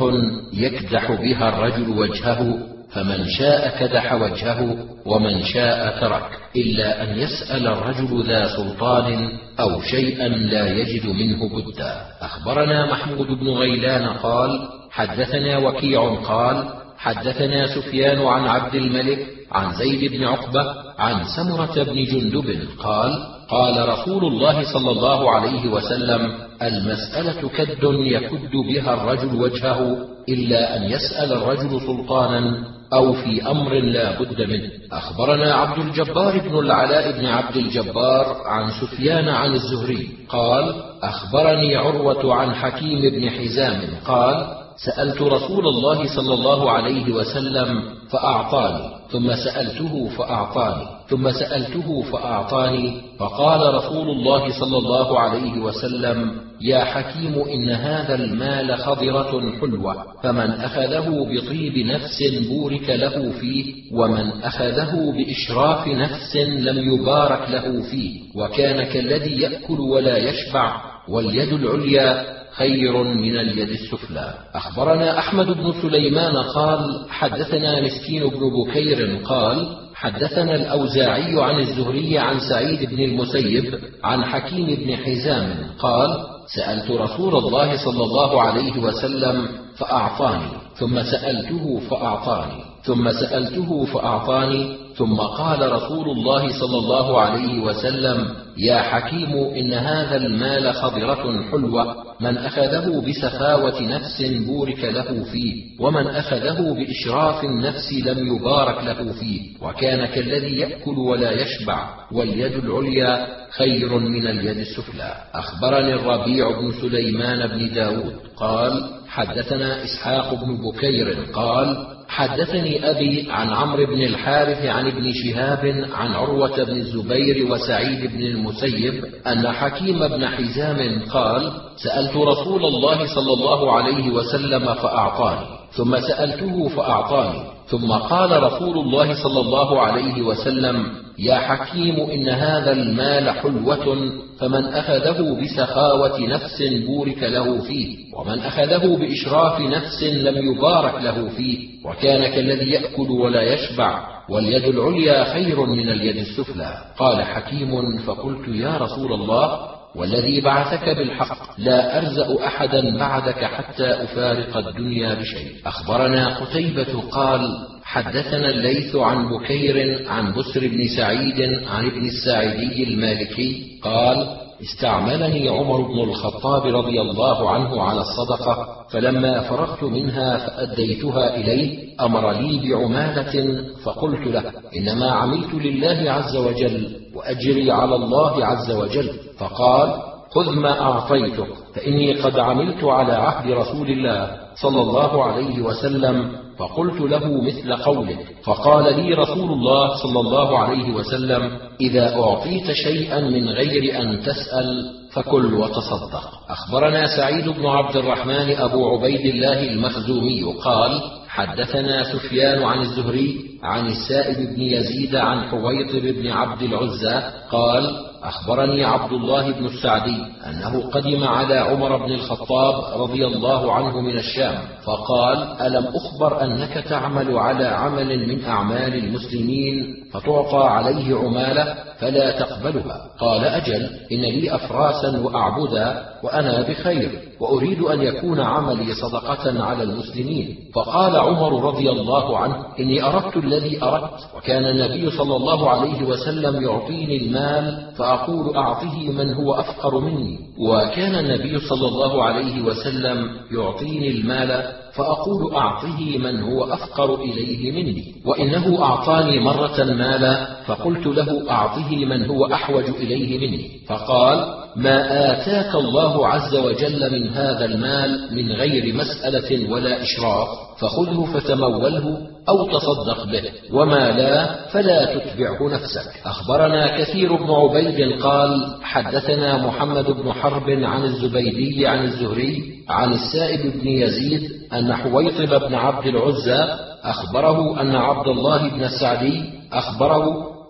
يكدح بها الرجل وجهه فمن شاء كدح وجهه ومن شاء ترك إلا أن يسأل الرجل ذا سلطان أو شيئا لا يجد منه بدا أخبرنا محمود بن غيلان قال حدثنا وكيع قال حدثنا سفيان عن عبد الملك عن زيد بن عقبة عن سمرة بن جندب قال قال رسول الله صلى الله عليه وسلم المسألة كد يكد بها الرجل وجهه إلا أن يسأل الرجل سلطانا أو في أمر لا بد منه. أخبرنا عبد الجبار بن العلاء بن عبد الجبار عن سفيان عن الزهري قال أخبرني عروة عن حكيم بن حزام قال سألت رسول الله صلى الله عليه وسلم فأعطاني ثم سألته فأعطاني ثم سألته فأعطاني فقال رسول الله صلى الله عليه وسلم يا حكيم إن هذا المال خضرة حلوة فمن أخذه بطيب نفس بورك له فيه ومن أخذه بإشراف نفس لم يبارك له فيه وكان كالذي يأكل ولا يشبع واليد العليا خير من اليد السفلى. أخبرنا أحمد بن سليمان قال حدثنا مسكين بن بكير قال حدثنا الأوزاعي عن الزهري عن سعيد بن المسيب عن حكيم بن حزام قال سألت رسول الله صلى الله عليه وسلم فأعطاني ثم سألته فأعطاني ثم سألته فأعطاني ثم قال رسول الله صلى الله عليه وسلم يا حكيم إن هذا المال خضرة حلوة من أخذه بسخاوة نفس بورك له فيه ومن أخذه بإشراف النفس لم يبارك له فيه وكان كالذي يأكل ولا يشبع واليد العليا خير من اليد السفلى. أخبرني الربيع بن سليمان بن داود قال حدثنا إسحاق بن بكير قال حدثني أبي عن عمرو بن الحارث عن ابن شهاب عن عروة بن الزبير وسعيد بن المسيب أن حكيم بن حزام قال سألت رسول الله صلى الله عليه وسلم فأعطاني ثم سألته فأعطاني ثم قال رسول الله صلى الله عليه وسلم يا حكيم إن هذا المال حلوة فمن أخذه بسخاوة نفس بورك له فيه ومن أخذه بإشراف نفس لم يبارك له فيه وكان كالذي يأكل ولا يشبع واليد العليا خير من اليد السفلى. قال حكيم فقلت يا رسول الله والذي بعثك بالحق لا أرزأ أحدا بعدك حتى أفارق الدنيا بشيء. أخبرنا قتيبة قال حدثنا الليث عن بكير عن بسر بن سعيد عن ابن الساعدي المالكي قال استعملني عمر بن الخطاب رضي الله عنه على الصدقة فلما فرغت منها فأديتها إليه أمر لي بعمالة فقلت له إنما عملت لله عز وجل وأجري على الله عز وجل. فقال خذ ما أعطيتك فإني قد عملت على عهد رسول الله صلى الله عليه وسلم فقلت له مثل قولك فقال لي رسول الله صلى الله عليه وسلم إذا أعطيت شيئا من غير أن تسأل فكل وتصدق. أخبرنا سعيد بن عبد الرحمن أبو عبيد الله المخزومي قال حدثنا سفيان عن الزهري عن السائب بن يزيد عن حويطب بن عبد العزى قال أخبرني عبد الله بن السعدي أنه قدم على عمر بن الخطاب رضي الله عنه من الشام فقال ألم أخبر أنك تعمل على عمل من أعمال المسلمين؟ فتعطى عليه عمالة فلا تقبلها. قال أجل إن لي أفراسا وأعبدا وأنا بخير وأريد أن يكون عملي صدقة على المسلمين. فقال عمر رضي الله عنه إني أردت الذي أردت وكان النبي صلى الله عليه وسلم يعطيني المال فأقول أعطه من هو أفقر مني. وكان النبي صلى الله عليه وسلم يعطيني المال فأقول أعطه من هو أفقر إليه مني وإنه أعطاني مرة مالا فقلت له أعطه من هو أحوج إليه مني. فقال ما آتاك الله عز وجل من هذا المال من غير مسألة ولا إشراف فخذه فتموله أو تصدق به وما لا فلا تتبعه نفسك. أخبرنا كثير بن عبيد قال حدثنا محمد بن حرب عن الزبيدي عن الزهري عن السائب بن يزيد أن حويطب بن عبد العزى أخبره أن عبد الله بن السعدي أخبره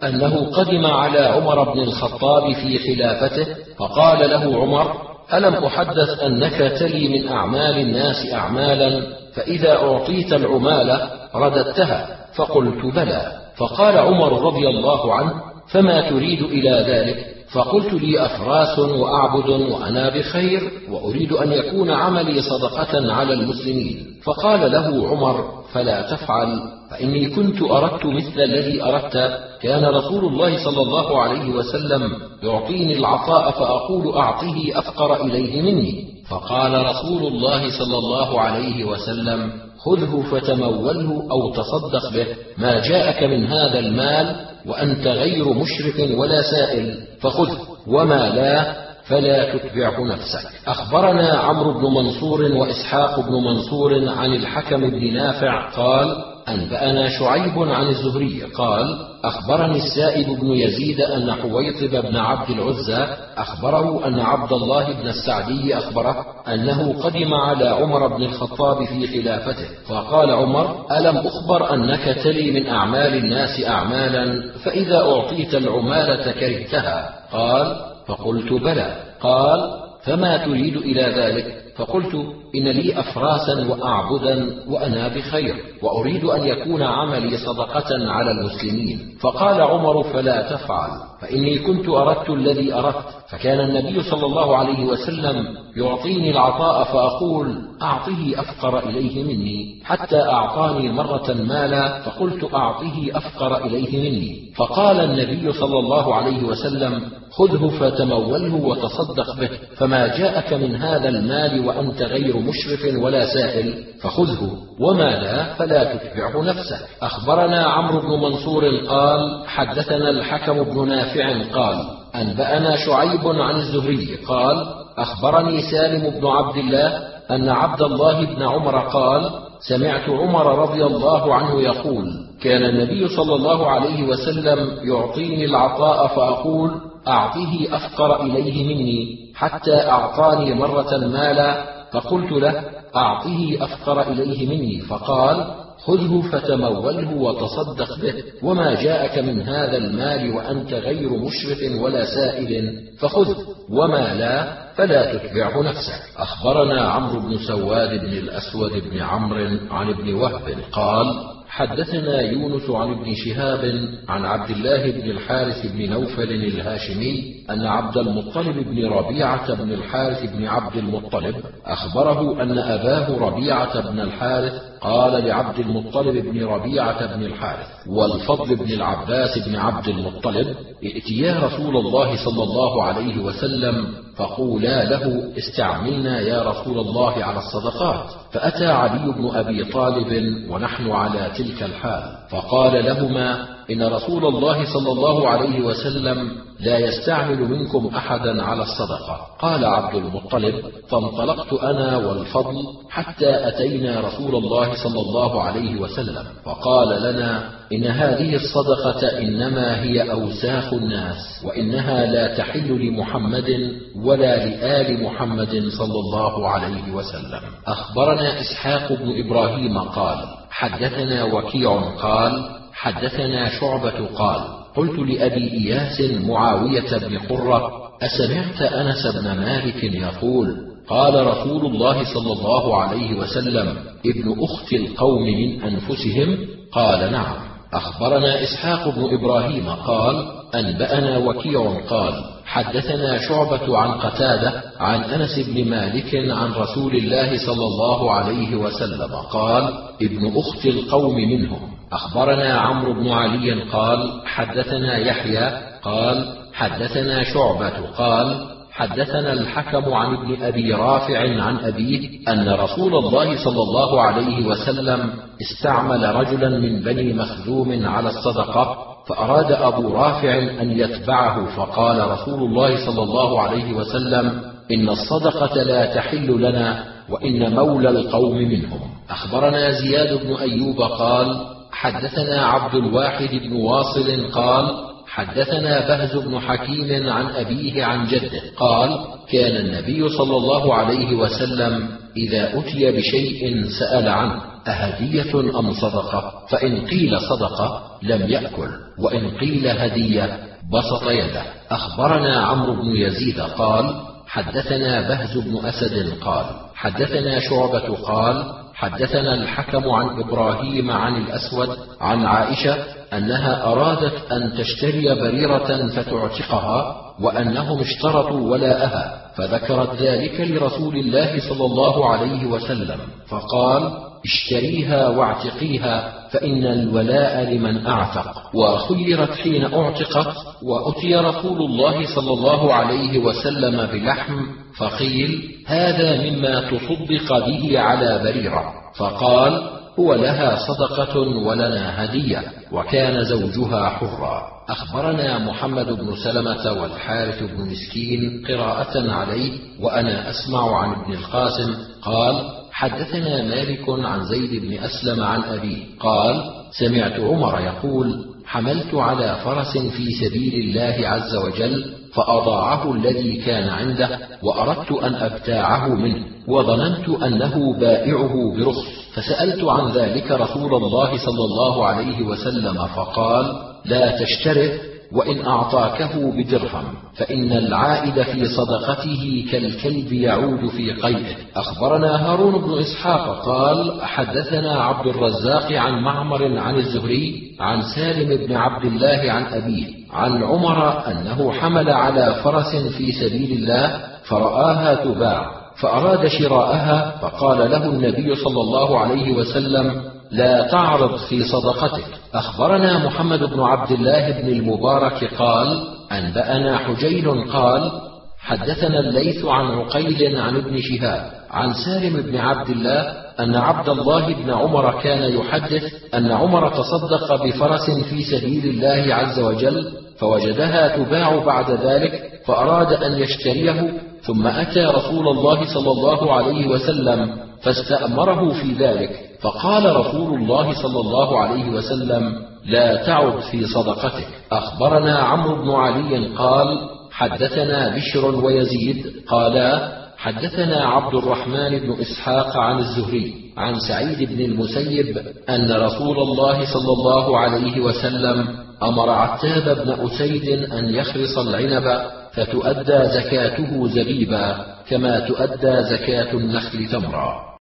أنه قدم على عمر بن الخطاب في خلافته فقال له عمر ألم أحدث أنك تلي من أعمال الناس أعمالا فإذا أعطيت العمالة رددتها فقلت بلى. فقال عمر رضي الله عنه فما تريد إلى ذلك؟ فقلت لي أفراس وأعبد وأنا بخير وأريد أن يكون عملي صدقة على المسلمين. فقال له عمر فلا تفعل فإني كنت أردت مثل الذي أردت. كان رسول الله صلى الله عليه وسلم يعطيني العطاء فأقول أعطه أفقر إليه مني. فقال رسول الله صلى الله عليه وسلم خذه فتموله أو تصدق به ما جاءك من هذا المال وأنت غير مشرك ولا سائل فخذه وما لا فلا تتبعه نفسك. أخبرنا عمرو بن منصور وإسحاق بن منصور عن الحكم بن نافع قال أنبأنا شعيب عن الزهري. قال أخبرني السائب بن يزيد أن حويطب بن عبد العزى أخبره أن عبد الله بن السعدي أخبره أنه قدم على عمر بن الخطاب في خلافته فقال عمر ألم أخبر أنك تلي من أعمال الناس أعمالا فإذا أعطيت العمالة كرهتها؟ قال فقلت بلى. قال فما تريد إلى ذلك؟ فقلت إن لي أفراسا وأعبدا وأنا بخير وأريد أن يكون عملي صدقة على المسلمين. فقال عمر فلا تفعل فإني كنت أردت الذي أردت. فكان النبي صلى الله عليه وسلم يعطيني العطاء فأقول أعطه أفقر إليه مني حتى أعطاني مرة مالا فقلت أعطه أفقر إليه مني. فقال النبي صلى الله عليه وسلم خذه فتموله وتصدق به فما جاءك من هذا المال وأنت غير مشرف ولا سائل فخذه وما لا فلا تتبعه نفسك. أخبرنا عمرو بن منصور قال حدثنا الحكم بن نافع قال أنبأنا شعيب عن الزهري قال أخبرني سالم بن عبد الله أن عبد الله بن عمر قال سمعت عمر رضي الله عنه يقول كان النبي صلى الله عليه وسلم يعطيني العطاء فأقول أعطه أفقر إليه مني حتى أعطاني مرة مالا فقلت له أعطه أفقر إليه مني فقال خذه فتموله وتصدق به وما جاءك من هذا المال وأنت غير مشرف ولا سائل فخذه وما لا فلا تتبعه نفسك. أخبرنا عمرو بن سواد بن الأسود بن عمرو عن ابن وهب قال حدثنا يونس عن ابن شهاب عن عبد الله بن الحارث بن نوفل الهاشمي أن عبد المطلب بن ربيعة بن الحارث بن عبد المطلب أخبره أن أباه ربيعة بن الحارث قال لعبد المطلب بن ربيعة بن الحارث والفضل بن العباس بن عبد المطلب ائتيا رسول الله صلى الله عليه وسلم فقولا له استعملنا يا رسول الله على الصدقات. فأتى علي بن أبي طالب ونحن على تلك الحال فقال لهما إن رسول الله صلى الله عليه وسلم لا يستعمل منكم أحدا على الصدقة. قال عبد المطلب فانطلقت أنا والفضل حتى أتينا رسول الله صلى الله عليه وسلم فقال لنا إن هذه الصدقة إنما هي أوساخ الناس وإنها لا تحل لمحمد ولا لآل محمد صلى الله عليه وسلم. أخبرنا إسحاق بن إبراهيم قال حدثنا وكيع قال حدثنا شعبة قال قلت لأبي إياس معاوية بن قرة أسمعت أنس بن مالك يقول قال رسول الله صلى الله عليه وسلم ابن أخت القوم من أنفسهم؟ قال نعم. أخبرنا إسحاق بن إبراهيم قال أنبأنا وكيع قال حدثنا شعبة عن قتادة عن أنس بن مالك عن رسول الله صلى الله عليه وسلم قال ابن أخت القوم منهم. أخبرنا عمرو بن علي قال حدثنا يحيى قال حدثنا شعبة قال حدثنا الحكم عن ابن أبي رافع عن أبيه أن رسول الله صلى الله عليه وسلم استعمل رجلا من بني مخزوم على الصدقة فأراد أبو رافع أن يتبعه فقال رسول الله صلى الله عليه وسلم إن الصدقة لا تحل لنا وإن مولى القوم منهم. أخبرنا زياد بن أيوب قال حدثنا عبد الواحد بن واصل قال حدثنا بهز بن حكيم عن أبيه عن جده قال كان النبي صلى الله عليه وسلم إذا أتي بشيء سأل عنه أهدية أم صدقة؟ فإن قيل صدقة لم يأكل وإن قيل هدية بسط يده. أخبرنا عمرو بن يزيد قال حدثنا بهز بن أسد قال حدثنا شعبة قال حدثنا الحكم عن إبراهيم عن الأسود عن عائشة أنها أرادت أن تشتري بريرة فتعتقها وأنهم اشترطوا ولاءها فذكرت ذلك لرسول الله صلى الله عليه وسلم فقال اشتريها واعتقيها فإن الولاء لمن أعتق. وخيرت حين أعتقت وأتي رسول الله صلى الله عليه وسلم بلحم فقيل هذا مما تصدق به على بريرة. فقال هو لها صدقة ولنا هدية وكان زوجها حرا. أخبرنا محمد بن سلمة والحارث بن مسكين قراءة عليه وأنا أسمع عن ابن القاسم قال حدثنا مالك عن زيد بن أسلم عن أبيه قال سمعت عمر يقول حملت على فرس في سبيل الله عز وجل فأضاعه الذي كان عنده وأردت أن أبتاعه منه وظننت أنه بائعه برخص. فسألت عن ذلك رسول الله صلى الله عليه وسلم فقال لا تشتره وإن أعطاكه بدرهم فإن العائد في صدقته كالكلب يعود في قيئه أخبرنا هارون بن إسحاق قال حدثنا عبد الرزاق عن معمر عن الزهري عن سالم بن عبد الله عن أبيه عن عمر أنه حمل على فرس في سبيل الله فرآها تباع فأراد شراءها فقال له النبي صلى الله عليه وسلم لا تعرض في صدقتك. أخبرنا محمد بن عبد الله بن المبارك قال أنبأنا حجيل قال حدثنا الليث عن عقيل عن ابن شهاب عن سالم بن عبد الله أن عبد الله بن عمر كان يحدث أن عمر تصدق بفرس في سبيل الله عز وجل فوجدها تباع بعد ذلك فأراد أن يشتريه ثم أتى رسول الله صلى الله عليه وسلم فاستأمره في ذلك. فقال رسول الله صلى الله عليه وسلم لا تعد في صدقتك. أخبرنا عمرو بن علي قال حدثنا بشر ويزيد. قالا حدثنا عبد الرحمن بن إسحاق عن الزهري عن سعيد بن المسيب أن رسول الله صلى الله عليه وسلم أمر عتاب بن أسيد أن يخرص العنب فتؤدى زكاته زبيبا كما تؤدى زكاة النخل تمرا.